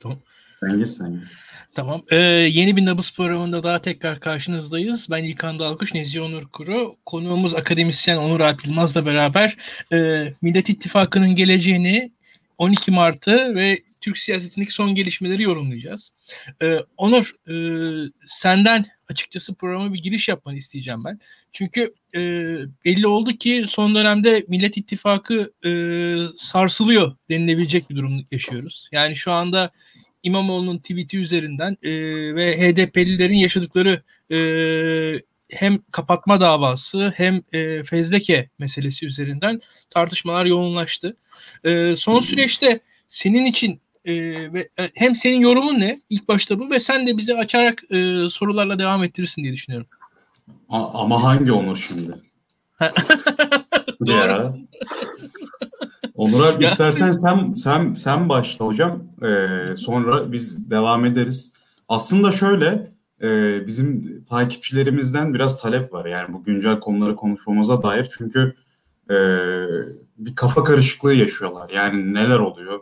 Tamam. Sen gir sen gir. Tamam. Ee, yeni bir Nabız programında daha tekrar karşınızdayız. Ben İlkan Dalkuş, Nezih Onur Kuru. Konuğumuz akademisyen Onur Alp Yılmaz'la beraber e, Millet İttifakı'nın geleceğini 12 Mart'ı ve Türk siyasetindeki son gelişmeleri yorumlayacağız. Ee, Onur, e, senden açıkçası programa bir giriş yapmanı isteyeceğim ben. Çünkü e, belli oldu ki son dönemde Millet İttifakı e, sarsılıyor denilebilecek bir durum yaşıyoruz. Yani şu anda İmamoğlu'nun tweet'i üzerinden e, ve HDP'lilerin yaşadıkları e, hem kapatma davası hem e, fezleke meselesi üzerinden tartışmalar yoğunlaştı. E, son süreçte senin için e, ve e, hem senin yorumun ne ilk başta bu ve sen de bize açarak e, sorularla devam ettirirsin diye düşünüyorum. A- ama hangi Onur şimdi? ya. Onur abi istersen sen sen sen başla hocam. Ee, sonra biz devam ederiz. Aslında şöyle e, bizim takipçilerimizden biraz talep var. Yani bu güncel konuları konuşmamıza dair. Çünkü e, bir kafa karışıklığı yaşıyorlar. Yani neler oluyor?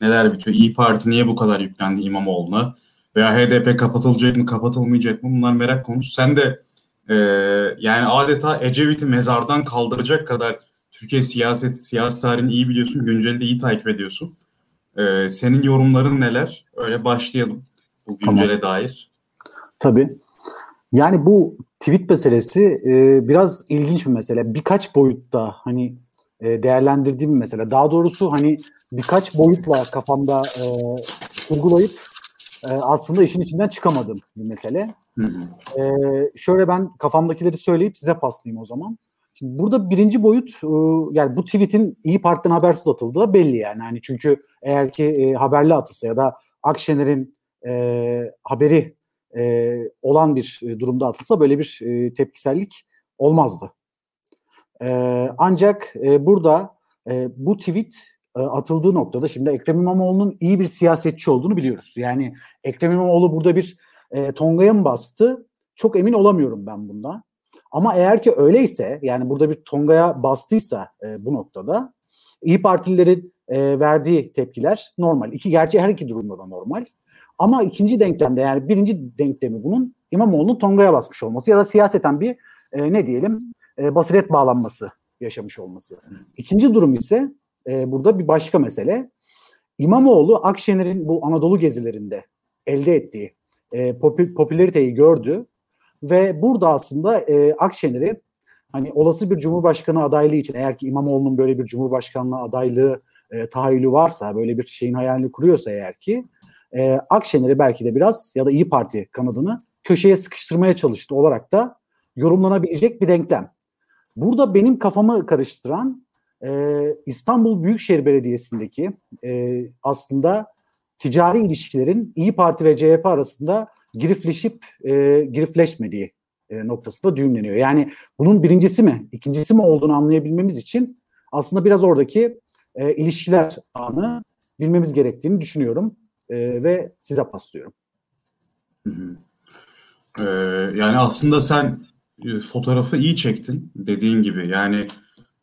Neler bitiyor? İyi Parti niye bu kadar yüklendi İmamoğlu'na? Veya HDP kapatılacak mı, kapatılmayacak mı? Bunlar merak konusu. Sen de e, yani adeta Ecevit'i mezardan kaldıracak kadar Türkiye siyaset, siyasi tarihini iyi biliyorsun, günceli de iyi takip ediyorsun. E, senin yorumların neler? Öyle başlayalım bu güncele tamam. dair. Tabii. Yani bu tweet meselesi e, biraz ilginç bir mesele. Birkaç boyutta hani e, değerlendirdiğim bir mesele. Daha doğrusu hani birkaç boyutla kafamda e, kurgulayıp e, aslında işin içinden çıkamadığım bir mesele. Hı hı. E, şöyle ben kafamdakileri söyleyip size paslayayım o zaman. Şimdi burada birinci boyut e, yani bu tweet'in İyi Parti'den habersiz atıldığı belli yani. yani çünkü eğer ki e, haberli atılsa ya da Akşener'in e, haberi e, olan bir durumda atılsa böyle bir e, tepkisellik olmazdı. E, ancak e, burada e, bu tweet e, atıldığı noktada şimdi Ekrem İmamoğlu'nun iyi bir siyasetçi olduğunu biliyoruz. Yani Ekrem İmamoğlu burada bir e, Tonga'ya mı bastı? Çok emin olamıyorum ben bundan. Ama eğer ki öyleyse yani burada bir Tonga'ya bastıysa e, bu noktada İyi Partililerin e, verdiği tepkiler normal. İki gerçi her iki durumda da normal. Ama ikinci denklemde yani birinci denklemi bunun İmamoğlu'nun Tonga'ya basmış olması ya da siyaseten bir e, ne diyelim e, basiret bağlanması yaşamış olması. İkinci durum ise e, burada bir başka mesele. İmamoğlu Akşener'in bu Anadolu gezilerinde elde ettiği e, popü, popülariteyi gördü ve burada aslında e, Akşener'i hani olası bir cumhurbaşkanı adaylığı için eğer ki İmamoğlu'nun böyle bir cumhurbaşkanlığı adaylığı e, tahayyülü varsa böyle bir şeyin hayalini kuruyorsa eğer ki e, Akşener'i belki de biraz ya da İyi Parti kanadını köşeye sıkıştırmaya çalıştı olarak da yorumlanabilecek bir denklem. Burada benim kafamı karıştıran e, İstanbul Büyükşehir Belediyesi'ndeki e, aslında ticari ilişkilerin İyi Parti ve CHP arasında girifleşip e, girifleşmediği e, noktasında düğümleniyor. Yani bunun birincisi mi, ikincisi mi olduğunu anlayabilmemiz için aslında biraz oradaki e, ilişkiler anı bilmemiz gerektiğini düşünüyorum e, ve size paslıyorum. Ee, yani aslında sen e, fotoğrafı iyi çektin dediğin gibi. Yani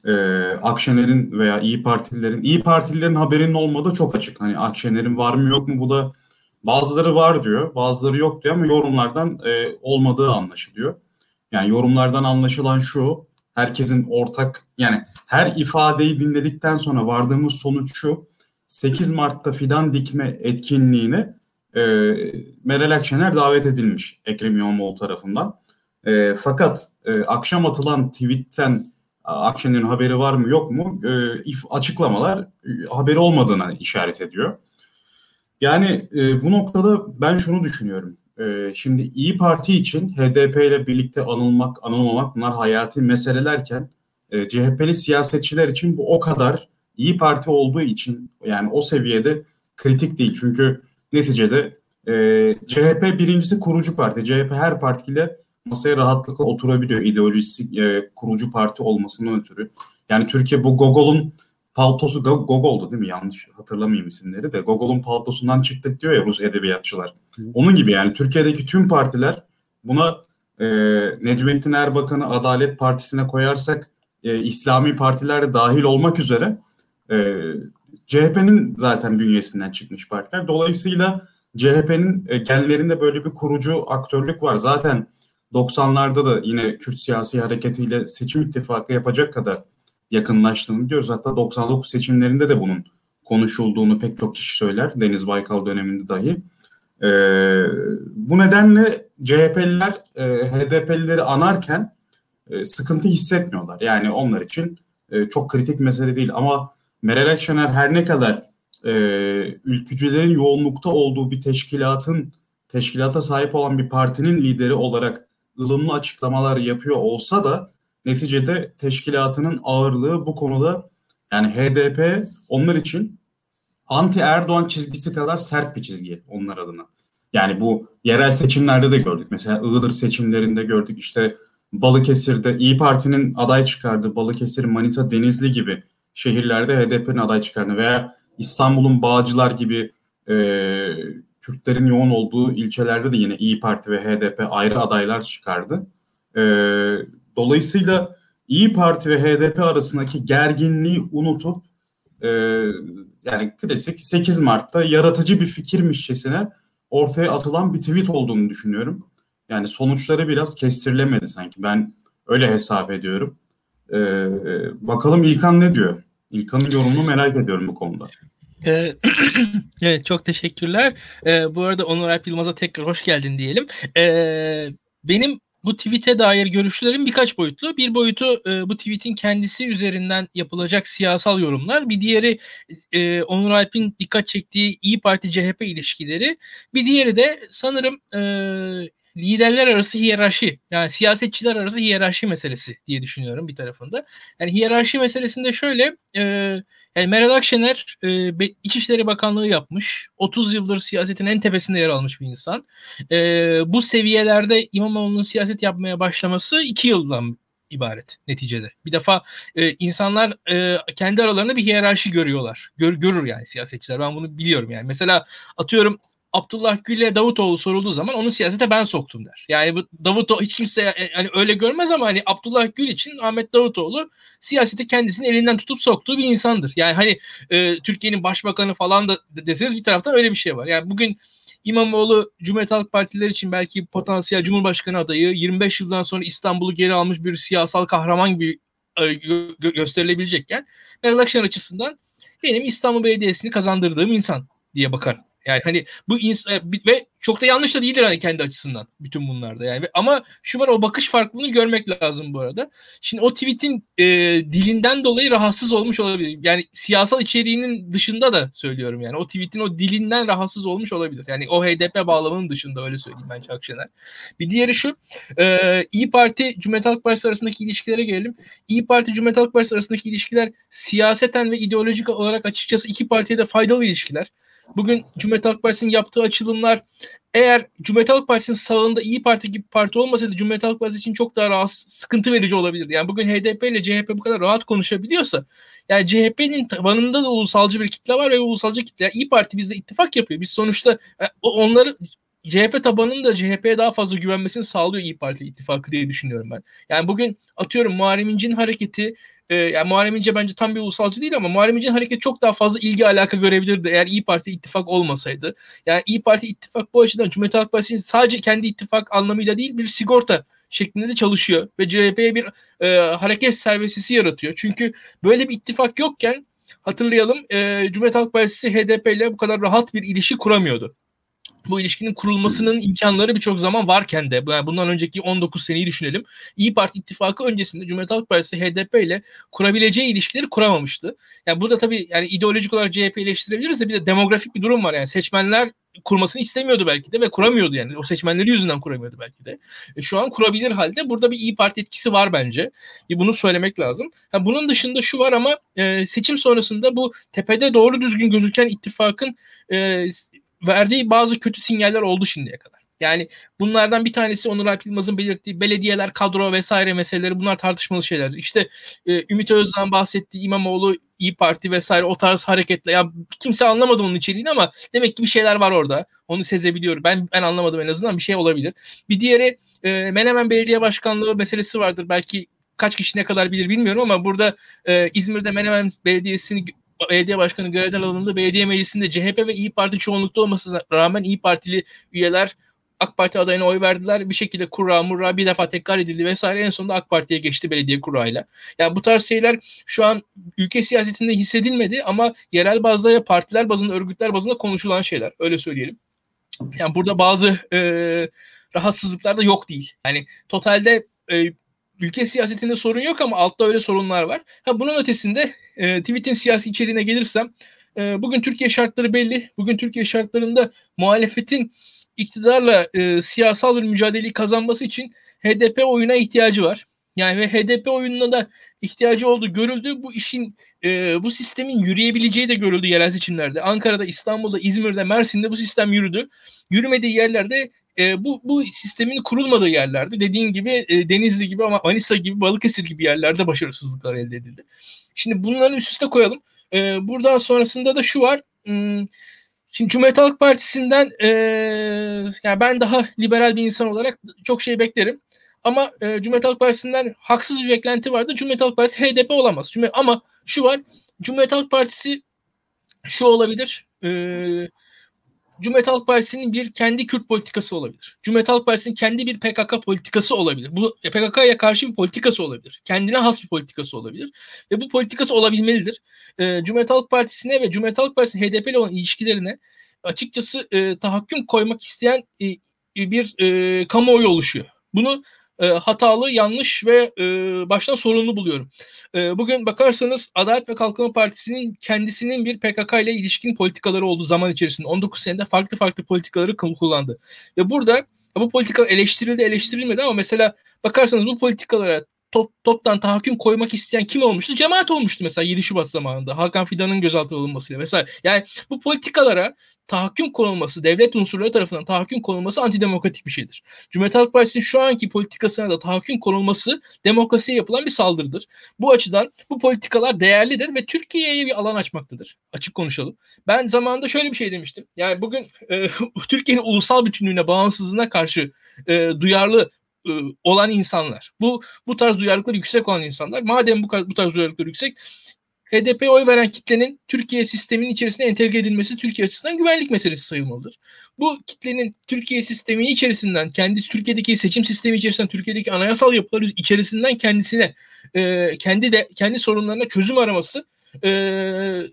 e, Akşener'in veya İyi Partililerin, İyi Partililerin haberinin olmadığı çok açık. Hani Akşener'in var mı yok mu bu da bazıları var diyor, bazıları yok diyor ama yorumlardan e, olmadığı anlaşılıyor. Yani yorumlardan anlaşılan şu, herkesin ortak yani her ifadeyi dinledikten sonra vardığımız sonuç şu. 8 Mart'ta fidan dikme etkinliğine e, Meral Akşener davet edilmiş Ekrem İmamoğlu tarafından. E, fakat e, akşam atılan tweetten Akşener'in haberi var mı yok mu e, if, açıklamalar e, haberi olmadığına işaret ediyor. Yani e, bu noktada ben şunu düşünüyorum. E, şimdi İyi Parti için HDP ile birlikte anılmak, anılmamak bunlar hayati meselelerken e, CHP'li siyasetçiler için bu o kadar İyi Parti olduğu için yani o seviyede kritik değil. Çünkü neticede e, CHP birincisi kurucu parti. CHP her partiyle masaya rahatlıkla oturabiliyor ideolojisi e, kurucu parti olmasından ötürü. Yani Türkiye bu Gogol'un paltosu Gogol'du değil mi? Yanlış hatırlamayayım isimleri de. Gogol'un paltosundan çıktık diyor ya Rus edebiyatçılar. Onun gibi yani Türkiye'deki tüm partiler buna e, Necmettin Erbakan'ı Adalet Partisi'ne koyarsak e, İslami partiler de dahil olmak üzere e, CHP'nin zaten bünyesinden çıkmış partiler. Dolayısıyla CHP'nin e, genlerinde böyle bir kurucu aktörlük var. Zaten 90'larda da yine Kürt siyasi hareketiyle seçim ittifakı yapacak kadar yakınlaştığını biliyoruz. Hatta 99 seçimlerinde de bunun konuşulduğunu pek çok kişi söyler. Deniz Baykal döneminde dahi. E, bu nedenle CHP'liler e, HDP'lileri anarken e, sıkıntı hissetmiyorlar. Yani onlar için e, çok kritik mesele değil. Ama Meral Akşener her ne kadar e, ülkücülerin yoğunlukta olduğu bir teşkilatın teşkilata sahip olan bir partinin lideri olarak ılımlı açıklamalar yapıyor olsa da neticede teşkilatının ağırlığı bu konuda yani HDP onlar için anti Erdoğan çizgisi kadar sert bir çizgi onlar adına. Yani bu yerel seçimlerde de gördük. Mesela Iğdır seçimlerinde gördük. İşte Balıkesir'de İyi Parti'nin aday çıkardığı Balıkesir, Manisa, Denizli gibi şehirlerde HDP'nin aday çıkardığı veya İstanbul'un Bağcılar gibi e, Kürtlerin yoğun olduğu ilçelerde de yine İyi Parti ve HDP ayrı adaylar çıkardı. E, dolayısıyla İyi Parti ve HDP arasındaki gerginliği unutup e, yani klasik 8 Mart'ta yaratıcı bir fikirmişçesine ortaya atılan bir tweet olduğunu düşünüyorum. Yani sonuçları biraz kestirilemedi sanki. Ben öyle hesap ediyorum. Ee, bakalım İlkan ne diyor? İlkan'ın yorumunu merak ediyorum bu konuda. Ee, evet çok teşekkürler. Ee, bu arada Onur Alp Yılmaz'a tekrar hoş geldin diyelim. Ee, benim bu tweet'e dair görüşlerim birkaç boyutlu. Bir boyutu e, bu tweet'in kendisi üzerinden yapılacak siyasal yorumlar. Bir diğeri e, Onur Alp'in dikkat çektiği İyi Parti CHP ilişkileri. Bir diğeri de sanırım e, liderler arası hiyerarşi yani siyasetçiler arası hiyerarşi meselesi diye düşünüyorum bir tarafında. Yani hiyerarşi meselesinde şöyle e, yani Meral Akşener e, İçişleri Bakanlığı yapmış. 30 yıldır siyasetin en tepesinde yer almış bir insan. E, bu seviyelerde İmamoğlu'nun siyaset yapmaya başlaması 2 yıldan ibaret neticede. Bir defa e, insanlar e, kendi aralarında bir hiyerarşi görüyorlar. Gör, görür yani siyasetçiler. Ben bunu biliyorum yani. Mesela atıyorum Abdullah Gül'e Davutoğlu sorulduğu zaman onu siyasete ben soktum der. Yani bu Davutoğlu hiç kimse hani öyle görmez ama hani Abdullah Gül için Ahmet Davutoğlu siyasete kendisini elinden tutup soktuğu bir insandır. Yani hani e, Türkiye'nin başbakanı falan da deseniz bir taraftan öyle bir şey var. Yani bugün İmamoğlu Cumhuriyet Halk Partileri için belki potansiyel Cumhurbaşkanı adayı 25 yıldan sonra İstanbul'u geri almış bir siyasal kahraman gibi e, gö- gösterilebilecekken Meral Akşener açısından benim İstanbul Belediyesi'ni kazandırdığım insan diye bakar yani hani bu ins e, ve çok da yanlış da değildir hani kendi açısından bütün bunlarda yani. Ama şu var o bakış farklılığını görmek lazım bu arada. Şimdi o tweet'in e, dilinden dolayı rahatsız olmuş olabilir. Yani siyasal içeriğinin dışında da söylüyorum yani. O tweet'in o dilinden rahatsız olmuş olabilir. Yani o HDP bağlamının dışında öyle söyleyeyim ben Çakşener. Bir diğeri şu. E, İyi Parti Cumhuriyet Halk Partisi arasındaki ilişkilere gelelim. İyi Parti Cumhuriyet Halk Partisi arasındaki ilişkiler siyaseten ve ideolojik olarak açıkçası iki partiye de faydalı ilişkiler. Bugün Cumhuriyet Halk Partisi'nin yaptığı açılımlar eğer Cumhuriyet Halk Partisi'nin sağında iyi Parti gibi parti olmasaydı Cumhuriyet Halk Partisi için çok daha rahatsız, sıkıntı verici olabilirdi. Yani bugün HDP ile CHP bu kadar rahat konuşabiliyorsa yani CHP'nin tabanında da ulusalcı bir kitle var ve ulusalcı kitle. Yani İyi Parti bizde ittifak yapıyor. Biz sonuçta e, onları CHP tabanının da CHP'ye daha fazla güvenmesini sağlıyor İyi Parti ittifakı diye düşünüyorum ben. Yani bugün atıyorum Muharrem İnce'nin hareketi e, yani Muharrem İnce bence tam bir ulusalcı değil ama Muharrem İnce'nin hareketi çok daha fazla ilgi alaka görebilirdi eğer İyi Parti ittifak olmasaydı. Yani İyi Parti ittifak bu açıdan Cumhuriyet Halk Partisi sadece kendi ittifak anlamıyla değil bir sigorta şeklinde de çalışıyor ve CHP'ye bir e, hareket serbestisi yaratıyor. Çünkü böyle bir ittifak yokken hatırlayalım e, Cumhuriyet Halk Partisi HDP ile bu kadar rahat bir ilişki kuramıyordu bu ilişkinin kurulmasının imkanları birçok zaman varken de yani bundan önceki 19 seneyi düşünelim. İyi Parti ittifakı öncesinde Cumhuriyet Halk Partisi HDP ile kurabileceği ilişkileri kuramamıştı. Yani burada tabii yani ideolojik olarak CHP eleştirebiliriz de bir de demografik bir durum var. Yani seçmenler kurmasını istemiyordu belki de ve kuramıyordu yani. O seçmenleri yüzünden kuramıyordu belki de. E, şu an kurabilir halde burada bir İyi Parti etkisi var bence. E, bunu söylemek lazım. Ha, bunun dışında şu var ama e, seçim sonrasında bu tepede doğru düzgün gözüken ittifakın e, verdiği bazı kötü sinyaller oldu şimdiye kadar. Yani bunlardan bir tanesi Onur Alp Yılmaz'ın belirttiği belediyeler, kadro vesaire meseleleri bunlar tartışmalı şeyler. İşte e, Ümit Özdağ'ın bahsettiği İmamoğlu, İyi Parti vesaire o tarz hareketler. Ya kimse anlamadı onun içeriğini ama demek ki bir şeyler var orada. Onu sezebiliyorum. Ben ben anlamadım en azından bir şey olabilir. Bir diğeri e, Menemen Belediye Başkanlığı meselesi vardır. Belki kaç kişi ne kadar bilir bilmiyorum ama burada e, İzmir'de Menemen Belediyesi'ni belediye başkanı görevden alındı. Belediye meclisinde CHP ve İyi Parti çoğunlukta olmasına rağmen İyi Partili üyeler AK Parti adayına oy verdiler. Bir şekilde kura murra bir defa tekrar edildi vesaire. En sonunda AK Parti'ye geçti belediye kurayla. Yani bu tarz şeyler şu an ülke siyasetinde hissedilmedi ama yerel bazda ya partiler bazında örgütler bazında konuşulan şeyler. Öyle söyleyelim. Yani burada bazı e, rahatsızlıklar da yok değil. Yani totalde e, ülke siyasetinde sorun yok ama altta öyle sorunlar var. Ha bunun ötesinde e, tweet'in siyasi içeriğine gelirsem e, bugün Türkiye şartları belli. Bugün Türkiye şartlarında muhalefetin iktidarla e, siyasal bir mücadeleyi kazanması için HDP oyuna ihtiyacı var. Yani ve HDP oyununa da ihtiyacı olduğu görüldü. Bu işin e, bu sistemin yürüyebileceği de görüldü yerel seçimlerde. Ankara'da, İstanbul'da, İzmir'de, Mersin'de bu sistem yürüdü. Yürümediği yerlerde e, bu bu sistemin kurulmadığı yerlerde dediğin gibi e, Denizli gibi ama Manisa gibi Balıkesir gibi yerlerde başarısızlıklar elde edildi. Şimdi bunları üst üste koyalım. E, buradan sonrasında da şu var. Hmm, Şimdi Cumhuriyet Halk Partisi'nden e, yani ben daha liberal bir insan olarak çok şey beklerim. Ama e, Cumhuriyet Halk Partisi'nden haksız bir beklenti vardı. Cumhuriyet Halk Partisi HDP olamaz. Cumhuriyet, ama şu var. Cumhuriyet Halk Partisi şu olabilir. E, Cumhuriyet Halk Partisi'nin bir kendi Kürt politikası olabilir. Cumhuriyet Halk Partisi'nin kendi bir PKK politikası olabilir. Bu PKK'ya karşı bir politikası olabilir. Kendine has bir politikası olabilir. Ve bu politikası olabilmelidir. E, Cumhuriyet Halk Partisi'ne ve Cumhuriyet Halk Partisi'nin HDP ile olan ilişkilerine açıkçası e, tahakküm koymak isteyen e, bir e, kamuoyu oluşuyor. Bunu e, hatalı, yanlış ve e, baştan sorunlu buluyorum. E, bugün bakarsanız Adalet ve Kalkınma Partisi'nin kendisinin bir PKK ile ilişkin politikaları olduğu zaman içerisinde 19 senede farklı farklı politikaları kullandı. Ve burada bu politikalar eleştirildi, eleştirilmedi ama mesela bakarsanız bu politikalara top, toptan tahakküm koymak isteyen kim olmuştu? Cemaat olmuştu mesela 7 Şubat zamanında. Hakan Fidan'ın gözaltına alınmasıyla mesela. Yani bu politikalara tahakküm konulması, devlet unsurları tarafından tahakküm konulması antidemokratik bir şeydir. Cumhuriyet Halk Partisi'nin şu anki politikasına da tahakküm konulması demokrasiye yapılan bir saldırıdır. Bu açıdan bu politikalar değerlidir ve Türkiye'ye bir alan açmaktadır. Açık konuşalım. Ben zamanında şöyle bir şey demiştim. Yani bugün e, Türkiye'nin ulusal bütünlüğüne, bağımsızlığına karşı e, duyarlı e, olan insanlar. Bu bu tarz duyarlılıkları yüksek olan insanlar. Madem bu, bu tarz duyarlılıkları yüksek HDP oy veren kitlenin Türkiye sisteminin içerisine entegre edilmesi Türkiye açısından güvenlik meselesi sayılmalıdır. Bu kitlenin Türkiye sistemi içerisinden, kendi Türkiye'deki seçim sistemi içerisinden, Türkiye'deki anayasal yapılar içerisinden kendisine, e, kendi de kendi sorunlarına çözüm araması e,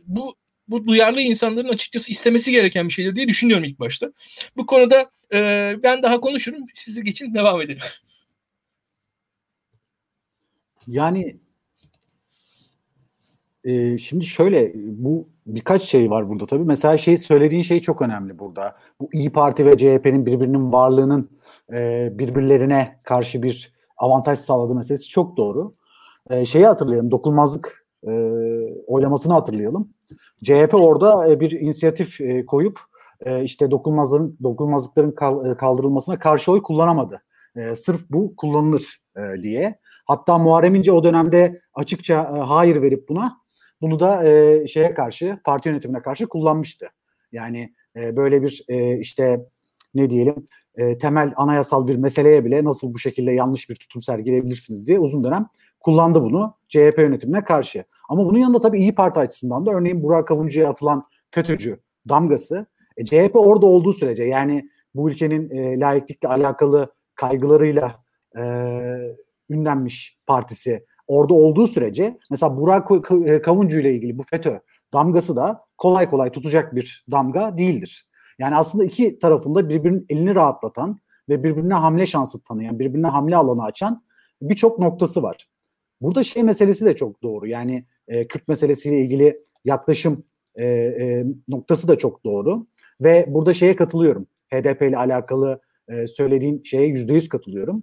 bu bu duyarlı insanların açıkçası istemesi gereken bir şeydir diye düşünüyorum ilk başta. Bu konuda e, ben daha konuşurum. Sizi geçin devam edelim. Yani e, şimdi şöyle bu birkaç şey var burada tabii. Mesela şey söylediğin şey çok önemli burada. Bu İyi Parti ve CHP'nin birbirinin varlığının e, birbirlerine karşı bir avantaj sağladığı meselesi çok doğru. E, şeyi hatırlayalım. Dokunmazlık e, oylamasını hatırlayalım. CHP orada e, bir inisiyatif e, koyup e, işte dokunmazların dokunmazlıkların kal, kaldırılmasına karşı oy kullanamadı. E, sırf bu kullanılır e, diye. Hatta Muharrem İnce o dönemde açıkça e, hayır verip buna bunu da e, şeye karşı, parti yönetimine karşı kullanmıştı. Yani e, böyle bir e, işte ne diyelim e, temel anayasal bir meseleye bile nasıl bu şekilde yanlış bir tutum sergileyebilirsiniz diye uzun dönem kullandı bunu CHP yönetimine karşı. Ama bunun yanında tabii İyi Parti açısından da örneğin Burak Avuncu'ya atılan FETÖ'cü damgası e, CHP orada olduğu sürece yani bu ülkenin e, laiklikle alakalı kaygılarıyla e, ünlenmiş partisi orada olduğu sürece mesela Burak e, Kavuncu ile ilgili bu FETÖ damgası da kolay kolay tutacak bir damga değildir. Yani aslında iki tarafında birbirinin elini rahatlatan ve birbirine hamle şansı tanıyan, birbirine hamle alanı açan birçok noktası var. Burada şey meselesi de çok doğru. Yani e, Kürt meselesiyle ilgili yaklaşım e, e, noktası da çok doğru. Ve burada şeye katılıyorum. HDP ile alakalı e, söylediğin şeye yüzde yüz katılıyorum.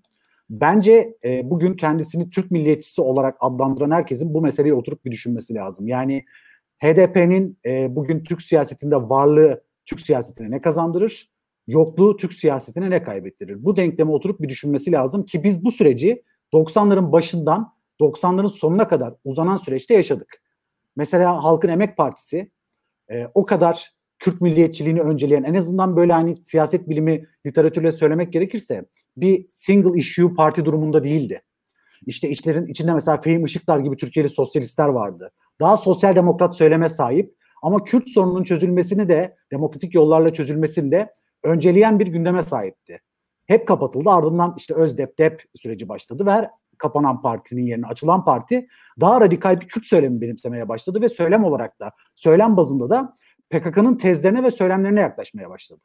Bence e, bugün kendisini Türk milliyetçisi olarak adlandıran herkesin bu meseleyi oturup bir düşünmesi lazım. Yani HDP'nin e, bugün Türk siyasetinde varlığı Türk siyasetine ne kazandırır? Yokluğu Türk siyasetine ne kaybettirir? Bu denklemi oturup bir düşünmesi lazım ki biz bu süreci 90'ların başından 90'ların sonuna kadar uzanan süreçte yaşadık. Mesela Halkın Emek Partisi e, o kadar Kürt milliyetçiliğini önceleyen en azından böyle hani siyaset bilimi literatürle söylemek gerekirse bir single issue parti durumunda değildi. İşte içlerin içinde mesela Fehim Işıklar gibi Türkiye'li sosyalistler vardı. daha sosyal demokrat söyleme sahip ama Kürt sorununun çözülmesini de demokratik yollarla çözülmesini de önceleyen bir gündeme sahipti. Hep kapatıldı ardından işte Özdep Dep süreci başladı ve her kapanan partinin yerine açılan parti daha radikal bir Kürt söylemi benimsemeye başladı ve söylem olarak da söylem bazında da PKK'nın tezlerine ve söylemlerine yaklaşmaya başladı.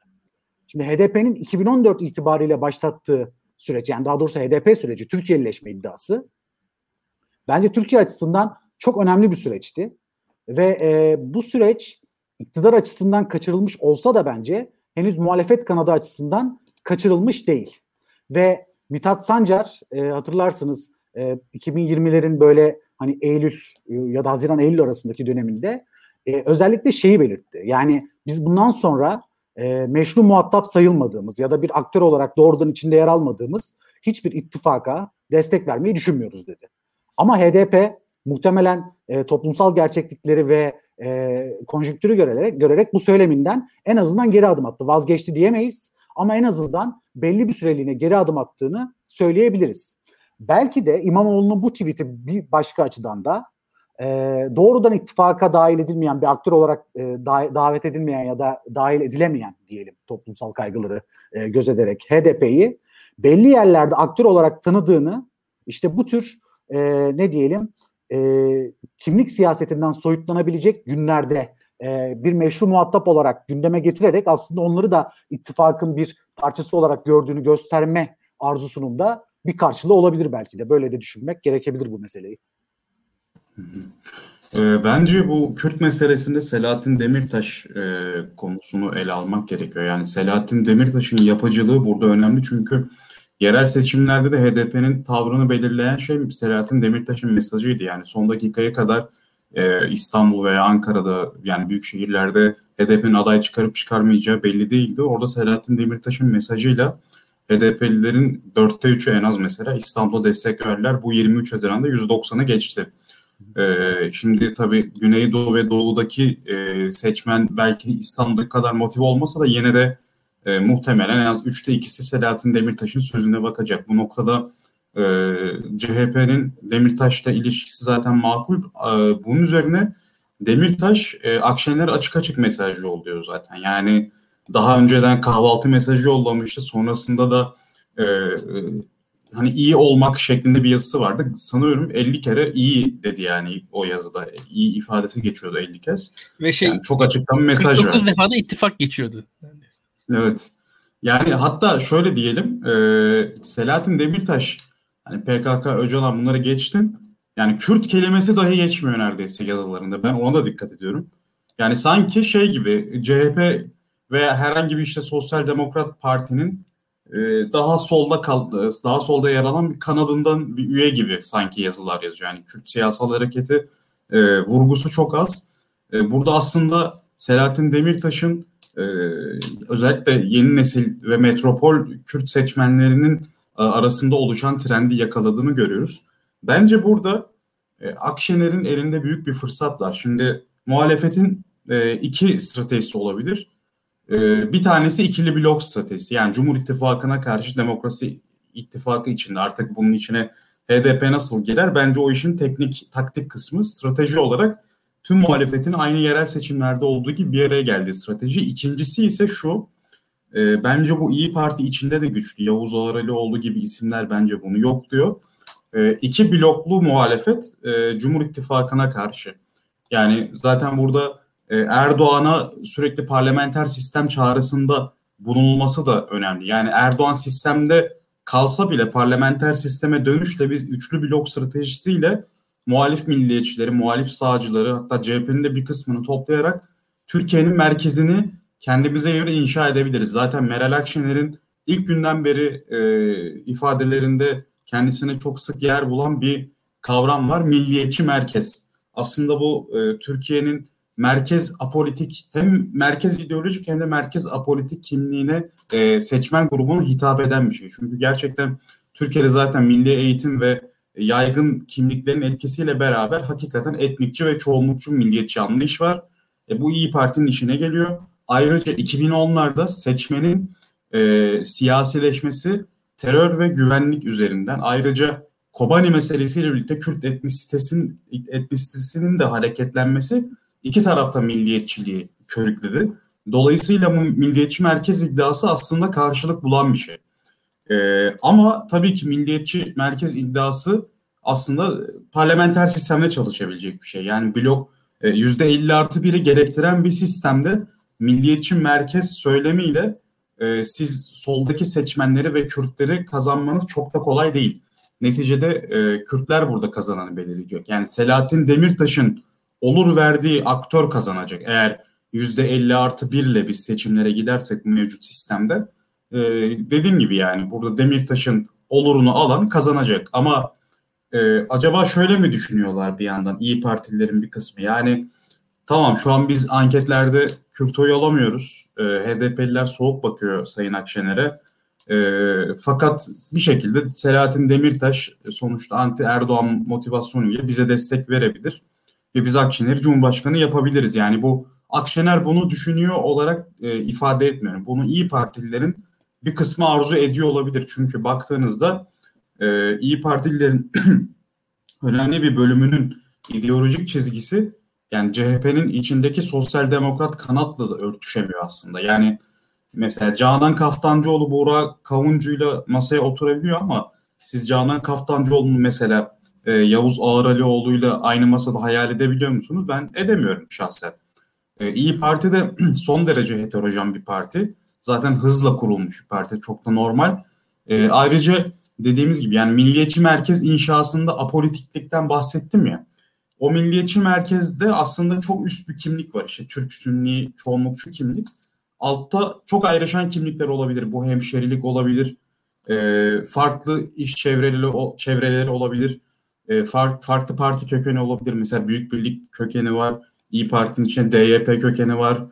Şimdi HDP'nin 2014 itibariyle başlattığı süreç yani daha doğrusu HDP süreci Türkiye'lileşme iddiası bence Türkiye açısından çok önemli bir süreçti. Ve e, bu süreç iktidar açısından kaçırılmış olsa da bence henüz muhalefet kanadı açısından kaçırılmış değil. Ve Mithat Sancar e, hatırlarsınız e, 2020'lerin böyle hani Eylül e, ya da Haziran Eylül arasındaki döneminde e, özellikle şeyi belirtti. Yani biz bundan sonra e, meşru muhatap sayılmadığımız ya da bir aktör olarak doğrudan içinde yer almadığımız hiçbir ittifaka destek vermeyi düşünmüyoruz dedi. Ama HDP muhtemelen e, toplumsal gerçeklikleri ve e, konjüktürü görerek, görerek bu söyleminden en azından geri adım attı. Vazgeçti diyemeyiz ama en azından belli bir süreliğine geri adım attığını söyleyebiliriz. Belki de İmamoğlu'nun bu tweet'i bir başka açıdan da e, doğrudan ittifaka dahil edilmeyen bir aktör olarak e, davet edilmeyen ya da dahil edilemeyen diyelim toplumsal kaygıları e, gözederek HDP'yi belli yerlerde aktör olarak tanıdığını işte bu tür e, ne diyelim e, kimlik siyasetinden soyutlanabilecek günlerde e, bir meşru muhatap olarak gündeme getirerek aslında onları da ittifakın bir parçası olarak gördüğünü gösterme arzusunun da bir karşılığı olabilir belki de. Böyle de düşünmek gerekebilir bu meseleyi. E, bence bu Kürt meselesinde Selahattin Demirtaş e, konusunu ele almak gerekiyor. Yani Selahattin Demirtaş'ın yapıcılığı burada önemli çünkü Yerel seçimlerde de HDP'nin tavrını belirleyen şey Selahattin Demirtaş'ın mesajıydı. Yani son dakikaya kadar e, İstanbul veya Ankara'da yani büyük şehirlerde HDP'nin aday çıkarıp çıkarmayacağı belli değildi. Orada Selahattin Demirtaş'ın mesajıyla HDP'lilerin dörtte üçü en az mesela İstanbul'a destek verdiler. Bu 23 Haziran'da 190'a geçti. Ee, şimdi tabii Güneydoğu ve Doğu'daki e, seçmen belki İstanbul'daki kadar motive olmasa da yine de e, muhtemelen en az üçte ikisi Selahattin Demirtaş'ın sözüne bakacak. Bu noktada e, CHP'nin Demirtaş'la ilişkisi zaten makul. E, bunun üzerine Demirtaş e, Akşener açık açık mesaj yolluyor zaten. Yani daha önceden kahvaltı mesajı yollamıştı. Sonrasında da e, hani iyi olmak şeklinde bir yazısı vardı. Sanıyorum 50 kere iyi dedi yani o yazıda. İyi ifadesi geçiyordu 50 kez. Ve şey yani çok açıktan bir mesaj 49 verdi. defa da ittifak geçiyordu. Evet. Yani hatta şöyle diyelim e, Selahattin Demirtaş hani PKK, Öcalan bunları geçtin. Yani Kürt kelimesi dahi geçmiyor neredeyse yazılarında. Ben ona da dikkat ediyorum. Yani sanki şey gibi CHP veya herhangi bir işte sosyal demokrat partinin daha solda kaldı, daha solda yer alan bir kanadından bir üye gibi sanki yazılar yazıyor. Yani Kürt siyasal hareketi e, vurgusu çok az. E, burada aslında Selahattin Demirtaş'ın e, özellikle yeni nesil ve metropol Kürt seçmenlerinin e, arasında oluşan trendi yakaladığını görüyoruz. Bence burada e, Akşener'in elinde büyük bir fırsat var. Şimdi muhalefetin e, iki stratejisi olabilir. E, bir tanesi ikili blok stratejisi. Yani Cumhur İttifakı'na karşı demokrasi ittifakı içinde artık bunun içine HDP nasıl girer? Bence o işin teknik, taktik kısmı strateji olarak tüm muhalefetin aynı yerel seçimlerde olduğu gibi bir araya geldiği strateji. İkincisi ise şu, e, bence bu İyi Parti içinde de güçlü. Yavuz Ağralioğlu gibi isimler bence bunu yok diyor. E, iki bloklu muhalefet e, Cumhur İttifakı'na karşı. Yani zaten burada e, Erdoğan'a sürekli parlamenter sistem çağrısında bulunulması da önemli. Yani Erdoğan sistemde kalsa bile parlamenter sisteme dönüşle biz üçlü blok stratejisiyle muhalif milliyetçileri, muhalif sağcıları hatta CHP'nin de bir kısmını toplayarak Türkiye'nin merkezini kendimize göre inşa edebiliriz. Zaten Meral Akşener'in ilk günden beri e, ifadelerinde kendisine çok sık yer bulan bir kavram var. Milliyetçi merkez. Aslında bu e, Türkiye'nin merkez apolitik hem merkez ideolojik hem de merkez apolitik kimliğine e, seçmen grubuna hitap eden bir şey. Çünkü gerçekten Türkiye'de zaten milli eğitim ve yaygın kimliklerin etkisiyle beraber hakikaten etnikçi ve çoğunlukçu milliyetçi anlayış var. E, bu İyi Parti'nin işine geliyor. Ayrıca 2010'larda seçmenin e, siyasileşmesi terör ve güvenlik üzerinden ayrıca Kobani meselesiyle birlikte Kürt etnisitesinin, etnisitesinin de hareketlenmesi iki tarafta milliyetçiliği körükledi. Dolayısıyla bu milliyetçi merkez iddiası aslında karşılık bulan bir şey. Ee, ama tabii ki milliyetçi merkez iddiası aslında parlamenter sistemde çalışabilecek bir şey. Yani blok yüzde 50 artı biri gerektiren bir sistemde milliyetçi merkez söylemiyle e, siz soldaki seçmenleri ve Kürtleri kazanmanız çok da kolay değil. Neticede e, Kürtler burada kazananı belirleyecek. Yani Selahattin Demirtaş'ın olur verdiği aktör kazanacak. Eğer yüzde 50 artı 1 ile biz seçimlere gidersek mevcut sistemde e, dediğim gibi yani burada Demirtaş'ın olurunu alan kazanacak. Ama e, acaba şöyle mi düşünüyorlar bir yandan İyi Partililerin bir kısmı? Yani tamam şu an biz anketlerde Kürt oyu alamıyoruz. E, HDP'liler soğuk bakıyor Sayın Akşener'e. E, fakat bir şekilde Selahattin Demirtaş sonuçta anti Erdoğan motivasyonuyla bize destek verebilir. Ve biz Akşener'i Cumhurbaşkanı yapabiliriz. Yani bu Akşener bunu düşünüyor olarak e, ifade etmiyorum. Bunu İyi Partililerin bir kısmı arzu ediyor olabilir. Çünkü baktığınızda e, İyi Partililerin önemli bir bölümünün ideolojik çizgisi yani CHP'nin içindeki sosyal demokrat kanatla da örtüşemiyor aslında. Yani mesela Canan Kaftancıoğlu Buğra Kavuncu'yla masaya oturabiliyor ama siz Canan Kaftancıoğlu'nu mesela e, Yavuz Ağralioğlu'yla aynı masada hayal edebiliyor musunuz? Ben edemiyorum şahsen. E, İyi Parti de son derece heterojen bir parti. Zaten hızla kurulmuş bir parti. Çok da normal. E, ayrıca dediğimiz gibi yani milliyetçi merkez inşasında apolitiklikten bahsettim ya. O milliyetçi merkezde aslında çok üst bir kimlik var. İşte Türk Sünni çoğunlukçu kimlik. Altta çok ayrışan kimlikler olabilir. Bu hemşerilik olabilir. E, farklı iş çevreleri, çevreleri olabilir. E, fark, farklı parti kökeni olabilir. Mesela Büyük Birlik kökeni var. İyi Parti'nin içinde DYP kökeni var.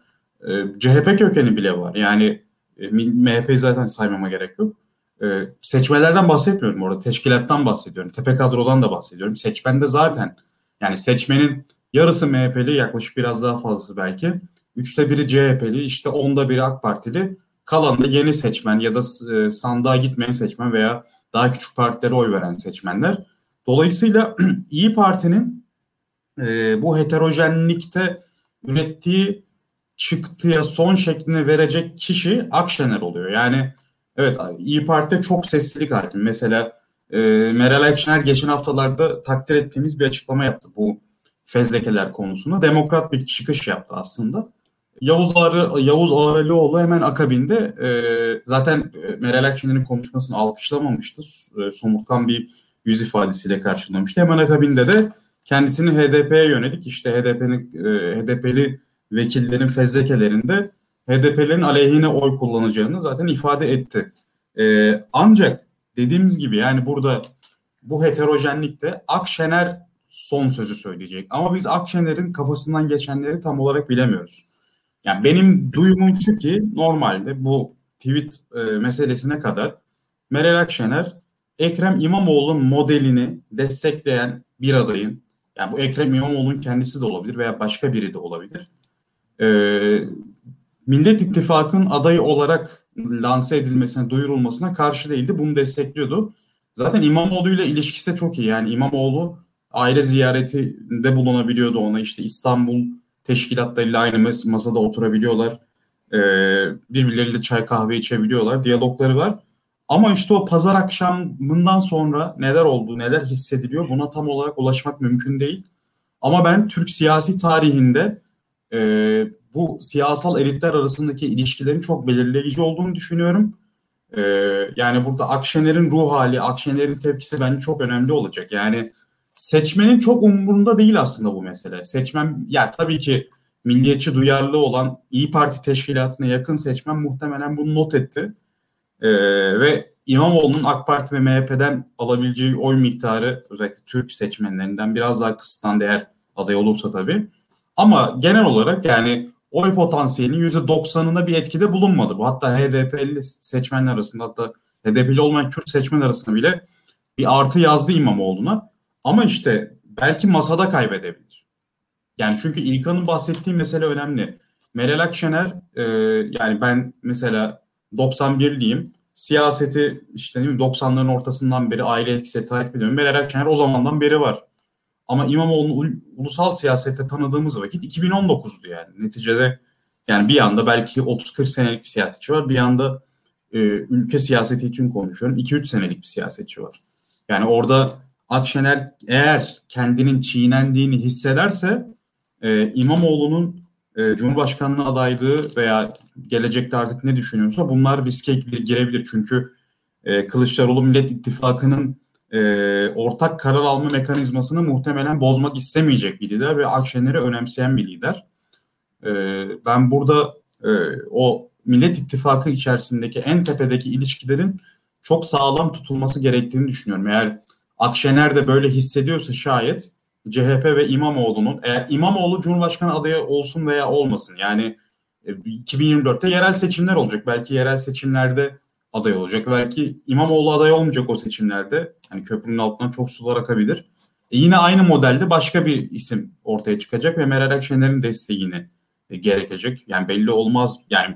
E, CHP kökeni bile var. Yani e, MHP'yi zaten saymama gerek yok. E, seçmelerden bahsetmiyorum orada. Teşkilattan bahsediyorum. Tepe kadrodan da bahsediyorum. Seçmende zaten yani seçmenin yarısı MHP'li yaklaşık biraz daha fazlası belki. Üçte biri CHP'li işte onda biri AK Partili. Kalan da yeni seçmen ya da e, sandığa gitmeyen seçmen veya daha küçük partilere oy veren seçmenler. Dolayısıyla İyi Parti'nin e, bu heterojenlikte ürettiği çıktıya son şeklini verecek kişi Akşener oluyor. Yani evet İyi Parti'de çok seslilik hakim. Mesela e, Meral Akşener geçen haftalarda takdir ettiğimiz bir açıklama yaptı bu fezlekeler konusunda. Demokrat bir çıkış yaptı aslında. Yavuz Ağrı, Yavuz Ağralioğlu hemen akabinde e, zaten e, Meral Akşener'in konuşmasını alkışlamamıştı. E, somurtkan bir yüz ifadesiyle karşılamıştı. Hemen akabinde de kendisini HDP'ye yönelik işte HDP'nin e, HDP'li vekillerin fezlekelerinde HDP'lerin aleyhine oy kullanacağını zaten ifade etti. E, ancak dediğimiz gibi yani burada bu heterojenlikte Akşener son sözü söyleyecek. Ama biz Akşener'in kafasından geçenleri tam olarak bilemiyoruz. Yani benim duyumum şu ki normalde bu tweet e, meselesine kadar Meral Akşener Ekrem İmamoğlu'nun modelini destekleyen bir adayın yani bu Ekrem İmamoğlu'nun kendisi de olabilir veya başka biri de olabilir. E, Millet İttifakı'nın adayı olarak lanse edilmesine, duyurulmasına karşı değildi. Bunu destekliyordu. Zaten İmamoğlu ile ilişkisi çok iyi. Yani İmamoğlu aile ziyaretinde bulunabiliyordu ona. İşte İstanbul teşkilatlarıyla aynı masada oturabiliyorlar. Ee, birbirleriyle çay kahve içebiliyorlar. Diyalogları var. Ama işte o pazar akşamından sonra neler oldu, neler hissediliyor buna tam olarak ulaşmak mümkün değil. Ama ben Türk siyasi tarihinde e, bu siyasal elitler arasındaki ilişkilerin çok belirleyici olduğunu düşünüyorum. Ee, yani burada Akşener'in ruh hali, Akşener'in tepkisi bence çok önemli olacak. Yani seçmenin çok umurunda değil aslında bu mesele. Seçmen ya tabii ki milliyetçi duyarlı olan İyi Parti teşkilatına yakın seçmen muhtemelen bunu not etti. Ee, ve İmamoğlu'nun AK Parti ve MHP'den alabileceği oy miktarı özellikle Türk seçmenlerinden biraz daha kısıtlandı eğer aday olursa tabii. Ama genel olarak yani oy potansiyelinin %90'ına bir etkide bulunmadı. Bu hatta HDP'li seçmenler arasında hatta HDP'li olmayan Kürt seçmen arasında bile bir artı yazdı İmamoğlu'na. Ama işte belki masada kaybedebilir. Yani çünkü İlkan'ın bahsettiği mesele önemli. Meral Akşener e, yani ben mesela 91'liyim. siyaseti işte değil mi 90'ların ortasından beri aile etkisi takip ediyorum. Meral Akşener o zamandan beri var. Ama İmamoğlu'nu ulusal siyasette tanıdığımız vakit 2019'du yani. Neticede yani bir yanda belki 30-40 senelik bir siyasetçi var. Bir yanda e, ülke siyaseti için konuşuyorum. 2-3 senelik bir siyasetçi var. Yani orada Akşener eğer kendinin çiğnendiğini hissederse e, İmamoğlu'nun e, Cumhurbaşkanlığı adaylığı veya gelecekte artık ne düşünüyorsa bunlar riske girebilir. Çünkü e, Kılıçdaroğlu Millet İttifakı'nın e, ortak karar alma mekanizmasını muhtemelen bozmak istemeyecek bir lider ve Akşener'i önemseyen bir lider. E, ben burada e, o Millet İttifakı içerisindeki en tepedeki ilişkilerin çok sağlam tutulması gerektiğini düşünüyorum. Eğer Akşener de böyle hissediyorsa şayet CHP ve İmamoğlu'nun eğer İmamoğlu Cumhurbaşkanı adayı olsun veya olmasın yani 2024'te e, yerel seçimler olacak. Belki yerel seçimlerde aday olacak. Belki İmamoğlu aday olmayacak o seçimlerde. Hani köprünün altından çok sular akabilir. E yine aynı modelde başka bir isim ortaya çıkacak ve Meral Akşener'in desteğini e, gerekecek. Yani belli olmaz. Yani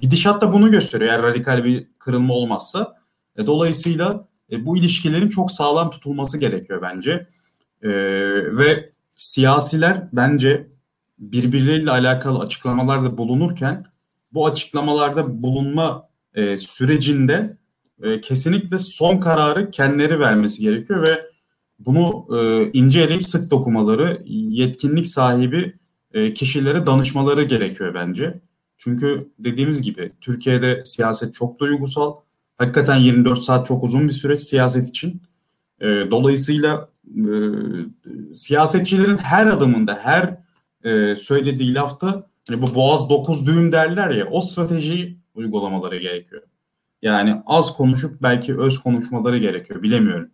gidişat da bunu gösteriyor. Eğer radikal bir kırılma olmazsa. E, dolayısıyla e, bu ilişkilerin çok sağlam tutulması gerekiyor bence. E, ve siyasiler bence birbirleriyle alakalı açıklamalarda bulunurken bu açıklamalarda bulunma e, sürecinde e, kesinlikle son kararı kendileri vermesi gerekiyor ve bunu e, ince sık dokumaları, yetkinlik sahibi e, kişilere danışmaları gerekiyor bence. Çünkü dediğimiz gibi Türkiye'de siyaset çok duygusal. Hakikaten 24 saat çok uzun bir süreç siyaset için. E, dolayısıyla e, siyasetçilerin her adımında, her e, söylediği lafta hani bu boğaz dokuz düğüm derler ya o stratejiyi uygulamaları gerekiyor. Yani az konuşup belki öz konuşmaları gerekiyor bilemiyorum.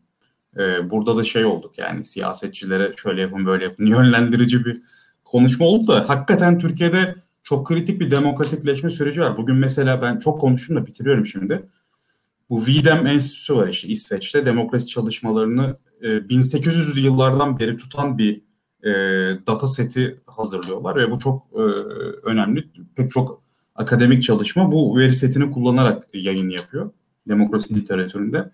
E, burada da şey olduk yani siyasetçilere şöyle yapın böyle yapın yönlendirici bir konuşma oldu da hakikaten Türkiye'de çok kritik bir demokratikleşme süreci var. Bugün mesela ben çok konuştum da bitiriyorum şimdi. Bu VDEM Enstitüsü var işte İsveç'te demokrasi çalışmalarını e, 1800'lü yıllardan beri tutan bir e, data seti hazırlıyorlar ve bu çok e, önemli. Pek çok akademik çalışma bu veri setini kullanarak yayın yapıyor demokrasi literatüründe.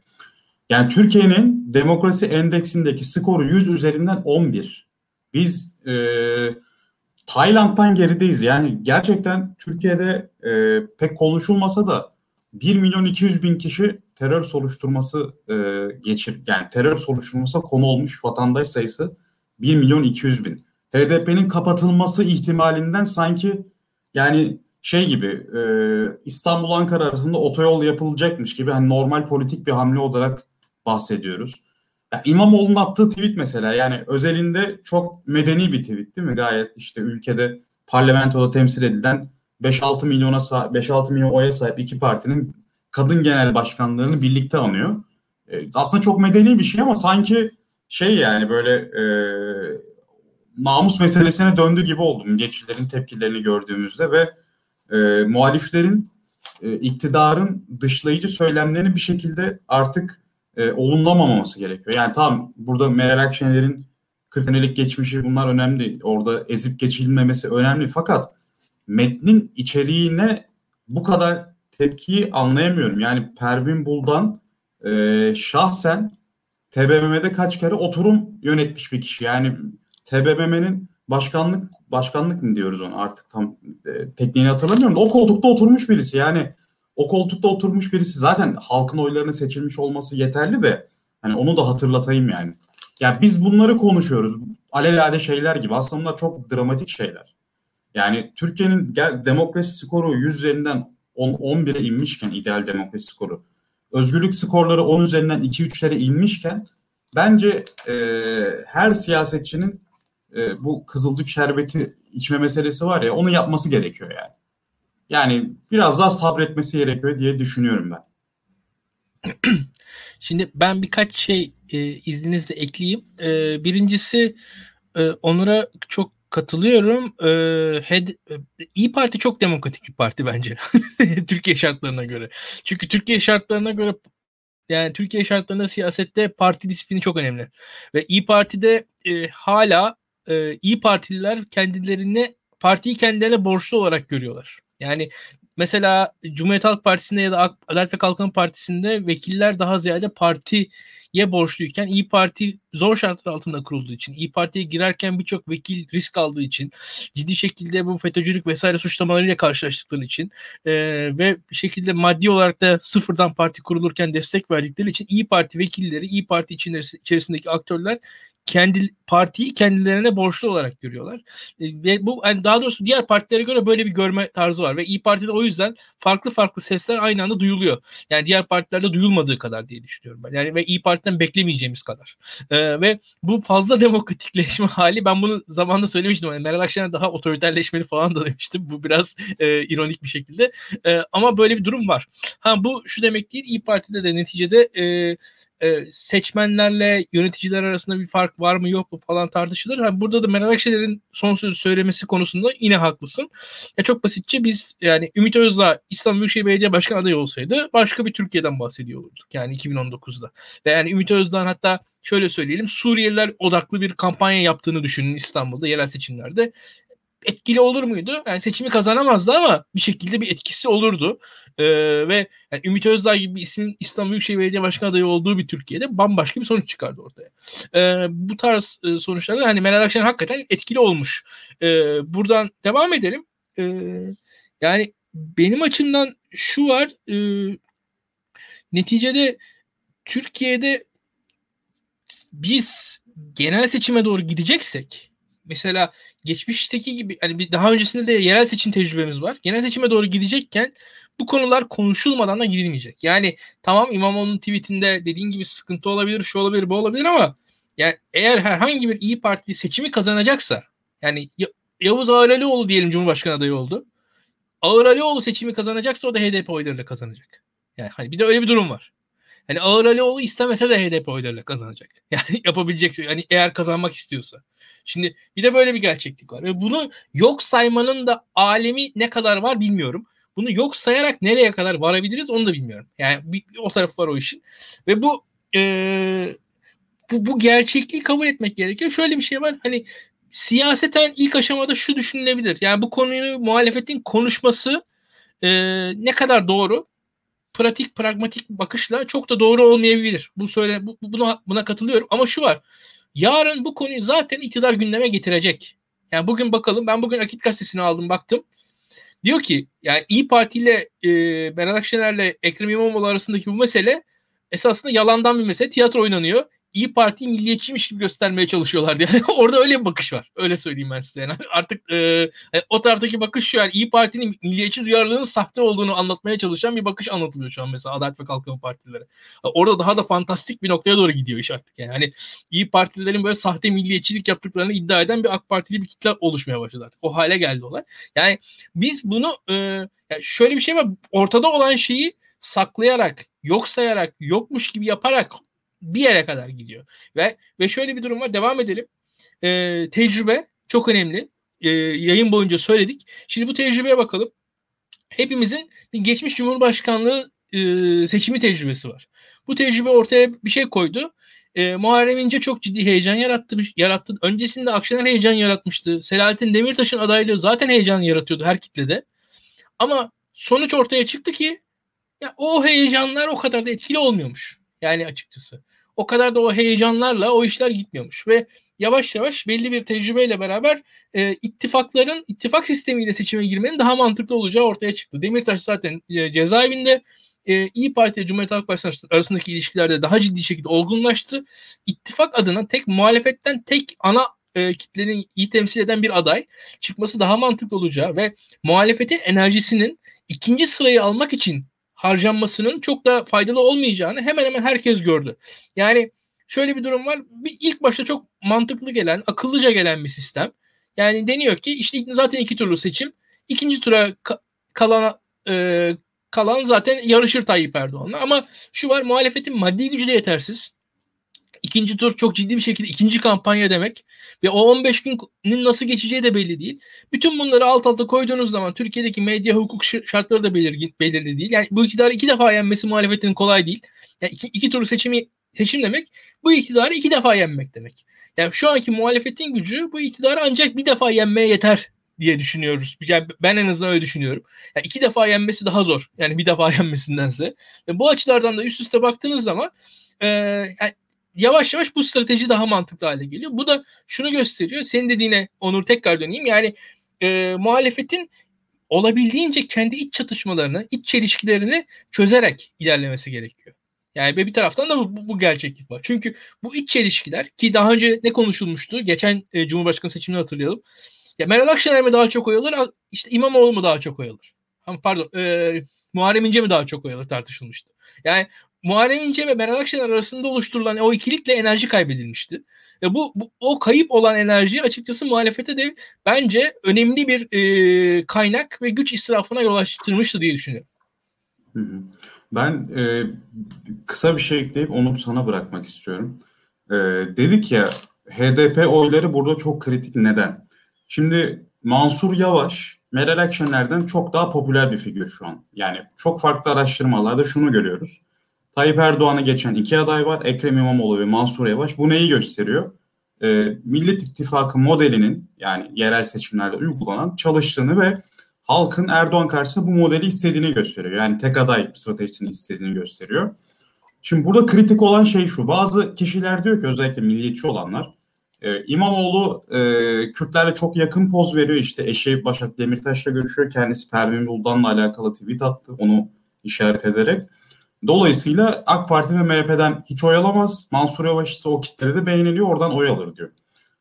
Yani Türkiye'nin demokrasi endeksindeki skoru 100 üzerinden 11. Biz e, Tayland'dan gerideyiz. Yani gerçekten Türkiye'de e, pek konuşulmasa da 1 milyon 200 bin kişi terör soruşturması e, geçir yani terör soruşturması konu olmuş vatandaş sayısı 1 milyon 200 bin. HDP'nin kapatılması ihtimalinden sanki yani şey gibi e, İstanbul Ankara arasında otoyol yapılacakmış gibi hani normal politik bir hamle olarak bahsediyoruz. Ya İmamoğlu'nun attığı tweet mesela yani özelinde çok medeni bir tweet değil mi? Gayet işte ülkede parlamentoda temsil edilen 5-6 milyona 5-6 milyon oya sahip iki partinin kadın genel başkanlığını birlikte anıyor. E, aslında çok medeni bir şey ama sanki şey yani böyle e, namus meselesine döndü gibi oldum geçilerin tepkilerini gördüğümüzde ve e, muhaliflerin e, iktidarın dışlayıcı söylemlerini bir şekilde artık e, olumlamaması gerekiyor. Yani tamam burada Meral Akşener'in 40 senelik geçmişi bunlar önemli. Orada ezip geçilmemesi önemli. Fakat metnin içeriğine bu kadar tepkiyi anlayamıyorum. Yani Pervin Buldan e, şahsen TBMM'de kaç kere oturum yönetmiş bir kişi. Yani TBMM'nin başkanlık başkanlık mı diyoruz onu artık tam e, tekniğini hatırlamıyorum o koltukta oturmuş birisi. Yani o koltukta oturmuş birisi zaten halkın oylarına seçilmiş olması yeterli de hani onu da hatırlatayım yani. Yani biz bunları konuşuyoruz. Alelade şeyler gibi. Aslında çok dramatik şeyler. Yani Türkiye'nin demokrasi skoru 100 üzerinden 10, 11'e inmişken ideal demokrasi skoru. Özgürlük skorları 10 üzerinden 2-3'lere inmişken bence e, her siyasetçinin e, bu kızılcık şerbeti içme meselesi var ya onu yapması gerekiyor yani. Yani biraz daha sabretmesi gerekiyor diye düşünüyorum ben. Şimdi ben birkaç şey e, izninizle ekleyeyim. E, birincisi e, Onur'a çok katılıyorum. Ee, Head, İyi Parti çok demokratik bir parti bence. Türkiye şartlarına göre. Çünkü Türkiye şartlarına göre yani Türkiye şartlarında siyasette parti disiplini çok önemli. Ve İyi Parti'de e, hala e, İyi Partililer kendilerini partiyi kendilerine borçlu olarak görüyorlar. Yani mesela Cumhuriyet Halk Partisi'nde ya da Adalet ve Kalkınma Partisi'nde vekiller daha ziyade parti ye borçluyken İyi Parti zor şartlar altında kurulduğu için, İyi Parti'ye girerken birçok vekil risk aldığı için, ciddi şekilde bu FETÖ'cülük vesaire suçlamalarıyla karşılaştıkları için e, ve bir şekilde maddi olarak da sıfırdan parti kurulurken destek verdikleri için İyi Parti vekilleri, İyi Parti içerisindeki aktörler kendi partiyi kendilerine borçlu olarak görüyorlar. E, ve bu yani daha doğrusu diğer partilere göre böyle bir görme tarzı var ve İyi Parti'de o yüzden farklı farklı sesler aynı anda duyuluyor. Yani diğer partilerde duyulmadığı kadar diye düşünüyorum ben. Yani ve İyi Parti'den beklemeyeceğimiz kadar. Ee, ve bu fazla demokratikleşme hali ben bunu zamanında söylemiştim. Yani Meral Akşener daha otoriterleşmeli falan da demiştim. Bu biraz e, ironik bir şekilde. E, ama böyle bir durum var. Ha bu şu demek değil. İyi Parti'de de neticede e, e, seçmenlerle yöneticiler arasında bir fark var mı yok mu falan tartışılır. Yani burada da Meral Akşener'in son sözü söylemesi konusunda yine haklısın. Ya çok basitçe biz yani Ümit Özdağ İstanbul Büyükşehir Belediye Başkanı adayı olsaydı başka bir Türkiye'den bahsediyor olurduk. Yani 2019'da. Ve yani Ümit Özdağ'ın hatta şöyle söyleyelim Suriyeliler odaklı bir kampanya yaptığını düşünün İstanbul'da yerel seçimlerde etkili olur muydu? Yani seçimi kazanamazdı ama bir şekilde bir etkisi olurdu. Ee, ve yani Ümit Özdağ gibi bir ismin İstanbul Büyükşehir Belediye Başkanı adayı olduğu bir Türkiye'de bambaşka bir sonuç çıkardı ortaya. Ee, bu tarz e, sonuçlarda hani Meral Akşener hakikaten etkili olmuş. Ee, buradan devam edelim. Ee, yani benim açımdan şu var e, neticede Türkiye'de biz genel seçime doğru gideceksek mesela geçmişteki gibi hani bir daha öncesinde de yerel seçim tecrübemiz var. Genel seçime doğru gidecekken bu konular konuşulmadan da gidilmeyecek. Yani tamam İmamoğlu'nun tweetinde dediğin gibi sıkıntı olabilir, şu olabilir, bu olabilir ama yani eğer herhangi bir iyi Parti seçimi kazanacaksa yani Yavuz Ağıralioğlu diyelim Cumhurbaşkanı adayı oldu. Ağıralioğlu seçimi kazanacaksa o da HDP oylarıyla kazanacak. Yani hani bir de öyle bir durum var. Yani Ağıralioğlu istemese de HDP oylarıyla kazanacak. Yani yapabilecek yani eğer kazanmak istiyorsa. Şimdi bir de böyle bir gerçeklik var. Ve bunu yok saymanın da alemi ne kadar var bilmiyorum. Bunu yok sayarak nereye kadar varabiliriz onu da bilmiyorum. Yani bir, o taraf var o işin. Ve bu e, bu, bu gerçekliği kabul etmek gerekiyor. Şöyle bir şey var. Hani siyaseten ilk aşamada şu düşünülebilir. Yani bu konuyu muhalefetin konuşması e, ne kadar doğru? Pratik, pragmatik bakışla çok da doğru olmayabilir. Bu söyle bu, buna buna katılıyorum ama şu var. Yarın bu konuyu zaten iktidar gündeme getirecek. Yani bugün bakalım ben bugün Akit Gazetesi'ni aldım baktım. Diyor ki yani İyi Parti ile e, Meral Akşener'le Ekrem İmamoğlu arasındaki bu mesele esasında yalandan bir mesele. Tiyatro oynanıyor. İyi Parti milliyetçiymiş gibi göstermeye çalışıyorlar diye. Yani orada öyle bir bakış var. Öyle söyleyeyim ben size. Yani artık e, o taraftaki bakış şu yani İyi Parti'nin milliyetçi duyarlılığının sahte olduğunu anlatmaya çalışan bir bakış anlatılıyor şu an mesela Adalet ve Kalkınma Partileri. Orada daha da fantastik bir noktaya doğru gidiyor iş artık. Yani hani İyi Partililerin böyle sahte milliyetçilik yaptıklarını iddia eden bir AK Partili bir kitle oluşmaya başladı. O hale geldi olay. Yani biz bunu e, yani şöyle bir şey var. Ortada olan şeyi saklayarak, yok sayarak, yokmuş gibi yaparak bir yere kadar gidiyor. Ve ve şöyle bir durum var. Devam edelim. Ee, tecrübe çok önemli. Ee, yayın boyunca söyledik. Şimdi bu tecrübeye bakalım. Hepimizin geçmiş Cumhurbaşkanlığı e, seçimi tecrübesi var. Bu tecrübe ortaya bir şey koydu. E, Muharrem İnce çok ciddi heyecan yarattı, yarattı. Öncesinde Akşener heyecan yaratmıştı. Selahattin Demirtaş'ın adaylığı zaten heyecan yaratıyordu her kitlede. Ama sonuç ortaya çıktı ki ya o heyecanlar o kadar da etkili olmuyormuş. Yani açıkçası o kadar da o heyecanlarla o işler gitmiyormuş ve yavaş yavaş belli bir tecrübeyle beraber e, ittifakların ittifak sistemiyle seçime girmenin daha mantıklı olacağı ortaya çıktı. Demirtaş zaten e, cezaevinde e, İyi Parti ile Cumhuriyet Halk Partisi arasındaki ilişkilerde daha ciddi şekilde olgunlaştı. İttifak adına tek muhalefetten tek ana e, kitlenin iyi temsil eden bir aday çıkması daha mantıklı olacağı ve muhalefetin enerjisinin ikinci sırayı almak için harcanmasının çok da faydalı olmayacağını hemen hemen herkes gördü. Yani şöyle bir durum var. Bir ilk başta çok mantıklı gelen, akıllıca gelen bir sistem. Yani deniyor ki işte zaten iki turlu seçim. İkinci tura ka- kalan e, kalan zaten yarışır Tayyip Erdoğan'la. Ama şu var muhalefetin maddi gücü de yetersiz. İkinci tur çok ciddi bir şekilde ikinci kampanya demek. Ve o 15 günün nasıl geçeceği de belli değil. Bütün bunları alt alta koyduğunuz zaman Türkiye'deki medya hukuk şartları da belirgin, belirli değil. Yani bu iktidarı iki defa yenmesi muhalefetin kolay değil. Yani iki, iki tur seçimi seçim demek bu iktidarı iki defa yenmek demek. Yani şu anki muhalefetin gücü bu iktidarı ancak bir defa yenmeye yeter diye düşünüyoruz. Yani ben en azından öyle düşünüyorum. Yani iki defa yenmesi daha zor. Yani bir defa yenmesindense. Ve bu açılardan da üst üste baktığınız zaman e, yani yavaş yavaş bu strateji daha mantıklı hale geliyor. Bu da şunu gösteriyor. Senin dediğine Onur tekrar döneyim. Yani e, muhalefetin olabildiğince kendi iç çatışmalarını, iç çelişkilerini çözerek ilerlemesi gerekiyor. Yani bir taraftan da bu, bu gerçeklik var. Çünkü bu iç çelişkiler ki daha önce ne konuşulmuştu? Geçen e, Cumhurbaşkanı seçimini hatırlayalım. Ya Meral Akşener mi daha çok oy alır? İşte İmamoğlu mu daha çok oy alır? Pardon, e, Muharrem İnce mi daha çok oy alır tartışılmıştı. Yani Muharrem İnce ve Meral Akşener arasında oluşturulan o ikilikle enerji kaybedilmişti. Ve bu, bu o kayıp olan enerji açıkçası muhalefete de bence önemli bir e, kaynak ve güç israfına yol açtırmıştı diye düşünüyorum. Ben e, kısa bir şey ekleyip onu sana bırakmak istiyorum. E, dedik ya HDP oyları burada çok kritik. Neden? Şimdi Mansur Yavaş Meral Akşener'den çok daha popüler bir figür şu an. Yani çok farklı araştırmalarda şunu görüyoruz. Tayyip Erdoğan'ı geçen iki aday var. Ekrem İmamoğlu ve Mansur Yavaş. Bu neyi gösteriyor? Ee, Millet İttifakı modelinin yani yerel seçimlerde uygulanan çalıştığını ve halkın Erdoğan karşısında bu modeli istediğini gösteriyor. Yani tek aday stratejisini istediğini gösteriyor. Şimdi burada kritik olan şey şu. Bazı kişiler diyor ki özellikle milliyetçi olanlar ee, İmamoğlu e, Kürtlerle çok yakın poz veriyor. İşte eşi Başak Demirtaş'la görüşüyor. Kendisi Pervin Buldan'la alakalı tweet attı. Onu işaret ederek. Dolayısıyla AK Parti ve MHP'den hiç oy alamaz. Mansur Yavaş ise o kitleri de beğeniliyor. Oradan oy alır diyor.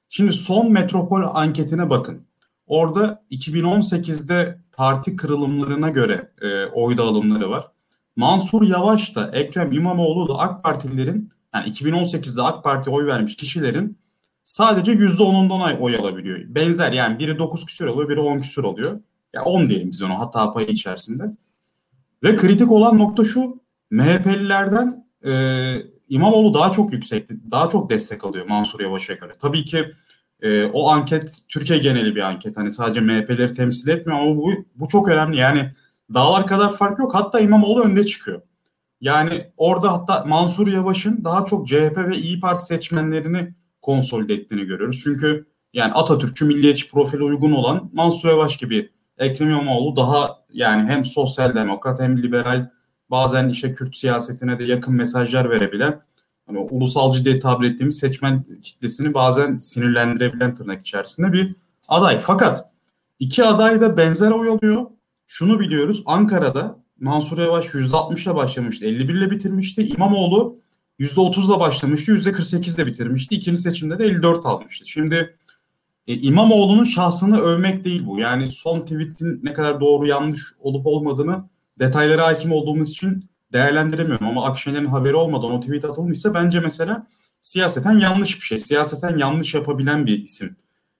Şimdi son metropol anketine bakın. Orada 2018'de parti kırılımlarına göre e, oy dağılımları var. Mansur Yavaş da Ekrem İmamoğlu da AK Partililerin yani 2018'de AK Parti oy vermiş kişilerin sadece %10'undan oy alabiliyor. Benzer yani biri 9 küsur oluyor, biri 10 küsur oluyor. Ya yani 10 diyelim biz onu hata payı içerisinde. Ve kritik olan nokta şu. MHP'lilerden e, İmamoğlu daha çok yüksek, daha çok destek alıyor Mansur Yavaş'a göre. Tabii ki e, o anket Türkiye geneli bir anket. Hani sadece MHP'leri temsil etmiyor ama bu, bu çok önemli. Yani dağlar kadar fark yok. Hatta İmamoğlu önde çıkıyor. Yani orada hatta Mansur Yavaş'ın daha çok CHP ve İyi Parti seçmenlerini konsolide ettiğini görüyoruz. Çünkü yani Atatürkçü milliyetçi profili uygun olan Mansur Yavaş gibi Ekrem İmamoğlu daha yani hem sosyal demokrat hem liberal bazen işte Kürt siyasetine de yakın mesajlar verebilen hani ulusalcı diye tabir ettiğimiz seçmen kitlesini bazen sinirlendirebilen tırnak içerisinde bir aday. Fakat iki aday da benzer oy alıyor. Şunu biliyoruz Ankara'da Mansur Yavaş %60 ile başlamıştı. 51 ile bitirmişti. İmamoğlu %30'la başlamıştı. %48'le bitirmişti. İkinci seçimde de 54 almıştı. Şimdi e, İmamoğlu'nun şahsını övmek değil bu. Yani son tweetin ne kadar doğru yanlış olup olmadığını detaylara hakim olduğumuz için değerlendiremiyorum. Ama Akşener'in haberi olmadan o tweet atılmışsa bence mesela siyaseten yanlış bir şey. Siyaseten yanlış yapabilen bir isim.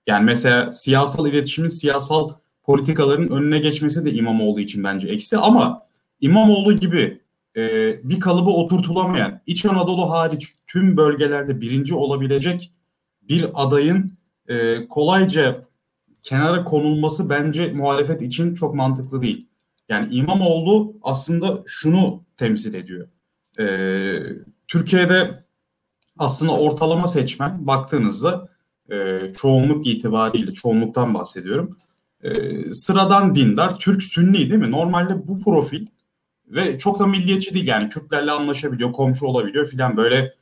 Yani mesela siyasal iletişimin siyasal politikaların önüne geçmesi de İmamoğlu için bence eksi. Ama İmamoğlu gibi e, bir kalıba oturtulamayan, İç Anadolu hariç tüm bölgelerde birinci olabilecek bir adayın e, kolayca kenara konulması bence muhalefet için çok mantıklı değil. Yani İmamoğlu aslında şunu temsil ediyor. Ee, Türkiye'de aslında ortalama seçmen baktığınızda e, çoğunluk itibariyle, çoğunluktan bahsediyorum. E, sıradan dindar, Türk Sünni değil mi? Normalde bu profil ve çok da milliyetçi değil yani Kürtlerle anlaşabiliyor, komşu olabiliyor filan böyle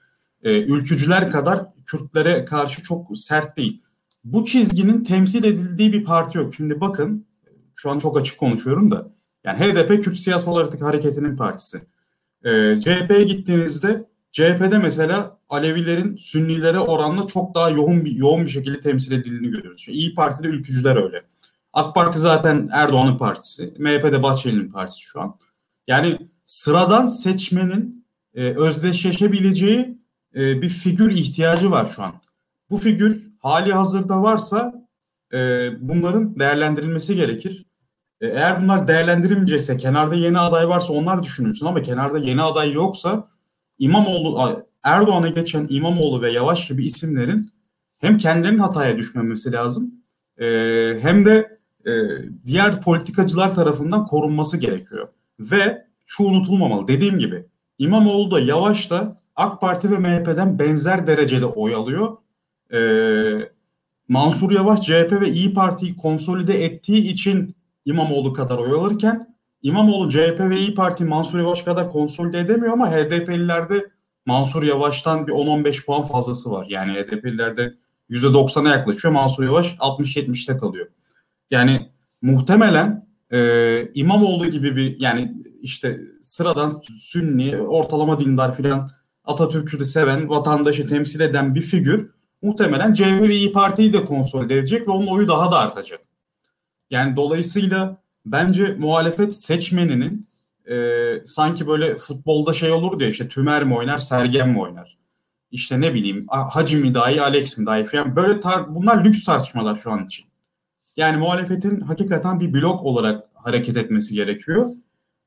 e, ülkücüler kadar Kürtlere karşı çok sert değil. Bu çizginin temsil edildiği bir parti yok. Şimdi bakın şu an çok açık konuşuyorum da yani HDP Kürt Siyasal Hareketi'nin partisi. Ee, CHP'ye gittiğinizde CHP'de mesela Alevilerin Sünnilere oranla çok daha yoğun bir yoğun bir şekilde temsil edildiğini görüyoruz. Çünkü İyi Parti'de ülkücüler öyle. AK Parti zaten Erdoğan'ın partisi. MHP'de Bahçeli'nin partisi şu an. Yani sıradan seçmenin e, özdeşleşebileceği e, bir figür ihtiyacı var şu an. Bu figür hali hazırda varsa e, bunların değerlendirilmesi gerekir. E, eğer bunlar değerlendirilmeyecekse, kenarda yeni aday varsa onlar düşünülsün ama kenarda yeni aday yoksa İmamoğlu, Erdoğan'a geçen İmamoğlu ve Yavaş gibi isimlerin hem kendilerinin hataya düşmemesi lazım e, hem de e, diğer politikacılar tarafından korunması gerekiyor. Ve şu unutulmamalı. Dediğim gibi İmamoğlu da Yavaş da AK Parti ve MHP'den benzer derecede oy alıyor. Mansur Yavaş CHP ve İyi Parti'yi konsolide ettiği için İmamoğlu kadar oy alırken İmamoğlu CHP ve İyi Parti Mansur Yavaş kadar konsolide edemiyor ama HDP'lilerde Mansur Yavaş'tan bir 10-15 puan fazlası var. Yani HDP'lilerde %90'a yaklaşıyor. Mansur Yavaş 60-70'te kalıyor. Yani muhtemelen e, İmamoğlu gibi bir yani işte sıradan Sünni, ortalama dindar filan Atatürk'ü de seven, vatandaşı temsil eden bir figür muhtemelen CHP ve İyi Parti'yi de konsolide edecek ve onun oyu daha da artacak. Yani dolayısıyla bence muhalefet seçmeninin e, sanki böyle futbolda şey olur diye işte Tümer mi oynar, Sergen mi oynar? İşte ne bileyim Hacı mi daha iyi, Alex mi daha iyi falan. Böyle tar- bunlar lüks tartışmalar şu an için. Yani muhalefetin hakikaten bir blok olarak hareket etmesi gerekiyor.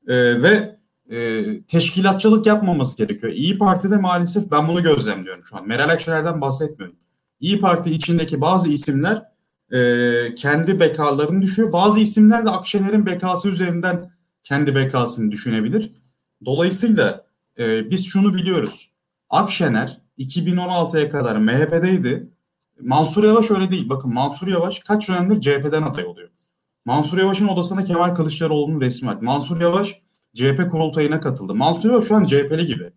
E, ve e, teşkilatçılık yapmaması gerekiyor. İyi Parti'de maalesef ben bunu gözlemliyorum şu an. Meral Akşener'den bahsetmiyorum. İyi Parti içindeki bazı isimler e, kendi bekalarını düşüyor. Bazı isimler de Akşener'in bekası üzerinden kendi bekasını düşünebilir. Dolayısıyla e, biz şunu biliyoruz. Akşener 2016'ya kadar MHP'deydi. Mansur Yavaş öyle değil. Bakın Mansur Yavaş kaç dönemdir CHP'den aday oluyor. Mansur Yavaş'ın odasında Kemal Kılıçdaroğlu'nun resmi var. Mansur Yavaş CHP kurultayına katıldı. Mansur Yavaş şu an CHP'li gibi.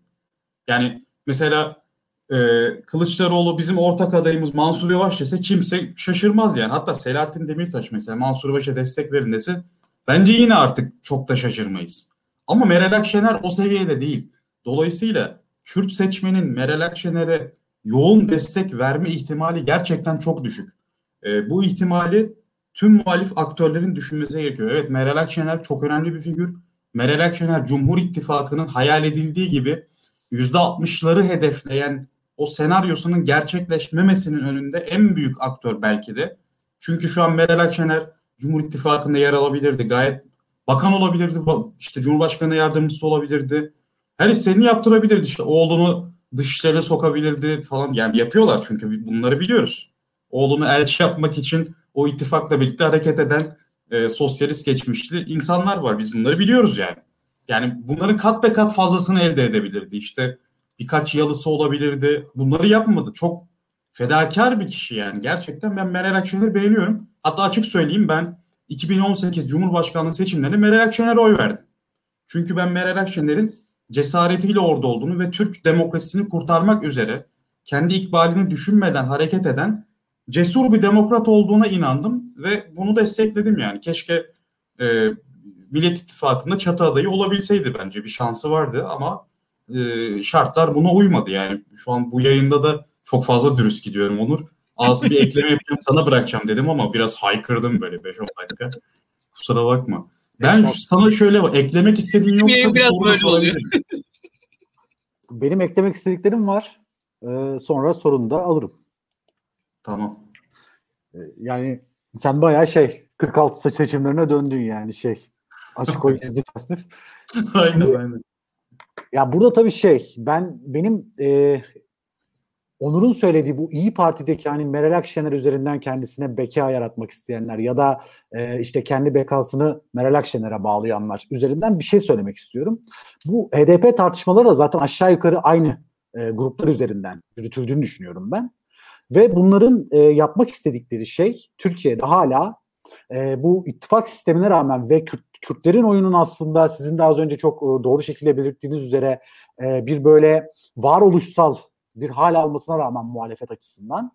Yani mesela e, Kılıçdaroğlu bizim ortak adayımız Mansur Yavaş dese kimse şaşırmaz yani. Hatta Selahattin Demirtaş mesela Mansur Yavaş'a destek verin dese bence yine artık çok da şaşırmayız. Ama Meral Akşener o seviyede değil. Dolayısıyla Kürt seçmenin Meral Akşener'e yoğun destek verme ihtimali gerçekten çok düşük. E, bu ihtimali tüm muhalif aktörlerin düşünmesi gerekiyor. Evet Meral Akşener çok önemli bir figür. Meral Akşener Cumhur İttifakı'nın hayal edildiği gibi %60'ları hedefleyen o senaryosunun gerçekleşmemesinin önünde en büyük aktör belki de. Çünkü şu an Meral Akşener Cumhur İttifakı'nda yer alabilirdi. Gayet bakan olabilirdi. işte Cumhurbaşkanı yardımcısı olabilirdi. Her istediğini yaptırabilirdi. İşte oğlunu dışişlerine sokabilirdi falan. Yani yapıyorlar çünkü bunları biliyoruz. Oğlunu elçi yapmak için o ittifakla birlikte hareket eden e, sosyalist geçmişli insanlar var. Biz bunları biliyoruz yani. Yani bunların kat be kat fazlasını elde edebilirdi. İşte birkaç yalısı olabilirdi. Bunları yapmadı. Çok fedakar bir kişi yani. Gerçekten ben Meral Akşener'i beğeniyorum. Hatta açık söyleyeyim ben 2018 Cumhurbaşkanlığı seçimlerinde Meral Akşener'e oy verdim. Çünkü ben Meral Akşener'in cesaretiyle orada olduğunu ve Türk demokrasisini kurtarmak üzere kendi ikbalini düşünmeden hareket eden cesur bir demokrat olduğuna inandım ve bunu destekledim yani. Keşke e, Millet İttifakı'nda çatı adayı olabilseydi bence bir şansı vardı ama e, şartlar buna uymadı yani. Şu an bu yayında da çok fazla dürüst gidiyorum Onur. Az bir ekleme yapayım sana bırakacağım dedim ama biraz haykırdım böyle 5-10 dakika. Kusura bakma. Ben sana şöyle bak, eklemek istediğin yoksa bir soru sorabilirim. Benim eklemek istediklerim var. Ee, sonra sorunu da alırım. Tamam. Ee, yani sen bayağı şey 46 seçimlerine döndün yani şey. Açık oy gizli tasnif. aynen aynen. Ya burada tabii şey ben benim e, Onur'un söylediği bu İyi Parti'deki hani Meral Akşener üzerinden kendisine beka yaratmak isteyenler ya da e, işte kendi bekasını Meral Akşener'e bağlayanlar üzerinden bir şey söylemek istiyorum. Bu HDP tartışmaları da zaten aşağı yukarı aynı e, gruplar üzerinden yürütüldüğünü düşünüyorum ben. Ve bunların e, yapmak istedikleri şey Türkiye'de hala e, bu ittifak sistemine rağmen ve Kürt, Kürtlerin oyunun aslında sizin de az önce çok e, doğru şekilde belirttiğiniz üzere e, bir böyle varoluşsal bir hal almasına rağmen muhalefet açısından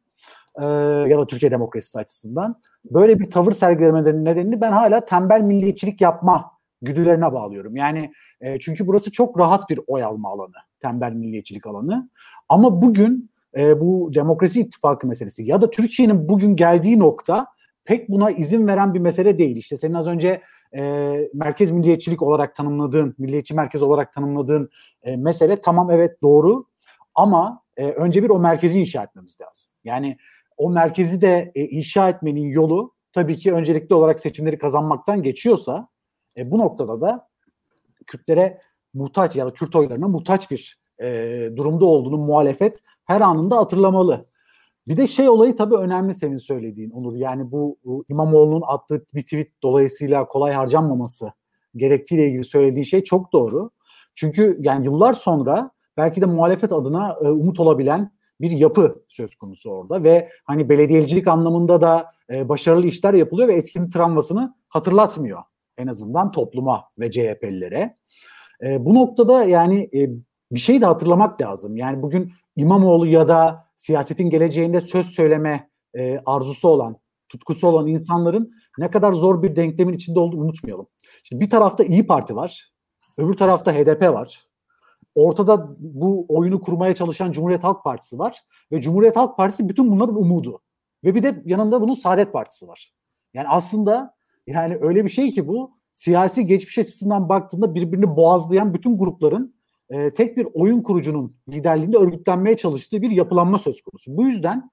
e, ya da Türkiye demokrasisi açısından böyle bir tavır sergilemelerinin nedenini ben hala tembel milliyetçilik yapma güdülerine bağlıyorum. Yani e, çünkü burası çok rahat bir oy alma alanı, tembel milliyetçilik alanı. Ama bugün e, bu demokrasi ittifakı meselesi ya da Türkiye'nin bugün geldiği nokta pek buna izin veren bir mesele değil. İşte senin az önce e, merkez milliyetçilik olarak tanımladığın, milliyetçi merkez olarak tanımladığın e, mesele tamam evet doğru ama e, önce bir o merkezi inşa etmemiz lazım. Yani o merkezi de e, inşa etmenin yolu tabii ki öncelikli olarak seçimleri kazanmaktan geçiyorsa e, bu noktada da Kürtlere muhtaç ya da Kürt oylarına muhtaç bir e, durumda olduğunu muhalefet her anında hatırlamalı. Bir de şey olayı tabii önemli senin söylediğin Onur. Yani bu, bu İmamoğlu'nun attığı bir tweet dolayısıyla kolay harcanmaması gerektiğiyle ilgili söylediğin şey çok doğru. Çünkü yani yıllar sonra belki de muhalefet adına e, umut olabilen bir yapı söz konusu orada ve hani belediyecilik anlamında da e, başarılı işler yapılıyor ve eskinin travmasını hatırlatmıyor en azından topluma ve CHP'lilere. E, bu noktada yani bir şey de hatırlamak lazım. Yani bugün İmamoğlu ya da siyasetin geleceğinde söz söyleme e, arzusu olan, tutkusu olan insanların ne kadar zor bir denklemin içinde olduğunu unutmayalım. Şimdi bir tarafta İyi Parti var, öbür tarafta HDP var. Ortada bu oyunu kurmaya çalışan Cumhuriyet Halk Partisi var ve Cumhuriyet Halk Partisi bütün bunların umudu. Ve bir de yanında bunun Saadet Partisi var. Yani aslında yani öyle bir şey ki bu siyasi geçmiş açısından baktığında birbirini boğazlayan bütün grupların e, tek bir oyun kurucunun liderliğinde örgütlenmeye çalıştığı bir yapılanma söz konusu. Bu yüzden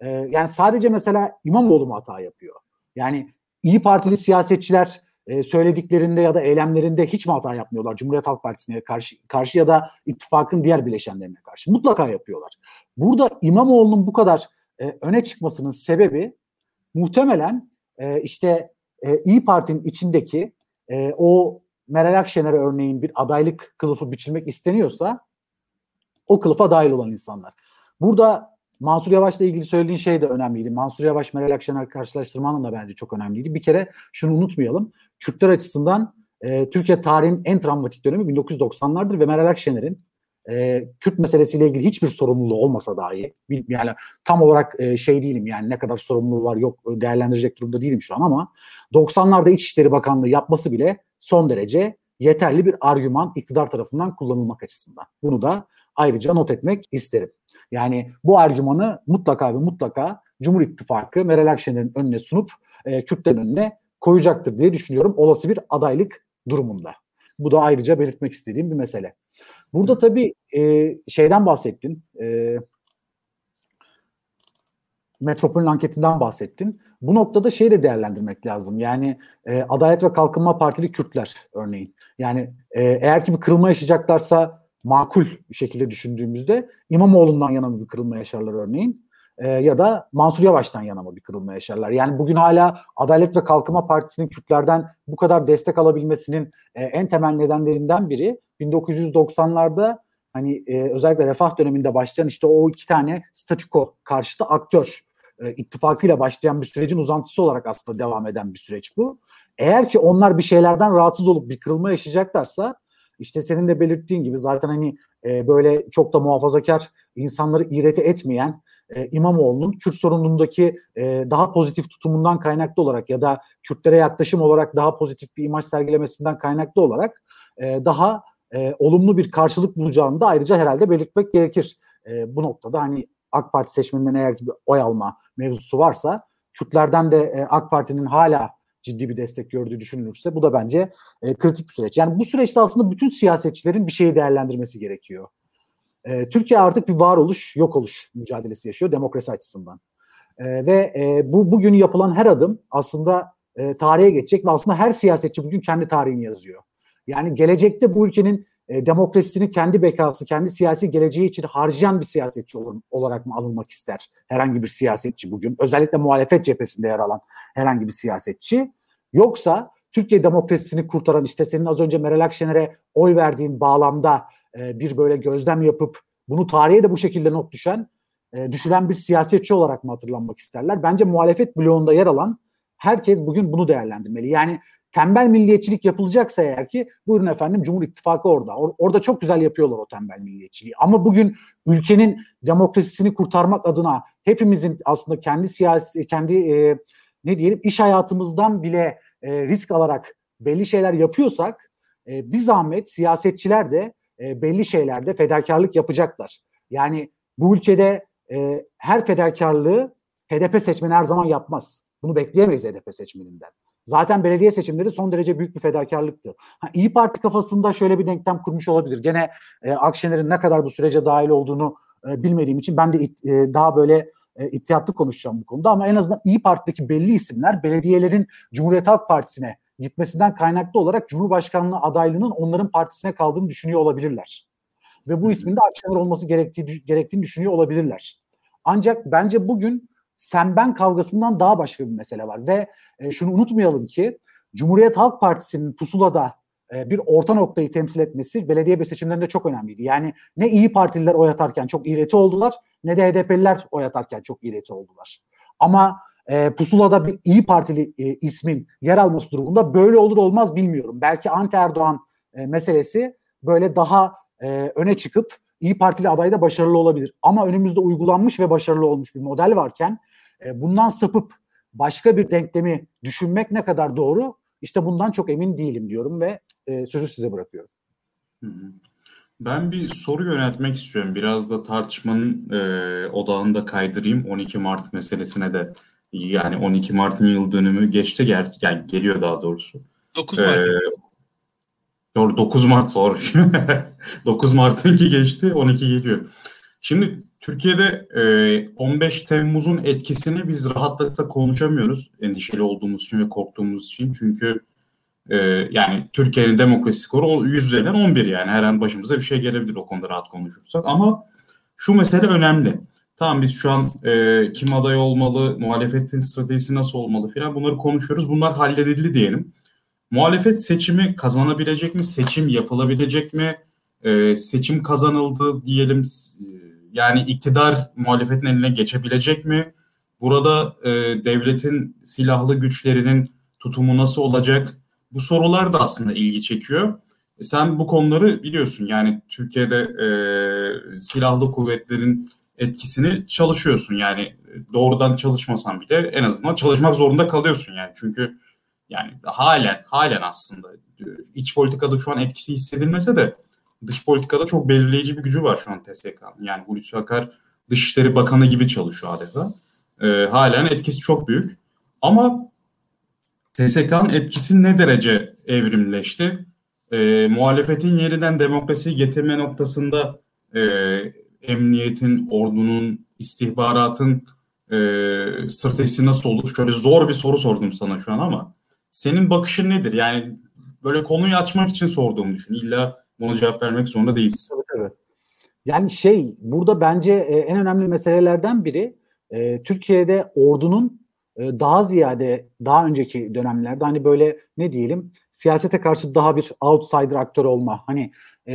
e, yani sadece mesela İmamoğlu mu hata yapıyor? Yani İyi Partili siyasetçiler e, söylediklerinde ya da eylemlerinde hiç mi hata yapmıyorlar Cumhuriyet Halk Partisi'ne karşı, karşı ya da ittifakın diğer bileşenlerine karşı? Mutlaka yapıyorlar. Burada İmamoğlu'nun bu kadar e, öne çıkmasının sebebi muhtemelen e, işte e, İyi Parti'nin içindeki e, o Meral Akşener'e örneğin bir adaylık kılıfı biçilmek isteniyorsa o kılıfa dahil olan insanlar. Burada Mansur Yavaş'la ilgili söylediğin şey de önemliydi. Mansur Yavaş Meral Akşener karşılaştırmanın da bence çok önemliydi. Bir kere şunu unutmayalım. Kürtler açısından e, Türkiye tarihinin en travmatik dönemi 1990'lardır ve Meral Akşener'in e, Kürt meselesiyle ilgili hiçbir sorumluluğu olmasa dahi yani tam olarak e, şey değilim yani ne kadar sorumluluğu var yok değerlendirecek durumda değilim şu an ama 90'larda İçişleri Bakanlığı yapması bile son derece yeterli bir argüman iktidar tarafından kullanılmak açısından. Bunu da ayrıca not etmek isterim. Yani bu argümanı mutlaka ve mutlaka Cumhur İttifakı Meral Akşener'in önüne sunup e, Kürtlerin önüne koyacaktır diye düşünüyorum olası bir adaylık durumunda. Bu da ayrıca belirtmek istediğim bir mesele. Burada tabii e, şeyden bahsettin. E, Metropol'ün anketinden bahsettin. Bu noktada şeyi de değerlendirmek lazım. Yani e, Adalet ve Kalkınma Partili Kürtler örneğin. Yani e, eğer ki bir kırılma yaşayacaklarsa makul bir şekilde düşündüğümüzde İmamoğlu'ndan yana mı bir kırılma yaşarlar örneğin e, ya da Mansur Yavaş'tan yana mı bir kırılma yaşarlar? Yani bugün hala Adalet ve Kalkınma Partisi'nin Kürtlerden bu kadar destek alabilmesinin e, en temel nedenlerinden biri 1990'larda hani e, özellikle refah döneminde başlayan işte o iki tane statüko karşıtı aktör e, ittifakıyla başlayan bir sürecin uzantısı olarak aslında devam eden bir süreç bu. Eğer ki onlar bir şeylerden rahatsız olup bir kırılma yaşayacaklarsa işte senin de belirttiğin gibi zaten hani e, böyle çok da muhafazakar insanları iğreti etmeyen e, İmamoğlu'nun Kürt sorunundaki e, daha pozitif tutumundan kaynaklı olarak ya da Kürtlere yaklaşım olarak daha pozitif bir imaj sergilemesinden kaynaklı olarak e, daha e, olumlu bir karşılık bulacağını da ayrıca herhalde belirtmek gerekir. E, bu noktada hani AK Parti seçmeninden eğer bir oy alma mevzusu varsa Kürtlerden de e, AK Parti'nin hala ciddi bir destek gördüğü düşünülürse bu da bence e, kritik bir süreç. Yani bu süreçte aslında bütün siyasetçilerin bir şeyi değerlendirmesi gerekiyor. E, Türkiye artık bir varoluş, yok oluş mücadelesi yaşıyor demokrasi açısından. E, ve e, bu bugün yapılan her adım aslında e, tarihe geçecek ve aslında her siyasetçi bugün kendi tarihini yazıyor. Yani gelecekte bu ülkenin e, demokrasisini kendi bekası, kendi siyasi geleceği için harcayan bir siyasetçi olur, olarak mı alınmak ister herhangi bir siyasetçi bugün? Özellikle muhalefet cephesinde yer alan herhangi bir siyasetçi. Yoksa Türkiye demokrasisini kurtaran işte senin az önce Meral Akşener'e oy verdiğin bağlamda e, bir böyle gözlem yapıp bunu tarihe de bu şekilde not düşen e, düşülen bir siyasetçi olarak mı hatırlanmak isterler? Bence muhalefet bloğunda yer alan herkes bugün bunu değerlendirmeli. Yani tembel milliyetçilik yapılacaksa eğer ki buyurun efendim Cumhur İttifakı orada. Or- orada çok güzel yapıyorlar o tembel milliyetçiliği. Ama bugün ülkenin demokrasisini kurtarmak adına hepimizin aslında kendi siyasi kendi e, ne diyelim iş hayatımızdan bile e, risk alarak belli şeyler yapıyorsak e, bir zahmet siyasetçiler de e, belli şeylerde fedakarlık yapacaklar. Yani bu ülkede e, her fedakarlığı HDP seçmeni her zaman yapmaz. Bunu bekleyemeyiz HDP seçmeninden. Zaten belediye seçimleri son derece büyük bir fedakarlıktı. Ha, İyi Parti kafasında şöyle bir denklem kurmuş olabilir. Gene e, Akşener'in ne kadar bu sürece dahil olduğunu e, bilmediğim için ben de it, e, daha böyle e, ihtiyatlı konuşacağım bu konuda ama en azından İyi Parti'deki belli isimler belediyelerin Cumhuriyet Halk Partisi'ne gitmesinden kaynaklı olarak Cumhurbaşkanlığı adaylığının onların partisine kaldığını düşünüyor olabilirler. Ve bu ismin de Akşener olması gerektiği, gerektiğini düşünüyor olabilirler. Ancak bence bugün sen ben kavgasından daha başka bir mesele var ve e, şunu unutmayalım ki Cumhuriyet Halk Partisi'nin pusulada e, bir orta noktayı temsil etmesi belediye seçimlerinde çok önemliydi. Yani ne iyi Partililer oy atarken çok iğreti oldular ne de HDP'liler oy atarken çok iğreti oldular. Ama e, pusulada bir iyi Partili e, ismin yer alması durumunda böyle olur olmaz bilmiyorum. Belki anti Erdoğan e, meselesi böyle daha e, öne çıkıp iyi Partili adayda başarılı olabilir. Ama önümüzde uygulanmış ve başarılı olmuş bir model varken e, bundan sapıp başka bir denklemi düşünmek ne kadar doğru? İşte bundan çok emin değilim diyorum ve e, sözü size bırakıyorum. Ben bir soru yöneltmek istiyorum. Biraz da tartışmanın e, odağında kaydırayım. 12 Mart meselesine de yani 12 Mart'ın yıl dönümü geçti gel yani geliyor daha doğrusu. 9 Mart. Ee, doğru 9 Mart var. 9 Mart'ınki geçti 12 geliyor. Şimdi Türkiye'de e, 15 Temmuz'un etkisini biz rahatlıkla konuşamıyoruz. Endişeli olduğumuz için ve korktuğumuz için. Çünkü e, yani Türkiye'nin demokrasi skoru 100 üzerinden 11 yani. Her an başımıza bir şey gelebilir o konuda rahat konuşursak. Ama şu mesele önemli. Tamam biz şu an e, kim aday olmalı, muhalefetin stratejisi nasıl olmalı filan bunları konuşuyoruz. Bunlar halledildi diyelim. Muhalefet seçimi kazanabilecek mi? Seçim yapılabilecek mi? E, seçim kazanıldı diyelim. E, yani iktidar muhalefetin eline geçebilecek mi? Burada e, devletin silahlı güçlerinin tutumu nasıl olacak? Bu sorular da aslında ilgi çekiyor. E, sen bu konuları biliyorsun. Yani Türkiye'de e, silahlı kuvvetlerin etkisini çalışıyorsun. Yani doğrudan çalışmasan bile en azından çalışmak zorunda kalıyorsun yani. Çünkü yani halen halen aslında iç politikada şu an etkisi hissedilmese de dış politikada çok belirleyici bir gücü var şu an TSK'nın. Yani Hulusi Akar Dışişleri Bakanı gibi çalışıyor adeta. E, halen etkisi çok büyük. Ama TSK'nın etkisi ne derece evrimleşti? E, muhalefetin yeniden demokrasiyi getirme noktasında e, emniyetin, ordunun, istihbaratın e, stratejisi nasıl olur? Şöyle zor bir soru sordum sana şu an ama senin bakışın nedir? Yani böyle konuyu açmak için sorduğumu düşün. İlla buna cevap vermek zorunda değilsin. Tabii tabii. Yani şey burada bence e, en önemli meselelerden biri e, Türkiye'de ordunun e, daha ziyade daha önceki dönemlerde hani böyle ne diyelim siyasete karşı daha bir outsider aktör olma. Hani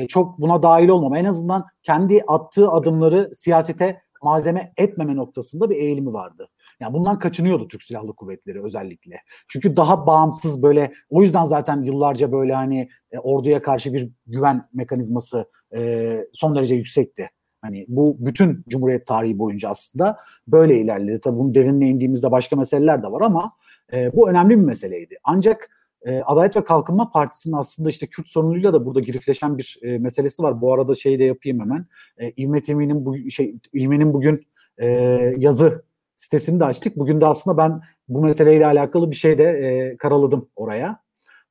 çok buna dahil olmama en azından kendi attığı adımları siyasete malzeme etmeme noktasında bir eğilimi vardı. Yani bundan kaçınıyordu Türk Silahlı Kuvvetleri özellikle. Çünkü daha bağımsız böyle o yüzden zaten yıllarca böyle hani e, orduya karşı bir güven mekanizması e, son derece yüksekti. Hani bu bütün Cumhuriyet tarihi boyunca aslında böyle ilerledi. Tabii bunun derinine indiğimizde başka meseleler de var ama e, bu önemli bir meseleydi. Ancak e, Adalet ve Kalkınma Partisi'nin aslında işte Kürt sorunuyla da burada girifleşen bir e, meselesi var. Bu arada şey de yapayım hemen. E, İvmet Emin'in bu şey bugün e, yazı sitesini de açtık. Bugün de aslında ben bu meseleyle alakalı bir şey de e, karaladım oraya.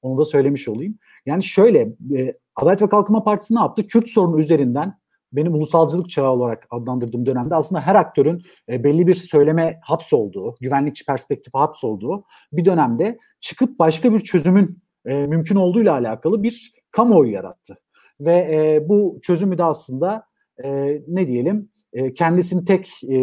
Onu da söylemiş olayım. Yani şöyle e, Adalet ve Kalkınma Partisi ne yaptı? Kürt sorunu üzerinden benim ulusalcılık çağı olarak adlandırdığım dönemde aslında her aktörün e, belli bir söyleme hapsolduğu, güvenlikçi perspektife hapsolduğu bir dönemde çıkıp başka bir çözümün e, mümkün olduğuyla alakalı bir kamuoyu yarattı. Ve e, bu çözümü de aslında e, ne diyelim e, kendisini tek e,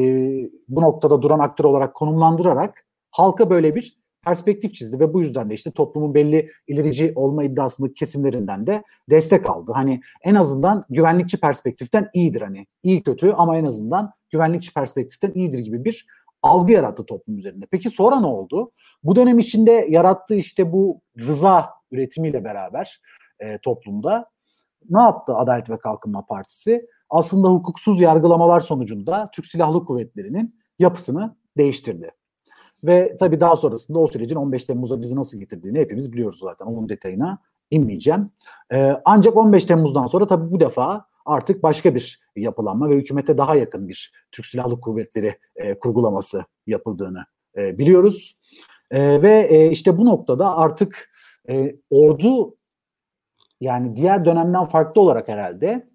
bu noktada duran aktör olarak konumlandırarak halka böyle bir perspektif çizdi ve bu yüzden de işte toplumun belli ilerici olma iddiasındaki kesimlerinden de destek aldı. Hani en azından güvenlikçi perspektiften iyidir hani iyi kötü ama en azından güvenlikçi perspektiften iyidir gibi bir algı yarattı toplum üzerinde. Peki sonra ne oldu? Bu dönem içinde yarattığı işte bu rıza üretimiyle beraber e, toplumda ne yaptı Adalet ve Kalkınma Partisi? Aslında hukuksuz yargılamalar sonucunda Türk Silahlı Kuvvetleri'nin yapısını değiştirdi. Ve tabii daha sonrasında o sürecin 15 Temmuz'a bizi nasıl getirdiğini hepimiz biliyoruz zaten. Onun detayına inmeyeceğim. Ee, ancak 15 Temmuz'dan sonra tabii bu defa artık başka bir yapılanma ve hükümete daha yakın bir Türk Silahlı Kuvvetleri e, kurgulaması yapıldığını e, biliyoruz. E, ve e, işte bu noktada artık e, ordu yani diğer dönemden farklı olarak herhalde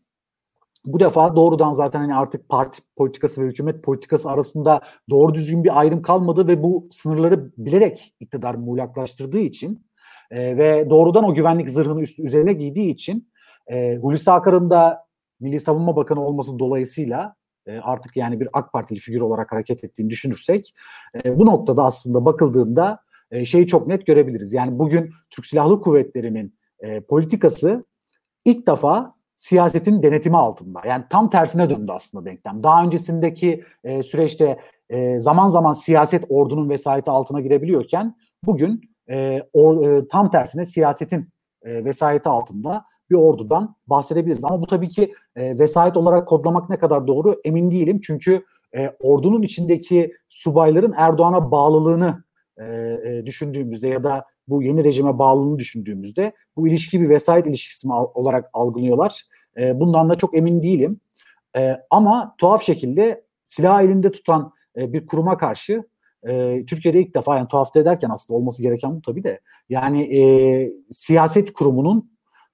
bu defa doğrudan zaten hani artık parti politikası ve hükümet politikası arasında doğru düzgün bir ayrım kalmadı ve bu sınırları bilerek iktidar muğlaklaştırdığı için e, ve doğrudan o güvenlik zırhını üst, üzerine giydiği için e, Hulusi Akar'ın da Milli Savunma Bakanı olması dolayısıyla e, artık yani bir AK Partili figür olarak hareket ettiğini düşünürsek e, bu noktada aslında bakıldığında e, şeyi çok net görebiliriz. Yani bugün Türk Silahlı Kuvvetleri'nin e, politikası ilk defa siyasetin denetimi altında. Yani tam tersine döndü aslında denklem. Daha öncesindeki e, süreçte e, zaman zaman siyaset ordunun vesayeti altına girebiliyorken bugün e, or, e, tam tersine siyasetin e, vesayeti altında bir ordudan bahsedebiliriz. Ama bu tabii ki e, vesayet olarak kodlamak ne kadar doğru emin değilim. Çünkü e, ordunun içindeki subayların Erdoğan'a bağlılığını e, e, düşündüğümüzde ya da bu yeni rejime bağlılığını düşündüğümüzde bu ilişki bir vesayet ilişkisi olarak algılıyorlar. E, bundan da çok emin değilim. E, ama tuhaf şekilde silah elinde tutan e, bir kuruma karşı e, Türkiye'de ilk defa yani tuhaf ederken aslında olması gereken bu tabii de yani e, siyaset kurumunun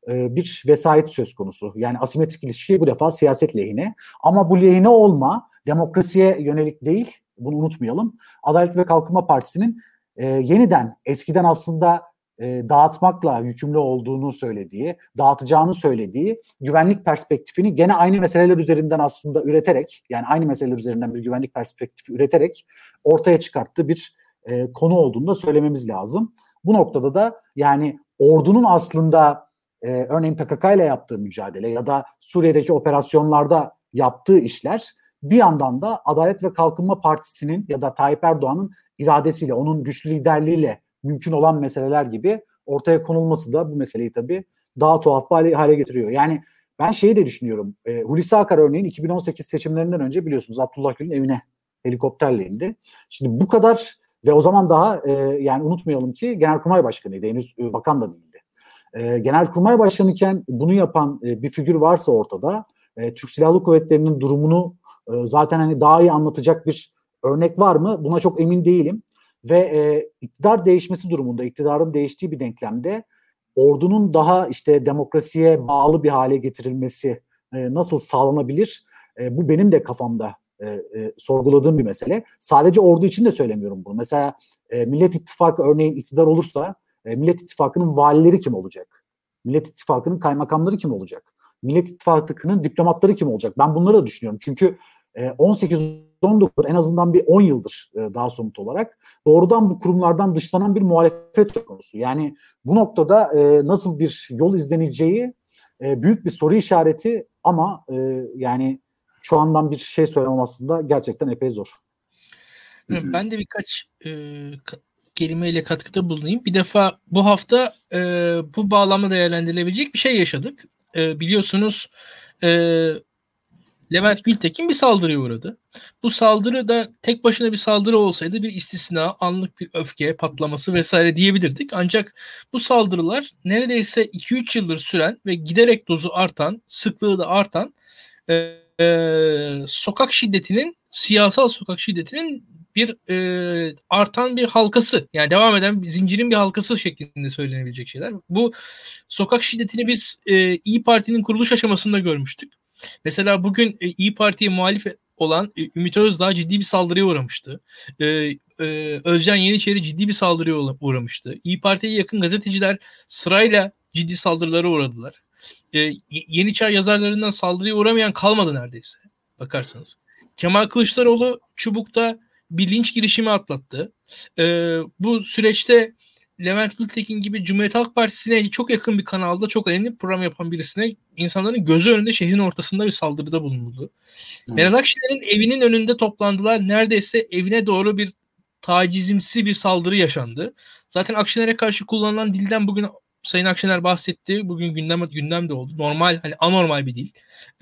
e, bir vesayet söz konusu. Yani asimetrik ilişki bu defa siyaset lehine. Ama bu lehine olma demokrasiye yönelik değil, bunu unutmayalım. Adalet ve Kalkınma Partisi'nin e, yeniden eskiden aslında e, dağıtmakla yükümlü olduğunu söylediği, dağıtacağını söylediği güvenlik perspektifini gene aynı meseleler üzerinden aslında üreterek, yani aynı meseleler üzerinden bir güvenlik perspektifi üreterek ortaya çıkarttığı bir e, konu olduğunu da söylememiz lazım. Bu noktada da yani ordunun aslında e, örneğin PKK ile yaptığı mücadele ya da Suriye'deki operasyonlarda yaptığı işler bir yandan da Adalet ve Kalkınma Partisi'nin ya da Tayyip Erdoğan'ın iradesiyle, onun güçlü liderliğiyle mümkün olan meseleler gibi ortaya konulması da bu meseleyi tabii daha tuhaf bir hale, getiriyor. Yani ben şeyi de düşünüyorum. E, Hulusi Akar örneğin 2018 seçimlerinden önce biliyorsunuz Abdullah Gül'ün evine helikopterle indi. Şimdi bu kadar ve o zaman daha e, yani unutmayalım ki Genelkurmay Başkanıydı. Henüz e, bakan da değildi. E, Genelkurmay Başkanı iken bunu yapan e, bir figür varsa ortada e, Türk Silahlı Kuvvetleri'nin durumunu e, zaten hani daha iyi anlatacak bir örnek var mı? Buna çok emin değilim. Ve e, iktidar değişmesi durumunda, iktidarın değiştiği bir denklemde ordunun daha işte demokrasiye bağlı bir hale getirilmesi e, nasıl sağlanabilir? E, bu benim de kafamda e, e, sorguladığım bir mesele. Sadece ordu için de söylemiyorum bunu. Mesela e, Millet İttifakı örneğin iktidar olursa e, Millet İttifakı'nın valileri kim olacak? Millet İttifakı'nın kaymakamları kim olacak? Millet İttifakı'nın diplomatları kim olacak? Ben bunları da düşünüyorum. Çünkü 18-19 en azından bir 10 yıldır daha somut olarak doğrudan bu kurumlardan dışlanan bir muhalefet konusu. Yani bu noktada nasıl bir yol izleneceği büyük bir soru işareti ama yani şu andan bir şey söylemem aslında gerçekten epey zor. Ben de birkaç e, kelimeyle katkıda bulunayım. Bir defa bu hafta e, bu bağlamda değerlendirilebilecek bir şey yaşadık. E, biliyorsunuz e, Levent Gültekin bir saldırıya uğradı. Bu saldırı da tek başına bir saldırı olsaydı bir istisna, anlık bir öfke patlaması vesaire diyebilirdik. Ancak bu saldırılar neredeyse 2-3 yıldır süren ve giderek dozu artan, sıklığı da artan e, e, sokak şiddetinin, siyasal sokak şiddetinin bir e, artan bir halkası yani devam eden zincirin bir halkası şeklinde söylenebilecek şeyler. Bu sokak şiddetini biz e, İyi Parti'nin kuruluş aşamasında görmüştük. Mesela bugün e, İyi Parti'ye muhalif olan e, Ümit Özdağ ciddi bir saldırıya uğramıştı. E, e, Özcan Yeniçeri ciddi bir saldırıya uğramıştı. İyi Parti'ye yakın gazeteciler sırayla ciddi saldırılara uğradılar. E, Yeni Çağ yazarlarından saldırıya uğramayan kalmadı neredeyse bakarsanız. Kemal Kılıçdaroğlu Çubuk'ta bir linç girişimi atlattı. E, bu süreçte Levent Gültekin gibi Cumhuriyet Halk Partisi'ne çok yakın bir kanalda çok önemli program yapan birisine insanların gözü önünde şehrin ortasında bir saldırıda bulunuldu. Hmm. Meral Akşener'in evinin önünde toplandılar. Neredeyse evine doğru bir tacizimsi bir saldırı yaşandı. Zaten Akşener'e karşı kullanılan dilden bugün Sayın Akşener bahsetti. Bugün gündem gündemde oldu. Normal hani anormal bir dil.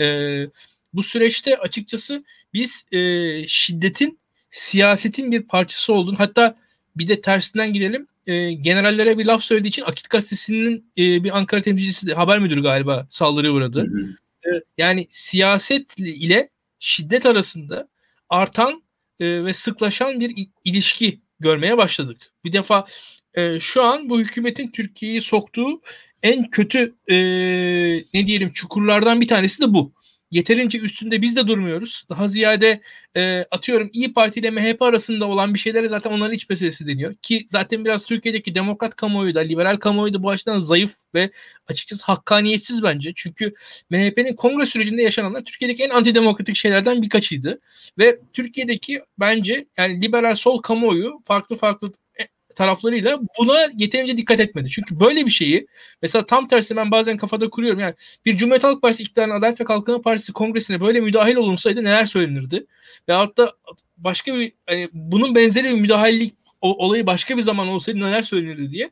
Ee, bu süreçte açıkçası biz e, şiddetin siyasetin bir parçası olduğunu hatta bir de tersinden gidelim. E, generallere bir laf söylediği için Akit Gazetesi'nin e, bir Ankara temsilcisi de haber müdürü galiba saldırıya uğradı. Hı hı. E, yani siyaset ile şiddet arasında artan e, ve sıklaşan bir ilişki görmeye başladık. Bir defa e, şu an bu hükümetin Türkiye'yi soktuğu en kötü e, ne diyelim çukurlardan bir tanesi de bu yeterince üstünde biz de durmuyoruz. Daha ziyade e, atıyorum İyi Parti ile MHP arasında olan bir şeylere zaten onların iç meselesi deniyor. Ki zaten biraz Türkiye'deki demokrat kamuoyu da liberal kamuoyu da bu açıdan zayıf ve açıkçası hakkaniyetsiz bence. Çünkü MHP'nin kongre sürecinde yaşananlar Türkiye'deki en antidemokratik şeylerden birkaçıydı. Ve Türkiye'deki bence yani liberal sol kamuoyu farklı farklı taraflarıyla buna yeterince dikkat etmedi. Çünkü böyle bir şeyi mesela tam tersi ben bazen kafada kuruyorum. Yani bir Cumhuriyet Halk Partisi iktidarının Adalet ve Kalkınma Partisi kongresine böyle müdahil olunsaydı neler söylenirdi? Veyahut da başka bir hani bunun benzeri bir müdahalelik olayı başka bir zaman olsaydı neler söylenirdi diye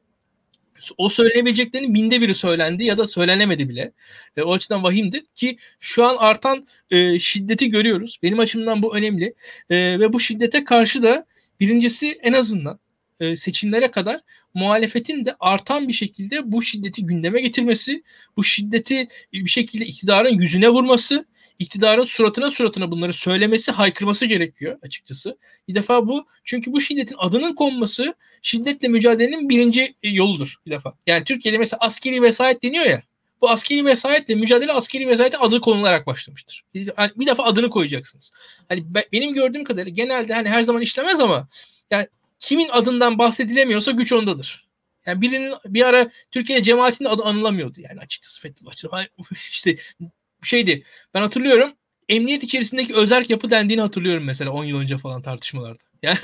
o söylenebileceklerin binde biri söylendi ya da söylenemedi bile. E, o açıdan vahimdir ki şu an artan e, şiddeti görüyoruz. Benim açımdan bu önemli e, ve bu şiddete karşı da birincisi en azından e, seçimlere kadar muhalefetin de artan bir şekilde bu şiddeti gündeme getirmesi, bu şiddeti bir şekilde iktidarın yüzüne vurması iktidarın suratına suratına bunları söylemesi, haykırması gerekiyor açıkçası. Bir defa bu çünkü bu şiddetin adının konması şiddetle mücadelenin birinci e, yoludur bir defa. Yani Türkiye'de mesela askeri vesayet deniyor ya. Bu askeri vesayetle mücadele askeri vesayete adı konularak başlamıştır. Bir defa adını koyacaksınız. Hani benim gördüğüm kadarıyla genelde hani her zaman işlemez ama yani kimin adından bahsedilemiyorsa güç ondadır. Yani birinin bir ara Türkiye cemaatinin adı anılamıyordu yani açıkçası Fethullah İşte şeydi. Ben hatırlıyorum. Emniyet içerisindeki özerk yapı dendiğini hatırlıyorum mesela 10 yıl önce falan tartışmalarda. Yani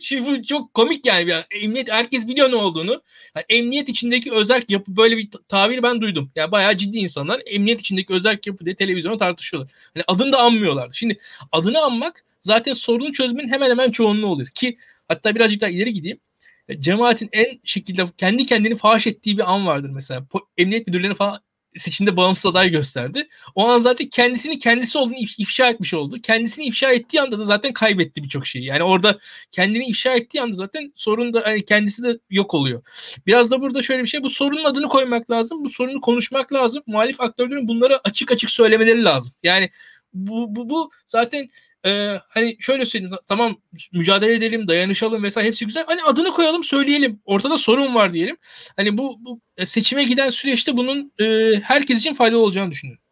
şimdi bu çok komik yani. yani. Emniyet herkes biliyor ne olduğunu. Yani emniyet içindeki özerk yapı böyle bir tabir ben duydum. Yani bayağı ciddi insanlar emniyet içindeki özerk yapı diye televizyona tartışıyorlar. Hani adını da anmıyorlar. Şimdi adını anmak zaten sorunu çözmenin hemen hemen çoğunluğu oluyor. Ki hatta birazcık daha ileri gideyim. E, cemaatin en şekilde kendi kendini faş ettiği bir an vardır mesela. Emniyet müdürlerini falan seçimde bağımsız aday gösterdi. O an zaten kendisini kendisi olduğunu ifşa etmiş oldu. Kendisini ifşa ettiği anda da zaten kaybetti birçok şeyi. Yani orada kendini ifşa ettiği anda zaten sorun da hani kendisi de yok oluyor. Biraz da burada şöyle bir şey bu sorunun adını koymak lazım. Bu sorunu konuşmak lazım. Muhalif aktörlerin bunları açık açık söylemeleri lazım. Yani bu, bu, bu zaten e, hani şöyle söyleyeyim tamam mücadele edelim dayanışalım vesaire hepsi güzel hani adını koyalım söyleyelim ortada sorun var diyelim hani bu, bu e, seçime giden süreçte bunun e, herkes için faydalı olacağını düşünüyorum.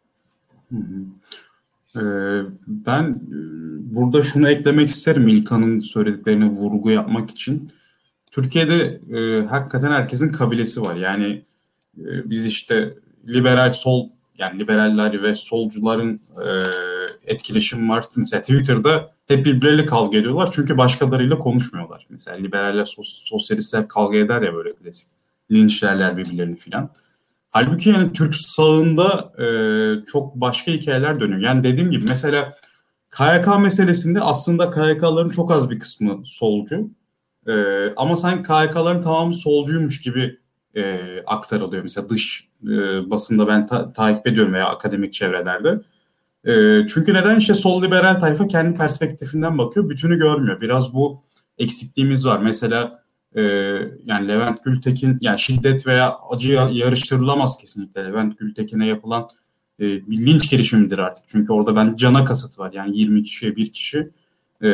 Ee, ben e, burada şunu eklemek isterim İlkan'ın söylediklerine vurgu yapmak için. Türkiye'de e, hakikaten herkesin kabilesi var. Yani e, biz işte liberal sol yani liberaller ve solcuların e, etkileşim var. Mesela Twitter'da hep birbirleriyle kavga ediyorlar çünkü başkalarıyla konuşmuyorlar. Mesela liberaller, sos- sosyalistler kavga eder ya böyle klasik. Linçlerler birbirlerini filan. Halbuki yani Türk sağında e, çok başka hikayeler dönüyor. Yani dediğim gibi mesela KYK meselesinde aslında KYK'ların çok az bir kısmı solcu. E, ama sanki KYK'ların tamamı solcuymuş gibi e, aktarılıyor. Mesela dış e, basında ben ta- takip ediyorum veya akademik çevrelerde. E, çünkü neden işte sol liberal tayfa kendi perspektifinden bakıyor, bütünü görmüyor. Biraz bu eksikliğimiz var. Mesela e, yani Levent Gültekin, yani şiddet veya acı yarıştırılamaz kesinlikle. Levent Gültekin'e yapılan e, bir linç girişimidir artık. Çünkü orada ben cana kasıt var. Yani 20 kişiye bir kişi. E,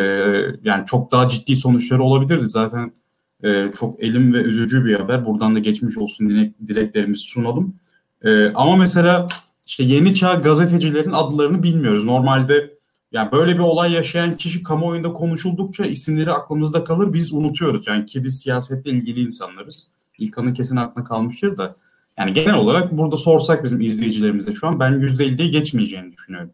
yani çok daha ciddi sonuçları olabilirdi. Zaten e, çok elim ve üzücü bir haber. Buradan da geçmiş olsun dilek, dileklerimizi sunalım. E, ama mesela işte yeni çağ gazetecilerin adlarını bilmiyoruz. Normalde yani böyle bir olay yaşayan kişi kamuoyunda konuşuldukça isimleri aklımızda kalır. Biz unutuyoruz. Yani ki biz siyasetle ilgili insanlarız. İlkan'ın kesin aklına kalmıştır da. Yani genel olarak burada sorsak bizim izleyicilerimize şu an ben %50'ye geçmeyeceğini düşünüyorum.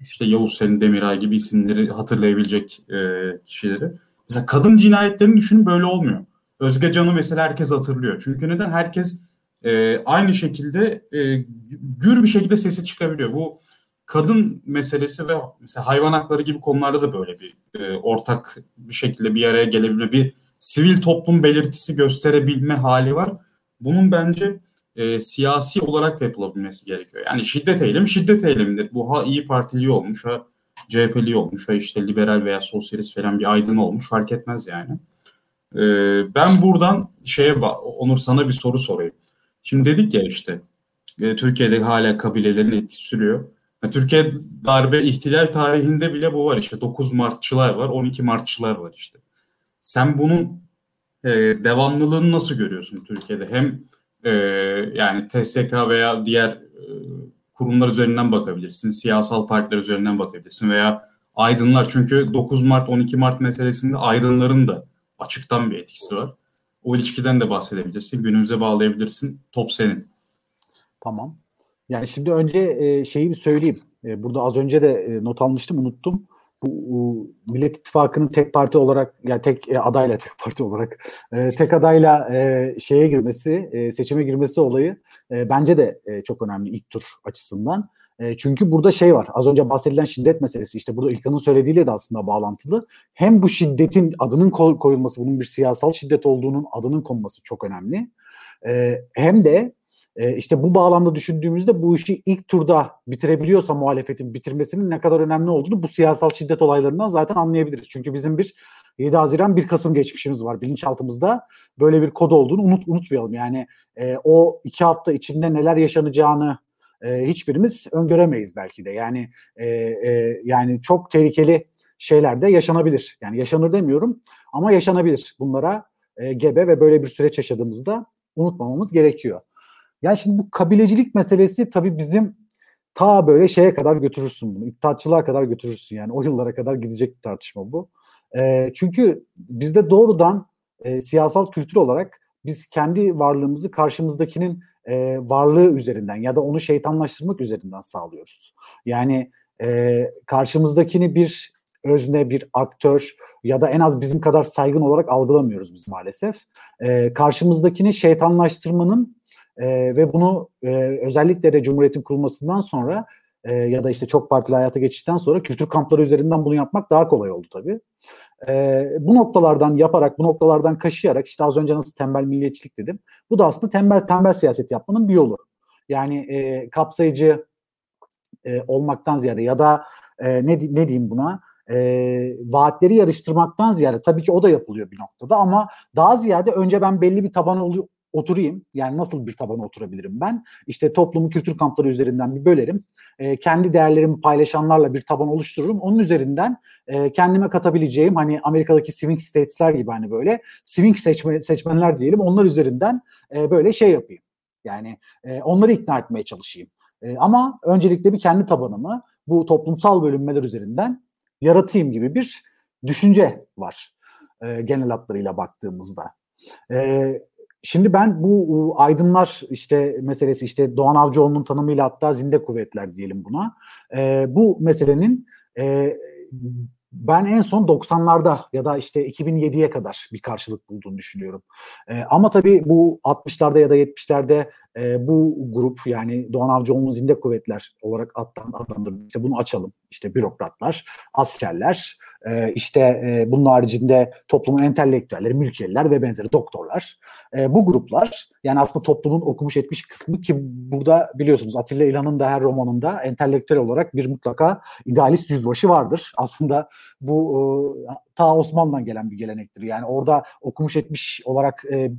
İşte Yavuz Selim Demiray gibi isimleri hatırlayabilecek e, kişileri. Mesela kadın cinayetlerini düşünün böyle olmuyor. Özge Can'ı mesela herkes hatırlıyor. Çünkü neden? Herkes e, aynı şekilde e, gür bir şekilde sesi çıkabiliyor. Bu kadın meselesi ve mesela hayvan hakları gibi konularda da böyle bir e, ortak bir şekilde bir araya gelebilme, bir sivil toplum belirtisi gösterebilme hali var. Bunun bence e, siyasi olarak da yapılabilmesi gerekiyor. Yani şiddet eylemi şiddet eylemidir. Bu ha iyi Partili olmuş, ha CHP'li olmuş, ha işte liberal veya sosyalist falan bir aydın olmuş fark etmez yani. E, ben buradan şeye Onur sana bir soru sorayım. Şimdi dedik ya işte e, Türkiye'de hala kabilelerin etkisi sürüyor. Türkiye darbe ihtilal tarihinde bile bu var işte 9 Martçılar var 12 Martçılar var işte. Sen bunun e, devamlılığını nasıl görüyorsun Türkiye'de? Hem e, yani TSK veya diğer e, kurumlar üzerinden bakabilirsin, siyasal partiler üzerinden bakabilirsin veya aydınlar çünkü 9 Mart 12 Mart meselesinde aydınların da açıktan bir etkisi var. O ilişkiden de bahsedebilirsin. Günümüze bağlayabilirsin. Top senin. Tamam. Yani şimdi önce e, şeyi bir söyleyeyim. E, burada az önce de e, not almıştım, unuttum. bu Millet İttifakı'nın tek parti olarak ya yani tek e, adayla tek parti olarak e, tek adayla e, şeye girmesi, e, seçime girmesi olayı e, bence de e, çok önemli ilk tur açısından. Çünkü burada şey var. Az önce bahsedilen şiddet meselesi işte burada İlkan'ın söylediğiyle de aslında bağlantılı. Hem bu şiddetin adının koyulması, bunun bir siyasal şiddet olduğunun adının konması çok önemli. Hem de işte bu bağlamda düşündüğümüzde bu işi ilk turda bitirebiliyorsa muhalefetin bitirmesinin ne kadar önemli olduğunu bu siyasal şiddet olaylarından zaten anlayabiliriz. Çünkü bizim bir 7 Haziran 1 Kasım geçmişimiz var bilinçaltımızda. Böyle bir kod olduğunu unut, unutmayalım. Yani e, o iki hafta içinde neler yaşanacağını e, hiçbirimiz öngöremeyiz belki de. Yani e, e, yani çok tehlikeli şeyler de yaşanabilir. Yani yaşanır demiyorum ama yaşanabilir. Bunlara e, gebe ve böyle bir süreç yaşadığımızda unutmamamız gerekiyor. Yani şimdi bu kabilecilik meselesi tabii bizim ta böyle şeye kadar götürürsün bunu. İttihatçılığa kadar götürürsün yani. O yıllara kadar gidecek bir tartışma bu. E, çünkü bizde doğrudan e, siyasal kültür olarak biz kendi varlığımızı karşımızdakinin e, varlığı üzerinden ya da onu şeytanlaştırmak üzerinden sağlıyoruz. Yani e, karşımızdakini bir özne, bir aktör ya da en az bizim kadar saygın olarak algılamıyoruz biz maalesef. E, karşımızdakini şeytanlaştırmanın e, ve bunu e, özellikle de Cumhuriyet'in kurulmasından sonra e, ya da işte çok partili hayata geçişten sonra kültür kampları üzerinden bunu yapmak daha kolay oldu tabii. E, bu noktalardan yaparak, bu noktalardan kaşıyarak işte az önce nasıl tembel milliyetçilik dedim. Bu da aslında tembel tembel siyaset yapmanın bir yolu. Yani e, kapsayıcı e, olmaktan ziyade ya da e, ne, ne diyeyim buna e, vaatleri yarıştırmaktan ziyade tabii ki o da yapılıyor bir noktada ama daha ziyade önce ben belli bir taban oturayım. Yani nasıl bir tabana oturabilirim ben? İşte toplumu kültür kampları üzerinden bir bölerim. E, kendi değerlerimi paylaşanlarla bir taban oluştururum. Onun üzerinden e, kendime katabileceğim hani Amerika'daki swing states'ler gibi hani böyle swing seçme, seçmenler diyelim. Onlar üzerinden e, böyle şey yapayım. Yani e, onları ikna etmeye çalışayım. E, ama öncelikle bir kendi tabanımı bu toplumsal bölünmeler üzerinden yaratayım gibi bir düşünce var e, genel hatlarıyla baktığımızda. E, Şimdi ben bu aydınlar işte meselesi işte Doğan Avcıoğlu'nun tanımıyla hatta zinde kuvvetler diyelim buna. E, bu meselenin e, ben en son 90'larda ya da işte 2007'ye kadar bir karşılık bulduğunu düşünüyorum. E, ama tabii bu 60'larda ya da 70'lerde e, bu grup yani Doğan Avcıoğlu'nun zinde kuvvetler olarak adlandırılıyor. İşte bunu açalım. İşte bürokratlar, askerler, e, işte e, bunun haricinde toplumun entelektüelleri, mülkiyeliler ve benzeri doktorlar. E, bu gruplar yani aslında toplumun okumuş etmiş kısmı ki burada biliyorsunuz Atilla İlhan'ın da her romanında entelektüel olarak bir mutlaka idealist yüzbaşı vardır. Aslında bu e, ta Osmanlı'dan gelen bir gelenektir. Yani orada okumuş etmiş olarak e,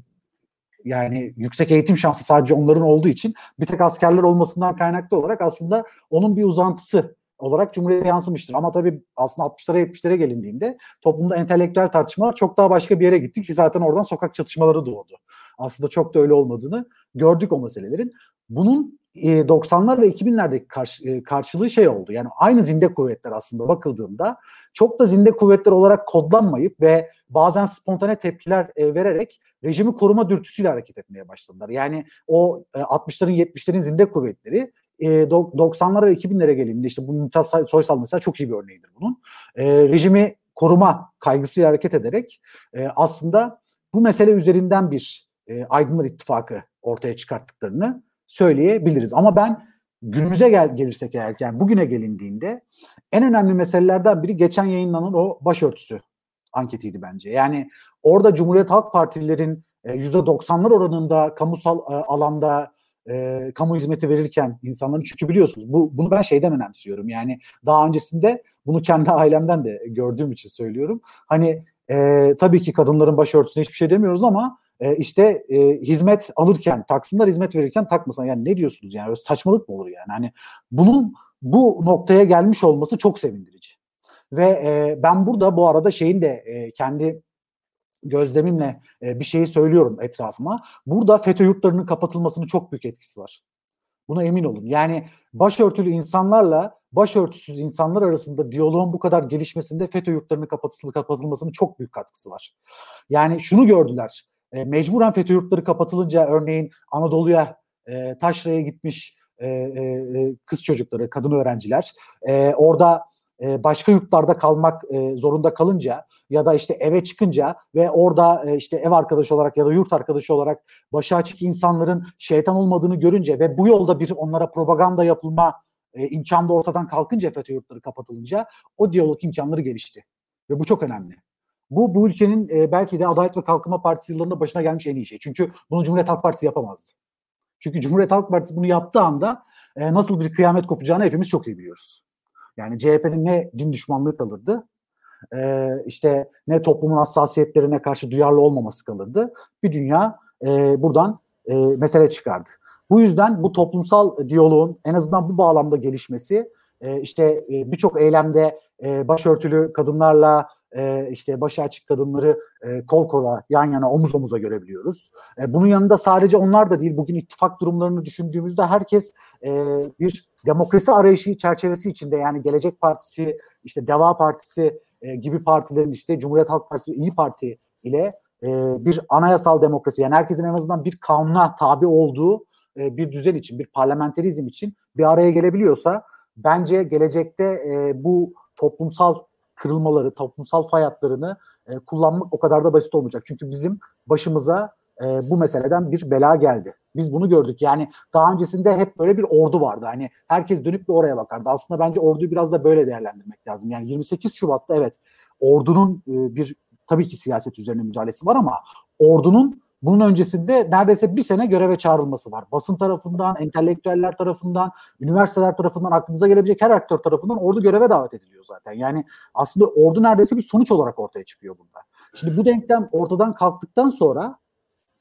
yani yüksek eğitim şansı sadece onların olduğu için bir tek askerler olmasından kaynaklı olarak aslında onun bir uzantısı olarak Cumhuriyet'e yansımıştır. Ama tabii aslında 60'lara 70'lere gelindiğinde toplumda entelektüel tartışmalar çok daha başka bir yere gitti ki zaten oradan sokak çatışmaları doğdu. Aslında çok da öyle olmadığını gördük o meselelerin. Bunun 90'lar e, ve 2000'lerdeki karşı, e, karşılığı şey oldu. Yani aynı zinde kuvvetler aslında bakıldığında çok da zinde kuvvetler olarak kodlanmayıp ve bazen spontane tepkiler e, vererek rejimi koruma dürtüsüyle hareket etmeye başladılar. Yani o 60'ların 70'lerin zinde kuvvetleri 90'lara ve 2000'lere gelindiğinde işte bu Mümtaz Soysal mesela çok iyi bir örneğidir bunun. rejimi koruma kaygısıyla hareket ederek aslında bu mesele üzerinden bir Aydınlar İttifakı ortaya çıkarttıklarını söyleyebiliriz. Ama ben günümüze gel gelirsek eğer yani bugüne gelindiğinde en önemli meselelerden biri geçen yayınlanan o başörtüsü anketiydi bence. Yani orada Cumhuriyet Halk Partililerin %90'lar oranında kamusal e, alanda e, kamu hizmeti verirken insanların çünkü biliyorsunuz bu bunu ben şeyden önemsiyorum. Yani daha öncesinde bunu kendi ailemden de gördüğüm için söylüyorum. Hani e, tabii ki kadınların başörtüsüne hiçbir şey demiyoruz ama e, işte e, hizmet alırken taksınlar hizmet verirken takmasın. Yani ne diyorsunuz yani öyle saçmalık mı olur yani? Hani bunun bu noktaya gelmiş olması çok sevindirici. Ve e, ben burada bu arada şeyin de e, kendi gözlemimle e, bir şeyi söylüyorum etrafıma. Burada FETÖ yurtlarının kapatılmasının çok büyük etkisi var. Buna emin olun. Yani başörtülü insanlarla başörtüsüz insanlar arasında diyaloğun bu kadar gelişmesinde FETÖ yurtlarının kapatılmasının çok büyük katkısı var. Yani şunu gördüler. E, mecburen FETÖ yurtları kapatılınca örneğin Anadolu'ya, e, Taşra'ya gitmiş e, e, e, kız çocukları, kadın öğrenciler e, orada e, başka yurtlarda kalmak e, zorunda kalınca ya da işte eve çıkınca ve orada e, işte ev arkadaşı olarak ya da yurt arkadaşı olarak başı açık insanların şeytan olmadığını görünce ve bu yolda bir onlara propaganda yapılma imkanı da ortadan kalkınca FETÖ yurtları kapatılınca o diyalog imkanları gelişti. Ve bu çok önemli. Bu bu ülkenin belki de Adalet ve Kalkınma Partisi yıllarında başına gelmiş en iyi şey. Çünkü bunu Cumhuriyet Halk Partisi yapamazdı. Çünkü Cumhuriyet Halk Partisi bunu yaptığı anda nasıl bir kıyamet kopacağını hepimiz çok iyi biliyoruz. Yani CHP'nin ne din düşmanlığı kalırdı, e, işte ne toplumun hassasiyetlerine karşı duyarlı olmaması kalırdı. Bir dünya e, buradan e, mesele çıkardı. Bu yüzden bu toplumsal diyaloğun en azından bu bağlamda gelişmesi, e, işte e, birçok eylemde e, başörtülü kadınlarla e, işte başı açık kadınları e, kol kola yan yana omuz omuza görebiliyoruz. E, bunun yanında sadece onlar da değil bugün ittifak durumlarını düşündüğümüzde herkes e, bir demokrasi arayışı çerçevesi içinde yani Gelecek Partisi, işte Deva Partisi e, gibi partilerin işte Cumhuriyet Halk Partisi, İyi Parti ile e, bir anayasal demokrasi yani herkesin en azından bir kanuna tabi olduğu e, bir düzen için, bir parlamenterizm için bir araya gelebiliyorsa bence gelecekte e, bu toplumsal kırılmaları, toplumsal fay hatlarını e, kullanmak o kadar da basit olmayacak. Çünkü bizim başımıza e, bu meseleden bir bela geldi. Biz bunu gördük. Yani daha öncesinde hep böyle bir ordu vardı. Hani herkes dönüp de oraya bakardı. Aslında bence orduyu biraz da böyle değerlendirmek lazım. Yani 28 Şubat'ta evet ordunun e, bir tabii ki siyaset üzerine müdahalesi var ama ordunun bunun öncesinde neredeyse bir sene göreve çağrılması var. Basın tarafından, entelektüeller tarafından, üniversiteler tarafından, aklınıza gelebilecek her aktör tarafından ordu göreve davet ediliyor zaten. Yani aslında ordu neredeyse bir sonuç olarak ortaya çıkıyor bunda. Şimdi bu denklem ortadan kalktıktan sonra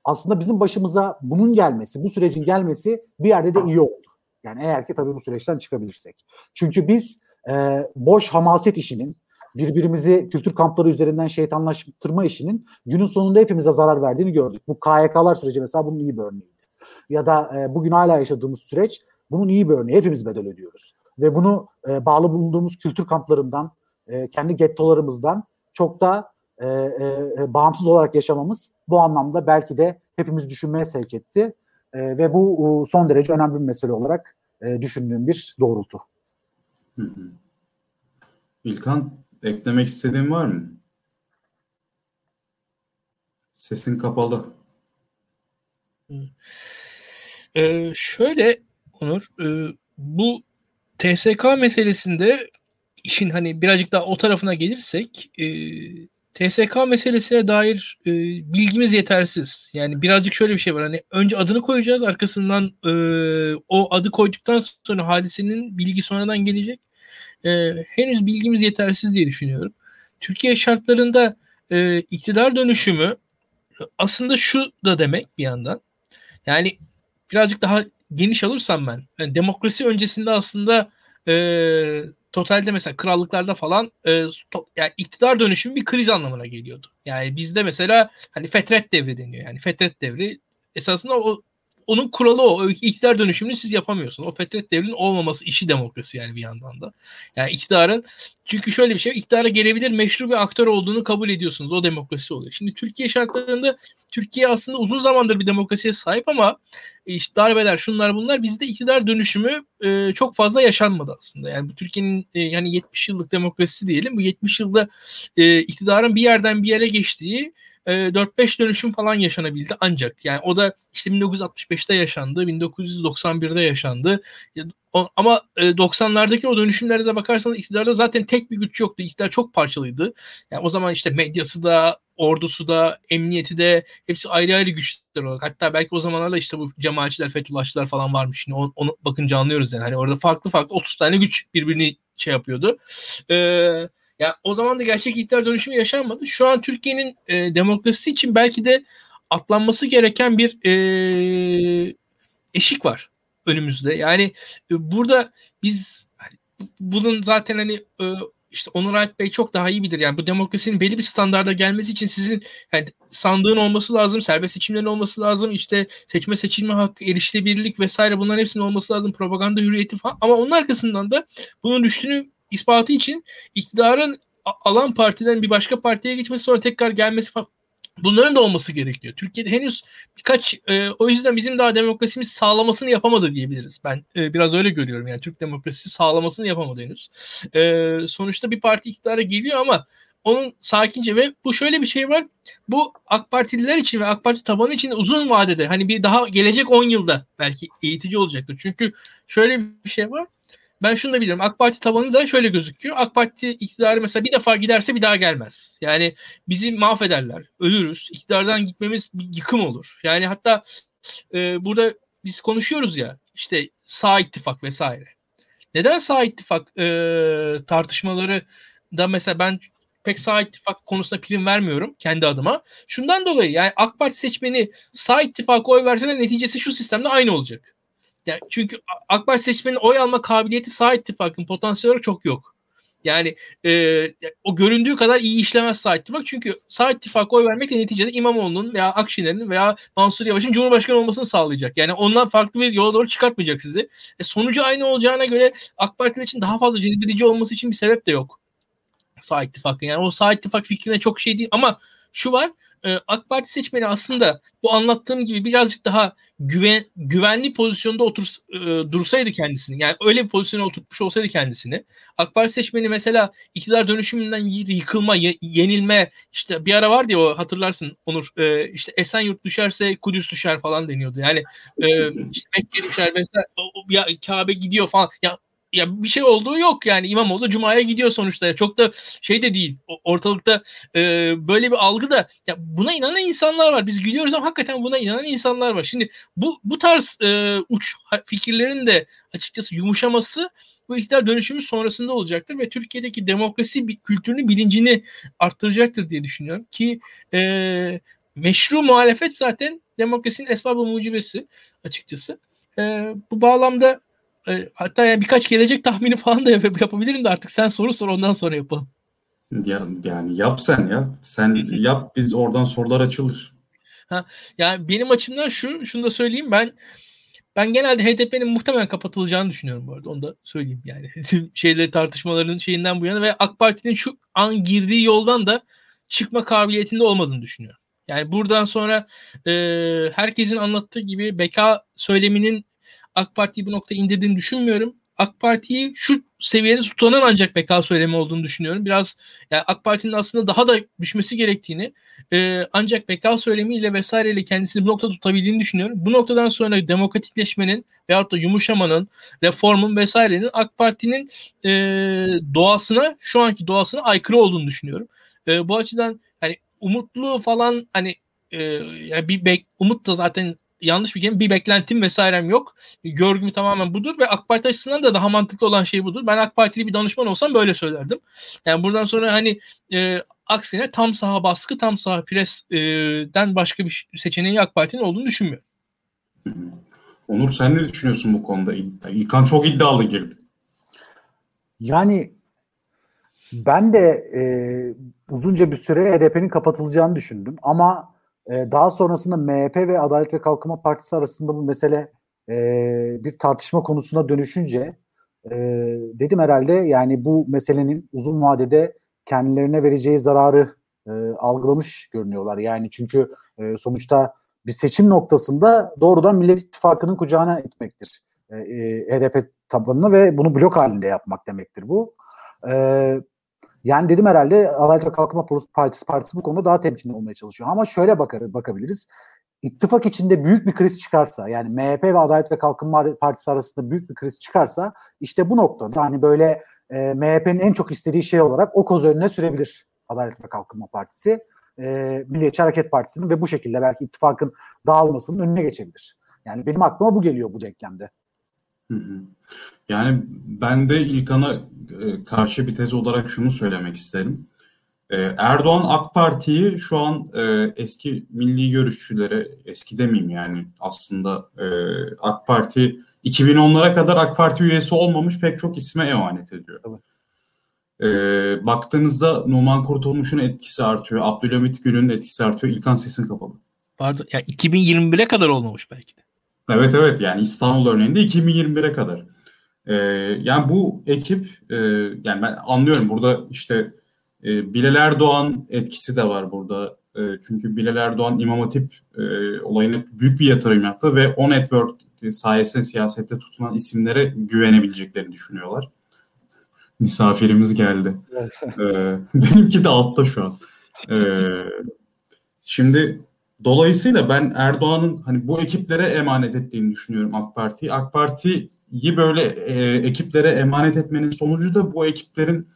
aslında bizim başımıza bunun gelmesi, bu sürecin gelmesi bir yerde de iyi oldu. Yani eğer ki tabii bu süreçten çıkabilirsek. Çünkü biz e, boş hamaset işinin, birbirimizi kültür kampları üzerinden şeytanlaştırma işinin günün sonunda hepimize zarar verdiğini gördük. Bu KYK'lar süreci mesela bunun iyi bir örneğiydi. Ya da e, bugün hala yaşadığımız süreç bunun iyi bir örneği. Hepimiz bedel ödüyoruz. Ve bunu e, bağlı bulunduğumuz kültür kamplarından, e, kendi gettolarımızdan çok da e, e, bağımsız olarak yaşamamız bu anlamda belki de hepimiz düşünmeye sevk etti. E, ve bu e, son derece önemli bir mesele olarak e, düşündüğüm bir doğrultu. İlkan Eklemek istediğin var mı? Sesin kapalı. Ee, şöyle Onur, e, bu TSK meselesinde işin hani birazcık daha o tarafına gelirsek e, TSK meselesine dair e, bilgimiz yetersiz. Yani birazcık şöyle bir şey var. Hani önce adını koyacağız, arkasından e, o adı koyduktan sonra hadisenin bilgi sonradan gelecek e, henüz bilgimiz yetersiz diye düşünüyorum. Türkiye şartlarında e, iktidar dönüşümü aslında şu da demek bir yandan. Yani birazcık daha geniş alırsam ben yani demokrasi öncesinde aslında e, totalde mesela krallıklarda falan e, to, yani iktidar dönüşümü bir kriz anlamına geliyordu. Yani bizde mesela hani fetret devri deniyor. Yani fetret devri esasında o onun kuralı o. o iktidar dönüşümünü siz yapamıyorsunuz. O fetret devrinin olmaması işi demokrasi yani bir yandan da. Yani iktidarın çünkü şöyle bir şey iktidara gelebilir meşru bir aktör olduğunu kabul ediyorsunuz. O demokrasi oluyor. Şimdi Türkiye şartlarında Türkiye aslında uzun zamandır bir demokrasiye sahip ama işte darbeler şunlar bunlar bizde iktidar dönüşümü e, çok fazla yaşanmadı aslında. Yani bu Türkiye'nin e, yani 70 yıllık demokrasisi diyelim. Bu 70 yılda e, iktidarın bir yerden bir yere geçtiği 4-5 dönüşüm falan yaşanabildi ancak yani o da işte 1965'te yaşandı, 1991'de yaşandı. Ama 90'lardaki o dönüşümlere de bakarsanız iktidarda zaten tek bir güç yoktu. İktidar çok parçalıydı. Yani o zaman işte medyası da, ordusu da, emniyeti de hepsi ayrı ayrı güçler olarak. Hatta belki o zamanlarda işte bu cemaatçiler, Fethullahçılar falan varmış. Şimdi onu, onu bakınca anlıyoruz yani. Hani orada farklı farklı 30 tane güç birbirini şey yapıyordu. Eee ya o zaman da gerçek iktidar dönüşümü yaşanmadı. Şu an Türkiye'nin e, demokrasisi için belki de atlanması gereken bir e, eşik var önümüzde. Yani e, burada biz hani, bunun zaten hani e, işte Onur Alp Bey çok daha iyi bilir. Yani bu demokrasinin belli bir standarda gelmesi için sizin yani sandığın olması lazım, serbest seçimlerin olması lazım, işte seçme seçilme hakkı, erişilebilirlik vesaire bunların hepsinin olması lazım, propaganda hürriyeti falan. Ama onun arkasından da bunun düştüğünü ispatı için iktidarın alan partiden bir başka partiye geçmesi sonra tekrar gelmesi falan Bunların da olması gerekiyor. Türkiye'de henüz birkaç e, o yüzden bizim daha demokrasimiz sağlamasını yapamadı diyebiliriz. Ben e, biraz öyle görüyorum. Yani Türk demokrasisi sağlamasını yapamadı henüz. E, sonuçta bir parti iktidara geliyor ama onun sakince ve bu şöyle bir şey var. Bu AK Partililer için ve AK Parti tabanı için uzun vadede hani bir daha gelecek 10 yılda belki eğitici olacaktır. Çünkü şöyle bir şey var. Ben şunu da biliyorum. AK Parti tabanı da şöyle gözüküyor. AK Parti iktidarı mesela bir defa giderse bir daha gelmez. Yani bizi mahvederler. Ölürüz. İktidardan gitmemiz bir yıkım olur. Yani hatta e, burada biz konuşuyoruz ya işte sağ ittifak vesaire. Neden sağ ittifak e, tartışmaları da mesela ben pek sağ ittifak konusunda prim vermiyorum kendi adıma. Şundan dolayı yani AK Parti seçmeni sağ ittifaka oy verse de neticesi şu sistemde aynı olacak. Yani çünkü AK Parti seçmenin oy alma kabiliyeti sağ ittifakın potansiyel olarak çok yok. Yani e, o göründüğü kadar iyi işlemez sağ ittifak. Çünkü sağ ittifak oy vermekle neticede İmamoğlu'nun veya Akşener'in veya Mansur Yavaş'ın Cumhurbaşkanı olmasını sağlayacak. Yani ondan farklı bir yola doğru çıkartmayacak sizi. E, sonucu aynı olacağına göre AK Parti için daha fazla cezbedici olması için bir sebep de yok. Sağ ittifakın. Yani o sağ ittifak fikrine çok şey değil ama şu var e, AK Parti seçmeni aslında bu anlattığım gibi birazcık daha güven, güvenli pozisyonda otur e, dursaydı kendisini yani öyle bir pozisyona oturtmuş olsaydı kendisini AK Parti seçmeni mesela iktidar dönüşümünden yıkılma, yenilme işte bir ara vardı ya o hatırlarsın Onur e, işte Esenyurt düşerse Kudüs düşer falan deniyordu. Yani e, işte Mekke düşer mesela ya Kabe gidiyor falan. Ya ya bir şey olduğu yok yani İmamoğlu Cuma'ya gidiyor sonuçta. Çok da şey de değil. Ortalıkta e, böyle bir algı da ya buna inanan insanlar var. Biz gülüyoruz ama hakikaten buna inanan insanlar var. Şimdi bu bu tarz e, uç fikirlerin de açıkçası yumuşaması bu iktidar dönüşümü sonrasında olacaktır ve Türkiye'deki demokrasi kültürünü bilincini arttıracaktır diye düşünüyorum ki e, meşru muhalefet zaten demokrasinin esbabı mucibesi açıkçası. E, bu bağlamda e, hatta yani birkaç gelecek tahmini falan da yap- yapabilirim de artık sen soru sor ondan sonra yapalım. Ya, yani yap sen ya. Sen yap biz oradan sorular açılır. Ha, yani benim açımdan şu, şunu da söyleyeyim ben ben genelde HDP'nin muhtemelen kapatılacağını düşünüyorum bu arada. Onu da söyleyeyim yani. Şeyleri tartışmaların şeyinden bu yana ve AK Parti'nin şu an girdiği yoldan da çıkma kabiliyetinde olmadığını düşünüyorum. Yani buradan sonra e, herkesin anlattığı gibi beka söyleminin AK Parti'yi bu noktaya indirdiğini düşünmüyorum. AK Parti'yi şu seviyede tutanan ancak beka söylemi olduğunu düşünüyorum. Biraz yani AK Parti'nin aslında daha da düşmesi gerektiğini e, ancak beka söylemiyle vesaireyle kendisini bu noktada tutabildiğini düşünüyorum. Bu noktadan sonra demokratikleşmenin veyahut da yumuşamanın, reformun vesairenin AK Parti'nin e, doğasına, şu anki doğasına aykırı olduğunu düşünüyorum. E, bu açıdan hani umutlu falan hani e, yani bir bek, umut da zaten yanlış bir kelime bir beklentim vesairem yok. Görgüm tamamen budur ve AK Parti açısından da daha mantıklı olan şey budur. Ben AK Partili bir danışman olsam böyle söylerdim. Yani buradan sonra hani e, aksine tam saha baskı, tam saha presden e, başka bir seçeneği AK Parti'nin olduğunu düşünmüyorum. Onur sen ne düşünüyorsun bu konuda? İlkan çok iddialı girdi. Yani ben de e, uzunca bir süre HDP'nin kapatılacağını düşündüm ama e, daha sonrasında MHP ve Adalet ve Kalkınma Partisi arasında bu mesele e, bir tartışma konusuna dönüşünce e, dedim herhalde yani bu meselenin uzun vadede kendilerine vereceği zararı e, algılamış görünüyorlar. Yani çünkü e, sonuçta bir seçim noktasında doğrudan Millet İttifakı'nın kucağına itmektir. E, e, HDP tabanını ve bunu blok halinde yapmak demektir bu. E, yani dedim herhalde Adalet ve Kalkınma Partisi, Partisi bu konuda daha temkinli olmaya çalışıyor. Ama şöyle bakar, bakabiliriz. İttifak içinde büyük bir kriz çıkarsa yani MHP ve Adalet ve Kalkınma Partisi arasında büyük bir kriz çıkarsa işte bu noktada hani böyle e, MHP'nin en çok istediği şey olarak o koz önüne sürebilir Adalet ve Kalkınma Partisi. E, Milliyetçi Hareket Partisi'nin ve bu şekilde belki ittifakın dağılmasının önüne geçebilir. Yani benim aklıma bu geliyor bu denklemde. Yani ben de İlkan'a e, karşı bir tez olarak şunu söylemek isterim. E, Erdoğan AK Parti'yi şu an e, eski milli görüşçülere, eski demeyeyim yani aslında AK Parti 2010'lara kadar AK Parti üyesi olmamış pek çok isme emanet ediyor. Evet. baktığınızda Numan Kurtulmuş'un etkisi artıyor, Abdülhamit Gül'ün etkisi artıyor, İlkan Ses'in kapalı. Pardon, ya 2021'e kadar olmamış belki de. Evet evet yani İstanbul örneğinde 2021'e kadar. Ee, yani bu ekip e, yani ben anlıyorum burada işte e, Bilal Erdoğan etkisi de var burada. E, çünkü Bilal Erdoğan İmam Hatip e, olayına büyük bir yatırım yaptı ve o network sayesinde siyasette tutulan isimlere güvenebileceklerini düşünüyorlar. Misafirimiz geldi. ee, benimki de altta şu an. Ee, şimdi dolayısıyla ben Erdoğan'ın hani bu ekiplere emanet ettiğini düşünüyorum AK Parti'yi. AK Parti'yi böyle e, ekiplere emanet etmenin sonucu da bu ekiplerin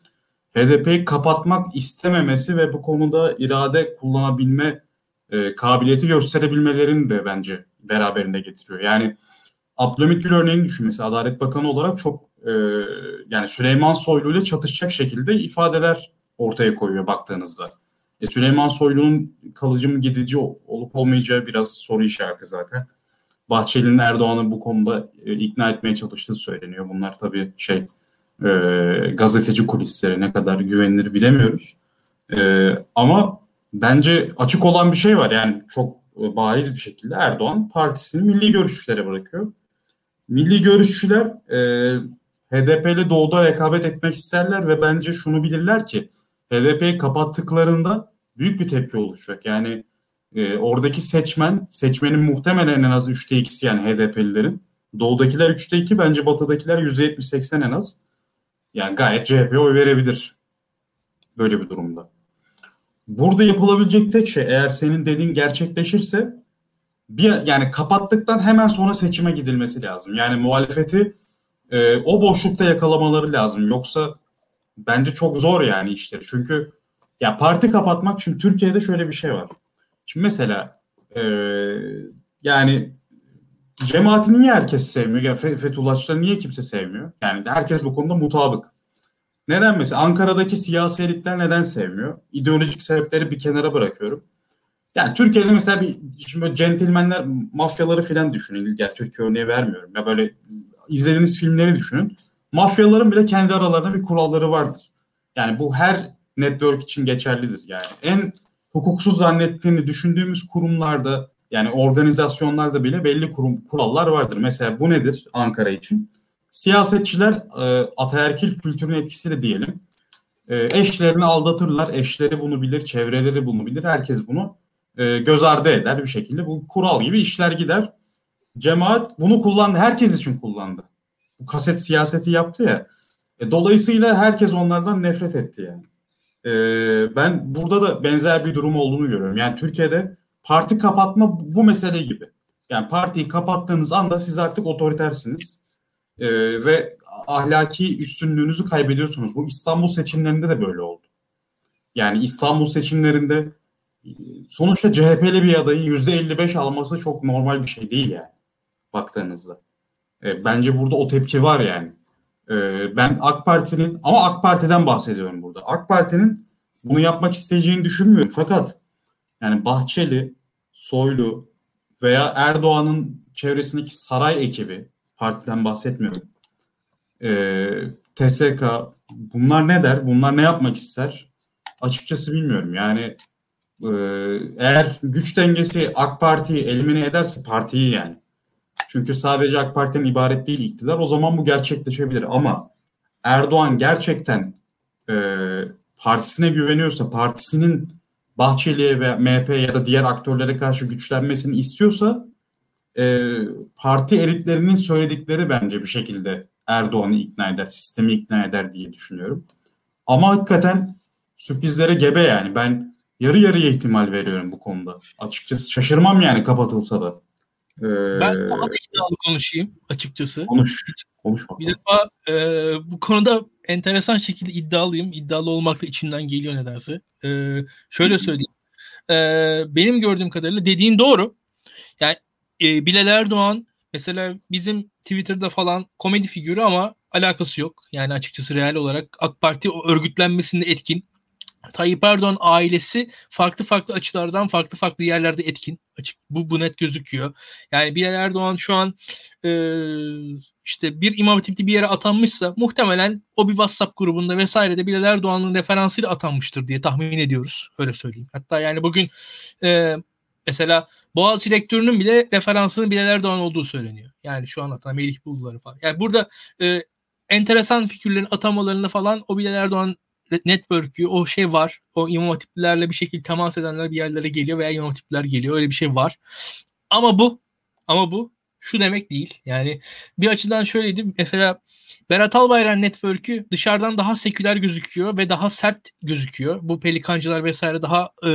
HDP'yi kapatmak istememesi ve bu konuda irade kullanabilme e, kabiliyeti gösterebilmelerini de bence beraberinde getiriyor. Yani Abdülhamit Gül örneğini düşün mesela Adalet Bakanı olarak çok e, yani Süleyman Soylu ile çatışacak şekilde ifadeler ortaya koyuyor baktığınızda. E, Süleyman Soylu'nun kalıcı mı gidici olup olmayacağı biraz soru işareti zaten. Bahçeli'nin Erdoğan'ı bu konuda e, ikna etmeye çalıştığı söyleniyor. Bunlar tabii şey e, gazeteci kulisleri ne kadar güvenilir bilemiyoruz. E, ama bence açık olan bir şey var. Yani çok e, bariz bir şekilde Erdoğan partisini milli görüşçülere bırakıyor. Milli görüşçüler e, HDP ile doğuda rekabet etmek isterler ve bence şunu bilirler ki HDP'yi kapattıklarında büyük bir tepki oluşacak. Yani e, oradaki seçmen, seçmenin muhtemelen en az 3'te 2'si yani HDP'lilerin. Doğudakiler 3'te 2, bence batıdakiler %70-80 en az. Yani gayet CHP'ye oy verebilir. Böyle bir durumda. Burada yapılabilecek tek şey eğer senin dediğin gerçekleşirse bir yani kapattıktan hemen sonra seçime gidilmesi lazım. Yani muhalefeti e, o boşlukta yakalamaları lazım. Yoksa bence çok zor yani işleri. Çünkü ya parti kapatmak şimdi Türkiye'de şöyle bir şey var. Şimdi mesela e, yani cemaati niye herkes sevmiyor? Ya Fethullahçıları niye kimse sevmiyor? Yani herkes bu konuda mutabık. Neden mesela Ankara'daki siyasi elitler neden sevmiyor? İdeolojik sebepleri bir kenara bırakıyorum. Yani Türkiye'de mesela bir şimdi centilmenler mafyaları filan düşünün. Yani Türkiye örneği vermiyorum. Ya böyle izlediğiniz filmleri düşünün. Mafyaların bile kendi aralarında bir kuralları vardır. Yani bu her network için geçerlidir. Yani en hukuksuz zannettiğini düşündüğümüz kurumlarda yani organizasyonlarda bile belli kurum, kurallar vardır. Mesela bu nedir Ankara için? Siyasetçiler e, ataerkil kültürün etkisiyle diyelim. E, eşlerini aldatırlar. Eşleri bunu bilir, çevreleri bunu bilir. Herkes bunu e, göz ardı eder bir şekilde. Bu kural gibi işler gider. Cemaat bunu kullandı. Herkes için kullandı. Bu kaset siyaseti yaptı ya. E, dolayısıyla herkes onlardan nefret etti yani. E, ben burada da benzer bir durum olduğunu görüyorum. Yani Türkiye'de parti kapatma bu mesele gibi. Yani partiyi kapattığınız anda siz artık otoritersiniz. E, ve ahlaki üstünlüğünüzü kaybediyorsunuz. Bu İstanbul seçimlerinde de böyle oldu. Yani İstanbul seçimlerinde sonuçta CHP'li bir adayın %55 alması çok normal bir şey değil yani baktığınızda. E, bence burada o tepki var yani. E, ben AK Parti'nin ama AK Parti'den bahsediyorum burada. AK Parti'nin bunu yapmak isteyeceğini düşünmüyorum. Fakat yani Bahçeli, Soylu veya Erdoğan'ın çevresindeki saray ekibi partiden bahsetmiyorum. E, TSK bunlar ne der? Bunlar ne yapmak ister? Açıkçası bilmiyorum. Yani e, eğer güç dengesi AK Parti'yi elimine ederse partiyi yani çünkü sadece AK Parti'den ibaret değil iktidar. O zaman bu gerçekleşebilir. Ama Erdoğan gerçekten e, partisine güveniyorsa, partisinin Bahçeli'ye ve MHP ya da diğer aktörlere karşı güçlenmesini istiyorsa e, parti elitlerinin söyledikleri bence bir şekilde Erdoğan'ı ikna eder, sistemi ikna eder diye düşünüyorum. Ama hakikaten sürprizlere gebe yani. Ben yarı yarıya ihtimal veriyorum bu konuda. Açıkçası şaşırmam yani kapatılsa da. Ee, ben daha da iddialı konuşayım açıkçası. Konuş. Konuş bakalım. Bir defa e, bu konuda enteresan şekilde iddialıyım. İddialı olmak da içimden geliyor nedense. E, şöyle söyleyeyim. E, benim gördüğüm kadarıyla dediğin doğru. Yani e, Bilal Erdoğan mesela bizim Twitter'da falan komedi figürü ama alakası yok. Yani açıkçası real olarak AK Parti örgütlenmesinde etkin. Tayyip Erdoğan ailesi farklı farklı açılardan farklı farklı yerlerde etkin. Açık bu bu net gözüküyor. Yani Bilal Erdoğan şu an e, işte bir imam hatipli bir yere atanmışsa muhtemelen o bir WhatsApp grubunda vesairede Bilal Erdoğan'ın referansıyla atanmıştır diye tahmin ediyoruz. Öyle söyleyeyim. Hatta yani bugün e, mesela Boğaziçi rektörünün bile referansının Bilal Erdoğan olduğu söyleniyor. Yani şu an atan Melih Bulduları falan. Yani burada e, enteresan figürlerin atamalarını falan o Bilal Erdoğan network'ü, o şey var. O imam hatiplerle bir şekilde temas edenler bir yerlere geliyor veya imam hatipler geliyor. Öyle bir şey var. Ama bu ama bu şu demek değil. Yani bir açıdan şöyleydi. Mesela Berat Albayrak Network'ü dışarıdan daha seküler gözüküyor ve daha sert gözüküyor. Bu pelikancılar vesaire daha e,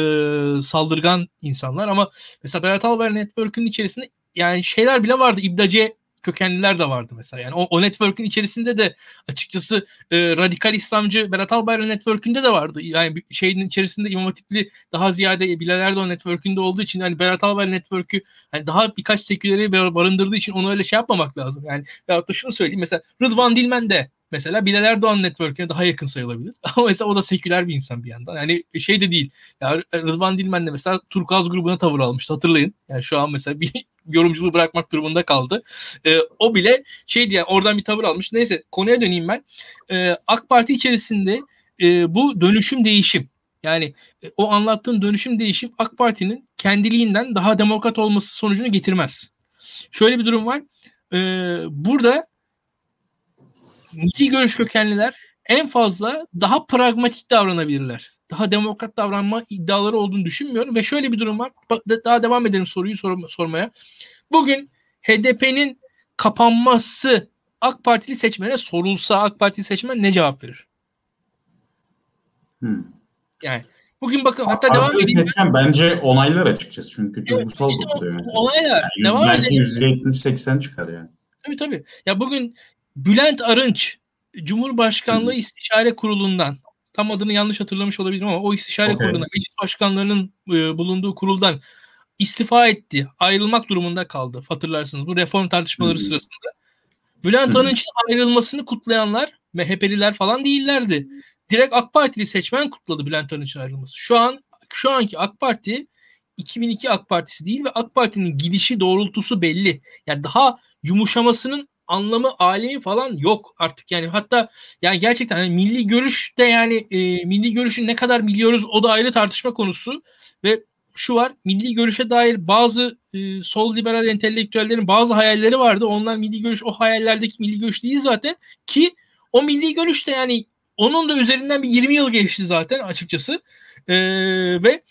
saldırgan insanlar ama mesela Berat Albayrak Network'ün içerisinde yani şeyler bile vardı. İbdacı kökenliler de vardı mesela. Yani o, o network'ün içerisinde de açıkçası e, radikal İslamcı Berat Albayrak network'ünde de vardı. Yani şeyin içerisinde İmam Hatipli daha ziyade Bilal Erdoğan network'ünde olduğu için hani Berat Albayrak network'ü hani daha birkaç seküleri barındırdığı için onu öyle şey yapmamak lazım. Yani veyahut da şunu söyleyeyim mesela Rıdvan Dilmen de mesela Bilal Erdoğan network'üne daha yakın sayılabilir. Ama mesela o da seküler bir insan bir yandan. Yani şey de değil. Ya Rıdvan Dilmen de mesela Turkaz grubuna tavır almıştı hatırlayın. Yani şu an mesela bir yorumculuğu bırakmak durumunda kaldı. E, o bile şey diye oradan bir tavır almış. Neyse konuya döneyim ben. E, AK Parti içerisinde e, bu dönüşüm değişim yani e, o anlattığın dönüşüm değişim AK Parti'nin kendiliğinden daha demokrat olması sonucunu getirmez. Şöyle bir durum var. E, burada milli görüş kökenliler en fazla daha pragmatik davranabilirler. Daha demokrat davranma iddiaları olduğunu düşünmüyorum ve şöyle bir durum var. Daha devam edelim soruyu sor- sormaya. Bugün HDP'nin kapanması AK Partili seçmene sorulsa AK Partili seçmen ne cevap verir? Hmm. Yani bugün bakın hatta Partili devam edeyim. seçmen bence onaylar açıkçası çünkü duygusal evet, işte mesela. Onaylar. Yani devam belki %70-80 çıkar yani. Tabii tabii. Ya bugün Bülent Arınç Cumhurbaşkanlığı. İstişare Kurulu'ndan tam adını yanlış hatırlamış olabilirim ama o istişare okay. kuruluna meclis başkanlarının e, bulunduğu kuruldan istifa etti. Ayrılmak durumunda kaldı. Hatırlarsınız bu reform tartışmaları hmm. sırasında. Bülent Arınç'ın ayrılmasını kutlayanlar MHP'liler falan değillerdi. Direkt AK Partili seçmen kutladı Bülent Arınç'ın ayrılması. Şu an şu anki AK Parti 2002 AK Partisi değil ve AK Parti'nin gidişi doğrultusu belli. Yani daha yumuşamasının anlamı alemi falan yok artık. Yani hatta yani gerçekten yani milli görüş de yani e, milli görüşü ne kadar biliyoruz o da ayrı tartışma konusu. Ve şu var milli görüşe dair bazı e, sol liberal entelektüellerin bazı hayalleri vardı. Onlar milli görüş o hayallerdeki milli görüş değil zaten. Ki o milli görüş de yani onun da üzerinden bir 20 yıl geçti zaten açıkçası. E, ve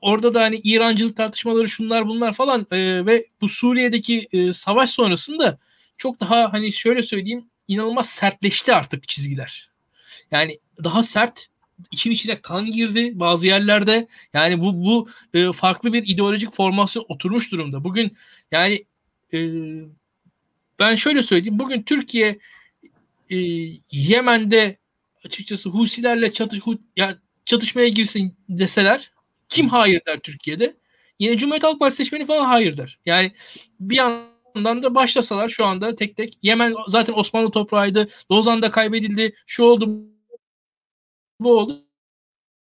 orada da hani İrancılık tartışmaları şunlar bunlar falan e, ve bu Suriye'deki e, savaş sonrasında çok daha hani şöyle söyleyeyim inanılmaz sertleşti artık çizgiler. Yani daha sert için içine kan girdi bazı yerlerde. Yani bu bu e, farklı bir ideolojik formasyon oturmuş durumda. Bugün yani e, ben şöyle söyleyeyim. Bugün Türkiye e, Yemen'de açıkçası Husilerle çatış ya çatışmaya girsin deseler kim hayır der Türkiye'de? Yine Cumhuriyet Halk Partisi seçmeni falan hayır der. Yani bir an yandan da başlasalar şu anda tek tek Yemen zaten Osmanlı toprağıydı. Lozan'da kaybedildi. Şu oldu bu oldu.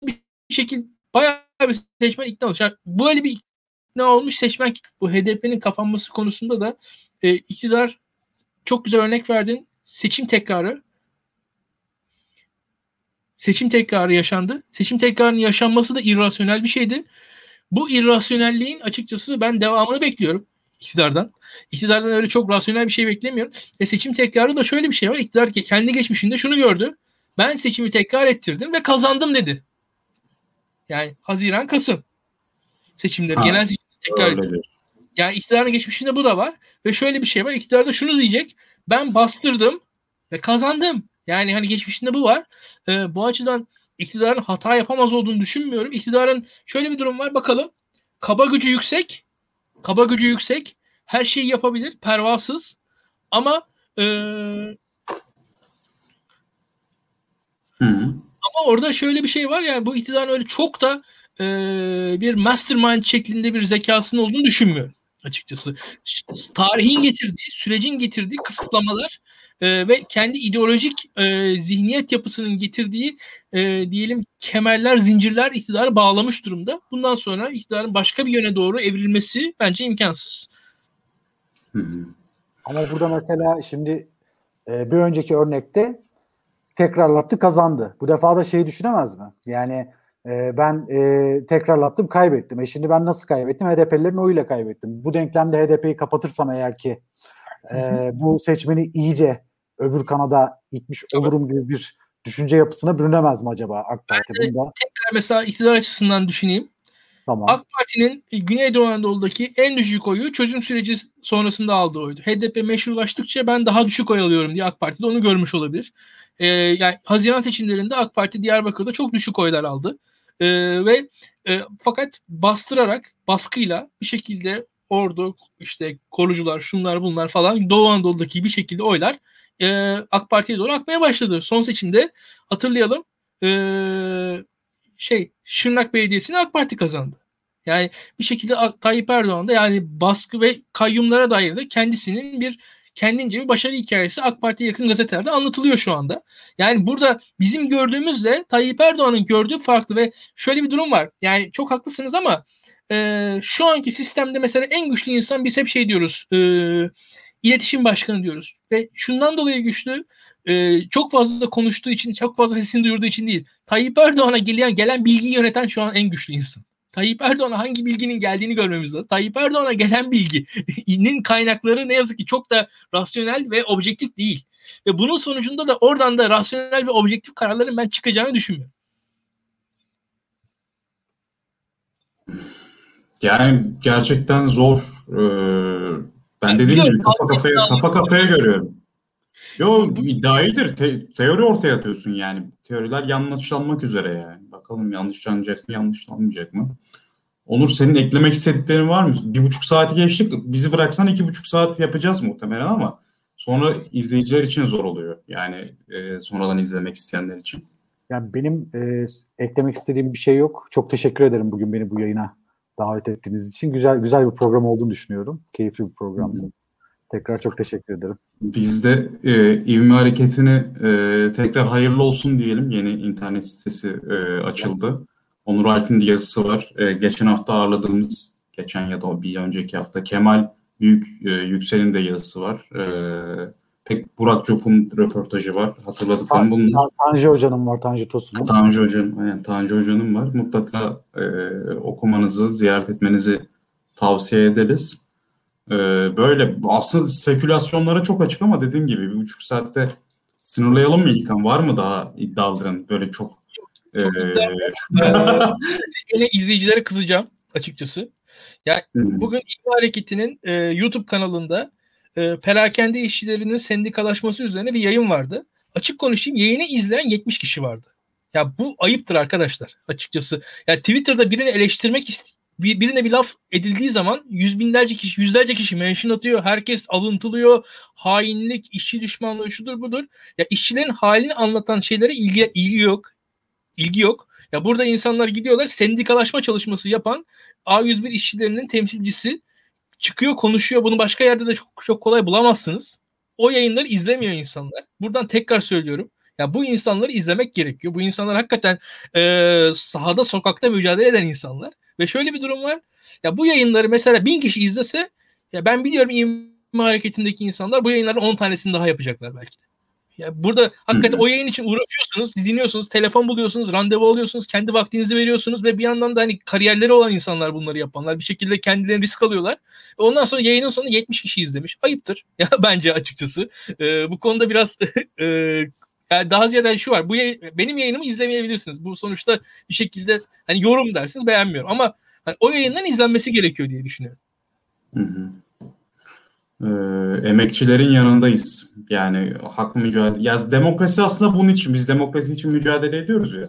Bir şekilde bayağı bir seçmen ikna olmuş. Yani böyle bir ikna olmuş seçmen bu HDP'nin kapanması konusunda da e, iktidar çok güzel örnek verdin. Seçim tekrarı seçim tekrarı yaşandı. Seçim tekrarının yaşanması da irrasyonel bir şeydi. Bu irrasyonelliğin açıkçası ben devamını bekliyorum iktidardan. İktidardan öyle çok rasyonel bir şey beklemiyorum. Ve seçim tekrarı da şöyle bir şey var. İktidar kendi geçmişinde şunu gördü. Ben seçimi tekrar ettirdim ve kazandım dedi. Yani Haziran, Kasım seçimleri, ha, genel seçimleri tekrar ettirdim. Yani iktidarın geçmişinde bu da var. Ve şöyle bir şey var. İktidar da şunu diyecek. Ben bastırdım ve kazandım. Yani hani geçmişinde bu var. Ee, bu açıdan iktidarın hata yapamaz olduğunu düşünmüyorum. İktidarın şöyle bir durum var. Bakalım. Kaba gücü yüksek Kaba gücü yüksek. Her şeyi yapabilir. Pervasız. Ama e, ama orada şöyle bir şey var yani bu iktidarın öyle çok da e, bir mastermind şeklinde bir zekasının olduğunu düşünmüyorum açıkçası. Tarihin getirdiği, sürecin getirdiği kısıtlamalar e, ve kendi ideolojik e, zihniyet yapısının getirdiği e, diyelim kemerler, zincirler iktidarı bağlamış durumda. Bundan sonra iktidarın başka bir yöne doğru evrilmesi bence imkansız. Ama burada mesela şimdi e, bir önceki örnekte tekrarlattı kazandı. Bu defa da şeyi düşünemez mi? Yani e, ben e, tekrarlattım kaybettim. E şimdi ben nasıl kaybettim? HDP'lilerin oyuyla kaybettim. Bu denklemde HDP'yi kapatırsam eğer ki e, bu seçmeni iyice öbür kanada itmiş olurum gibi bir düşünce yapısına bürünemez mi acaba AK Parti? Ben Bunda... Tekrar mesela iktidar açısından düşüneyim. Tamam. AK Parti'nin e, Güneydoğu Anadolu'daki en düşük oyu çözüm süreci sonrasında aldığı oydu. HDP meşrulaştıkça ben daha düşük oy alıyorum diye AK Parti de onu görmüş olabilir. Ee, yani Haziran seçimlerinde AK Parti Diyarbakır'da çok düşük oylar aldı. Ee, ve e, fakat bastırarak, baskıyla bir şekilde ordu, işte korucular, şunlar bunlar falan Doğu Anadolu'daki bir şekilde oylar e, AK Parti'ye doğru akmaya başladı. Son seçimde hatırlayalım e, şey Şırnak Belediyesi'ni AK Parti kazandı. Yani bir şekilde Tayyip Erdoğan da yani baskı ve kayyumlara dair de kendisinin bir kendince bir başarı hikayesi AK Parti'ye yakın gazetelerde anlatılıyor şu anda. Yani burada bizim gördüğümüzle Tayyip Erdoğan'ın gördüğü farklı ve şöyle bir durum var. Yani çok haklısınız ama e, şu anki sistemde mesela en güçlü insan biz hep şey diyoruz. E, iletişim başkanı diyoruz. Ve şundan dolayı güçlü e, çok fazla konuştuğu için, çok fazla sesini duyurduğu için değil. Tayyip Erdoğan'a gelen, gelen bilgiyi yöneten şu an en güçlü insan. Tayyip Erdoğan'a hangi bilginin geldiğini görmemiz lazım. Tayyip Erdoğan'a gelen bilginin kaynakları ne yazık ki çok da rasyonel ve objektif değil. Ve bunun sonucunda da oradan da rasyonel ve objektif kararların ben çıkacağını düşünmüyorum. Yani gerçekten zor. Ee, ben dediğim gibi kafa kafaya kafa kafaya görüyorum. Yo iddia iyidir. Te- teori ortaya atıyorsun yani. Teoriler yanlışlanmak üzere yani. Bakalım yanlışlanacak mı, yanlışlanmayacak mı? Onur senin eklemek istediklerin var mı? Bir buçuk saati geçtik. Bizi bıraksan iki buçuk saat yapacağız muhtemelen ama sonra izleyiciler için zor oluyor. Yani e, sonradan izlemek isteyenler için. Yani benim e, eklemek istediğim bir şey yok. Çok teşekkür ederim bugün beni bu yayına davet ettiğiniz için. Güzel güzel bir program olduğunu düşünüyorum. Keyifli bir programdı. Tekrar çok teşekkür ederim. Biz de e, İvmi Hareketi'ne e, tekrar hayırlı olsun diyelim. Yeni internet sitesi e, açıldı. Onur Alp'in yazısı var. E, geçen hafta ağırladığımız, geçen ya da bir önceki hafta Kemal Büyük e, Yüksel'in de yazısı var. E, pek Burak Cop'un röportajı var. Hatırladıklarım bunlar. Tanju Hoca'nın var, Tanju Tosun'un. Tanju Hoca'nın, yani Tanju Hoca'nın var. Mutlaka e, okumanızı, ziyaret etmenizi tavsiye ederiz. E, böyle aslında spekülasyonlara çok açık ama dediğim gibi bir buçuk saatte sınırlayalım mı İlkan? Var mı daha iddiaların böyle çok çok ee... Yine izleyicilere kızacağım açıkçası. Yani hmm. bugün İlmi Hareketi'nin e, YouTube kanalında e, perakende işçilerinin sendikalaşması üzerine bir yayın vardı. Açık konuşayım yayını izleyen 70 kişi vardı. Ya bu ayıptır arkadaşlar açıkçası. Ya Twitter'da birini eleştirmek ist bir, birine bir laf edildiği zaman yüz binlerce kişi, yüzlerce kişi mention atıyor. Herkes alıntılıyor. Hainlik, işçi düşmanlığı şudur budur. Ya işçilerin halini anlatan şeylere ilgi, ilgi yok. İlgi yok. Ya burada insanlar gidiyorlar sendikalaşma çalışması yapan A101 işçilerinin temsilcisi çıkıyor konuşuyor. Bunu başka yerde de çok, çok kolay bulamazsınız. O yayınları izlemiyor insanlar. Buradan tekrar söylüyorum. Ya bu insanları izlemek gerekiyor. Bu insanlar hakikaten e, sahada sokakta mücadele eden insanlar. Ve şöyle bir durum var. Ya bu yayınları mesela bin kişi izlese ya ben biliyorum İmam hareketindeki insanlar bu yayınların 10 tanesini daha yapacaklar belki de. Ya burada hakikaten o yayın için uğraşıyorsunuz, dinliyorsunuz, telefon buluyorsunuz, randevu alıyorsunuz, kendi vaktinizi veriyorsunuz ve bir yandan da hani kariyerleri olan insanlar bunları yapanlar bir şekilde kendilerini risk alıyorlar. Ondan sonra yayının sonunda 70 kişi izlemiş. Ayıptır ya bence açıkçası. Ee, bu konuda biraz e, yani daha ziyade şu var. Bu yayın, benim yayınımı izlemeyebilirsiniz. Bu sonuçta bir şekilde hani yorum dersiniz beğenmiyorum ama hani o yayından izlenmesi gerekiyor diye düşünüyorum. Hı hı e, emekçilerin yanındayız. Yani hak mücadele. Ya demokrasi aslında bunun için. Biz demokrasi için mücadele ediyoruz ya.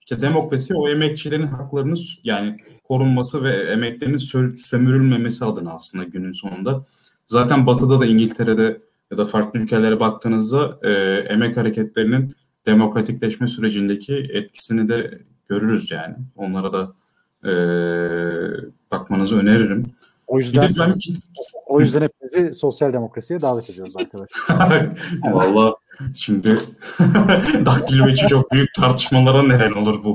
İşte demokrasi o emekçilerin haklarını yani korunması ve emeklerinin sömürülmemesi adına aslında günün sonunda. Zaten Batı'da da İngiltere'de ya da farklı ülkelere baktığınızda e, emek hareketlerinin demokratikleşme sürecindeki etkisini de görürüz yani. Onlara da e, bakmanızı öneririm. O yüzden ben... o yüzden hepinizi sosyal demokrasiye davet ediyoruz arkadaşlar. Valla şimdi daktilometre çok büyük tartışmalara neden olur bu.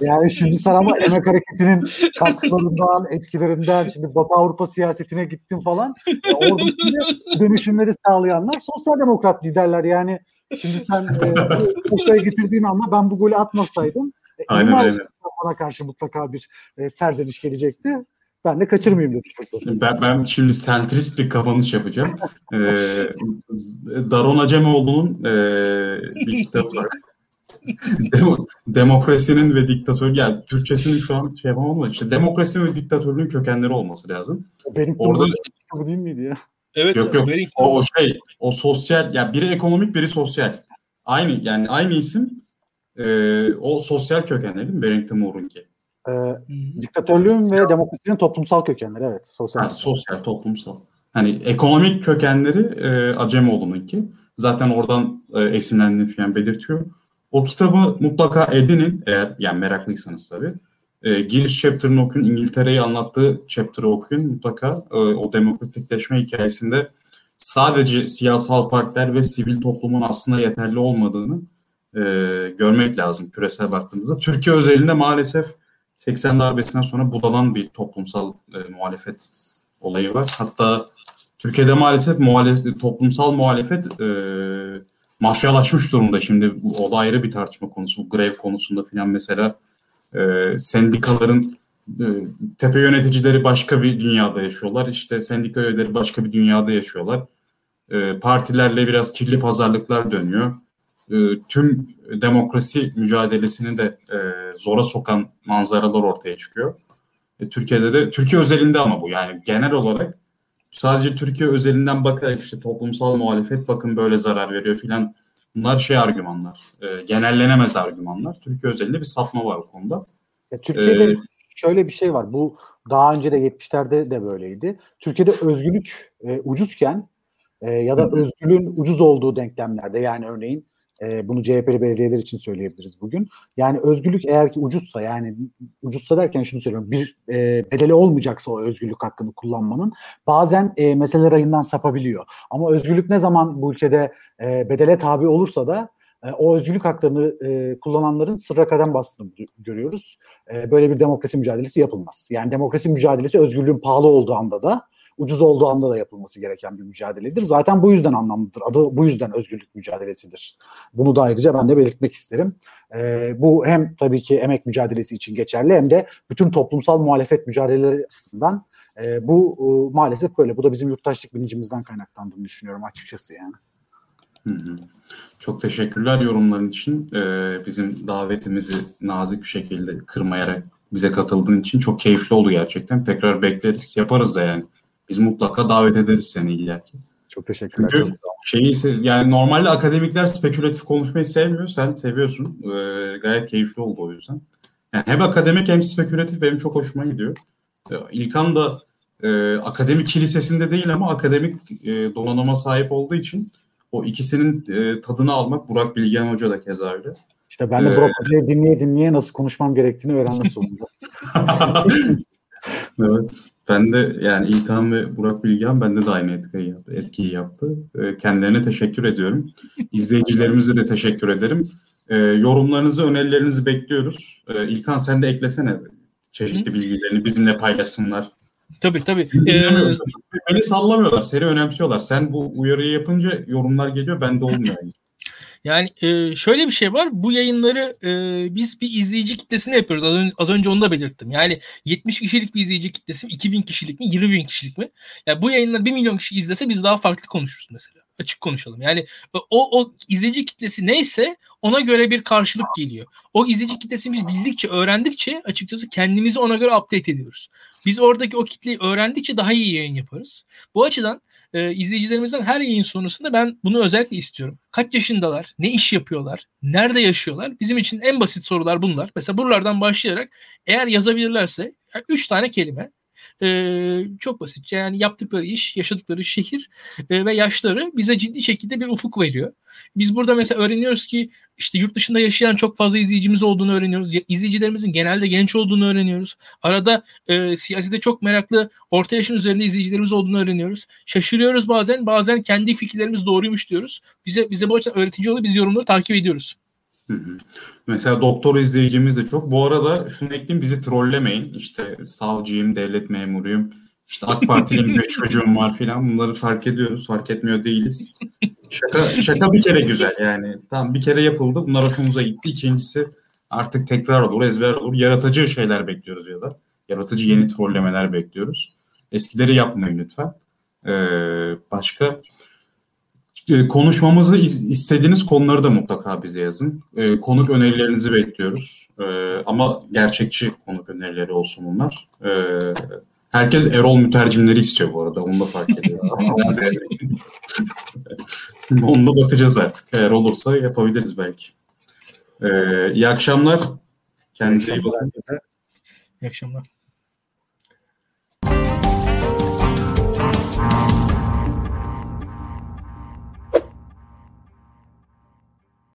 yani şimdi sen ama emek hareketinin katkılarından, etkilerinden, şimdi Batı Avrupa siyasetine gittin falan. E, orada şimdi dönüşümleri sağlayanlar sosyal demokrat liderler. Yani şimdi sen e, noktaya getirdiğin ama ben bu golü atmasaydım e, aynen, aynen. bana karşı mutlaka bir e, serzeniş gelecekti. Ben de kaçırmayayım dedim fırsatı. Ben, ben şimdi sentrist bir kapanış yapacağım. ee, Daron Acemoğlu'nun e, bir kitabı var. Demo, demokrasinin ve diktatör yani Türkçesini şu an şey yapamam ama işte demokrasinin ve diktatörlüğün kökenleri olması lazım. Benim Orada kitabı değil miydi ya? Evet. Yok yok. O, o şey o sosyal ya yani biri ekonomik biri sosyal. Aynı yani aynı isim e, o sosyal kökenleri değil mi Barrington Moore'unki? E, diktatörlüğün ve demokrasinin toplumsal kökenleri evet. Sosyal, ha, sosyal toplumsal. Hani ekonomik kökenleri e, Acemoğlu'nunki. Zaten oradan e, esinlendiğini falan belirtiyor. O kitabı mutlaka edinin eğer yani meraklıysanız tabii. E, giriş chapter'ını okuyun. İngiltere'yi anlattığı chapter'ı okuyun. Mutlaka e, o demokratikleşme hikayesinde sadece siyasal partiler ve sivil toplumun aslında yeterli olmadığını e, görmek lazım küresel baktığımızda. Türkiye özelinde maalesef 80 darbesinden sonra budalan bir toplumsal e, muhalefet olayı var. Hatta Türkiye'de maalesef muhalefet, toplumsal muhalefet e, mafyalaşmış durumda. Şimdi o da ayrı bir tartışma konusu. Bu grev konusunda filan mesela e, sendikaların e, tepe yöneticileri başka bir dünyada yaşıyorlar. İşte sendika üyeleri başka bir dünyada yaşıyorlar. E, partilerle biraz kirli pazarlıklar dönüyor. E, tüm demokrasi mücadelesini de e, zora sokan manzaralar ortaya çıkıyor. E, Türkiye'de de, Türkiye özelinde ama bu yani genel olarak sadece Türkiye özelinden bakarak işte toplumsal muhalefet bakın böyle zarar veriyor filan bunlar şey argümanlar. E, genellenemez argümanlar. Türkiye özelinde bir sapma var o konuda. Ya, Türkiye'de ee, şöyle bir şey var. Bu daha önce de 70'lerde de böyleydi. Türkiye'de özgürlük e, ucuzken e, ya da özgürlüğün ucuz olduğu denklemlerde yani örneğin e, bunu CHP'li belediyeler için söyleyebiliriz bugün. Yani özgürlük eğer ki ucuzsa yani ucuzsa derken şunu söylüyorum bir e, bedeli olmayacaksa o özgürlük hakkını kullanmanın bazen e, mesele rayından sapabiliyor. Ama özgürlük ne zaman bu ülkede e, bedele tabi olursa da e, o özgürlük haklarını e, kullananların sırra kadem bastığını görüyoruz. E, böyle bir demokrasi mücadelesi yapılmaz. Yani demokrasi mücadelesi özgürlüğün pahalı olduğu anda da ucuz olduğu anda da yapılması gereken bir mücadeledir. Zaten bu yüzden anlamlıdır. Adı bu yüzden özgürlük mücadelesidir. Bunu da ayrıca ben de belirtmek isterim. Ee, bu hem tabii ki emek mücadelesi için geçerli hem de bütün toplumsal muhalefet mücadeleleri açısından e, bu e, maalesef böyle. Bu da bizim yurttaşlık bilincimizden kaynaklandığını düşünüyorum açıkçası yani. Çok teşekkürler yorumların için. Ee, bizim davetimizi nazik bir şekilde kırmayarak bize katıldığın için çok keyifli oldu gerçekten. Tekrar bekleriz. Yaparız da yani. Biz mutlaka davet ederiz seni illaki. Çok teşekkürler. Çünkü şeyi yani normalde akademikler spekülatif konuşmayı sevmiyor. Sen seviyorsun. Ee, gayet keyifli oldu o yüzden. Yani hem akademik hem spekülatif benim çok hoşuma gidiyor. Ee, İlkan da e, akademik kilisesinde değil ama akademik e, donanıma sahip olduğu için o ikisinin e, tadını almak Burak Bilgen Hoca da keza öyle. İşte ben de Burak ee, Hoca'yı dinleye dinleye nasıl konuşmam gerektiğini öğrendim sonunda. evet. Ben de yani İlkan ve Burak Bilgen bende de aynı etkiyi yaptı. Etkiyi yaptı. E, kendilerine teşekkür ediyorum. İzleyicilerimize de teşekkür ederim. E, yorumlarınızı, önerilerinizi bekliyoruz. E, İlkan sen de eklesene çeşitli Hı? bilgilerini bizimle paylaşsınlar. Tabii tabii. Ee... Beni sallamıyorlar, seni önemsiyorlar. Sen bu uyarıyı yapınca yorumlar geliyor, bende olmuyor. Yani e, şöyle bir şey var. Bu yayınları e, biz bir izleyici kitlesine yapıyoruz. Az önce, az önce onu da belirttim. Yani 70 kişilik bir izleyici kitlesi mi? 2000 kişilik mi? 20 bin kişilik mi? Yani bu yayınları 1 milyon kişi izlese biz daha farklı konuşuruz mesela. Açık konuşalım. Yani e, o, o izleyici kitlesi neyse ona göre bir karşılık geliyor. O izleyici kitlesini biz bildikçe, öğrendikçe açıkçası kendimizi ona göre update ediyoruz. Biz oradaki o kitleyi öğrendikçe daha iyi yayın yaparız. Bu açıdan e, izleyicilerimizden her yayın sonrasında ben bunu özellikle istiyorum. Kaç yaşındalar? Ne iş yapıyorlar? Nerede yaşıyorlar? Bizim için en basit sorular bunlar. Mesela buralardan başlayarak eğer yazabilirlerse 3 tane kelime e, çok basit. Yani yaptıkları iş, yaşadıkları şehir e, ve yaşları bize ciddi şekilde bir ufuk veriyor. Biz burada mesela öğreniyoruz ki işte yurt dışında yaşayan çok fazla izleyicimiz olduğunu öğreniyoruz. İzleyicilerimizin genelde genç olduğunu öğreniyoruz. Arada e, siyasete çok meraklı orta yaşın üzerinde izleyicilerimiz olduğunu öğreniyoruz. Şaşırıyoruz bazen. Bazen kendi fikirlerimiz doğruymuş diyoruz. Bize bize bu açıdan öğretici oluyor. Biz yorumları takip ediyoruz. Mesela doktor izleyicimiz de çok. Bu arada şunu ekleyeyim bizi trollemeyin. İşte savcıyım, devlet memuruyum. İşte AK Parti'nin bir çocuğum var filan. Bunları fark ediyoruz. Fark etmiyor değiliz. Şaka, şaka bir kere güzel yani. Tamam bir kere yapıldı. Bunlar hoşumuza gitti. İkincisi artık tekrar olur, ezber olur. Yaratıcı şeyler bekliyoruz ya da. Yaratıcı yeni trollemeler bekliyoruz. Eskileri yapmayın lütfen. Ee, başka konuşmamızı istediğiniz konuları da mutlaka bize yazın. E, konuk önerilerinizi bekliyoruz. E, ama gerçekçi konuk önerileri olsun bunlar. E, herkes Erol mütercimleri istiyor bu arada. Onu da fark ediyorum. Onu da bakacağız artık. Eğer olursa yapabiliriz belki. E, iyi akşamlar. Kendinize iyi bakın. İyi akşamlar.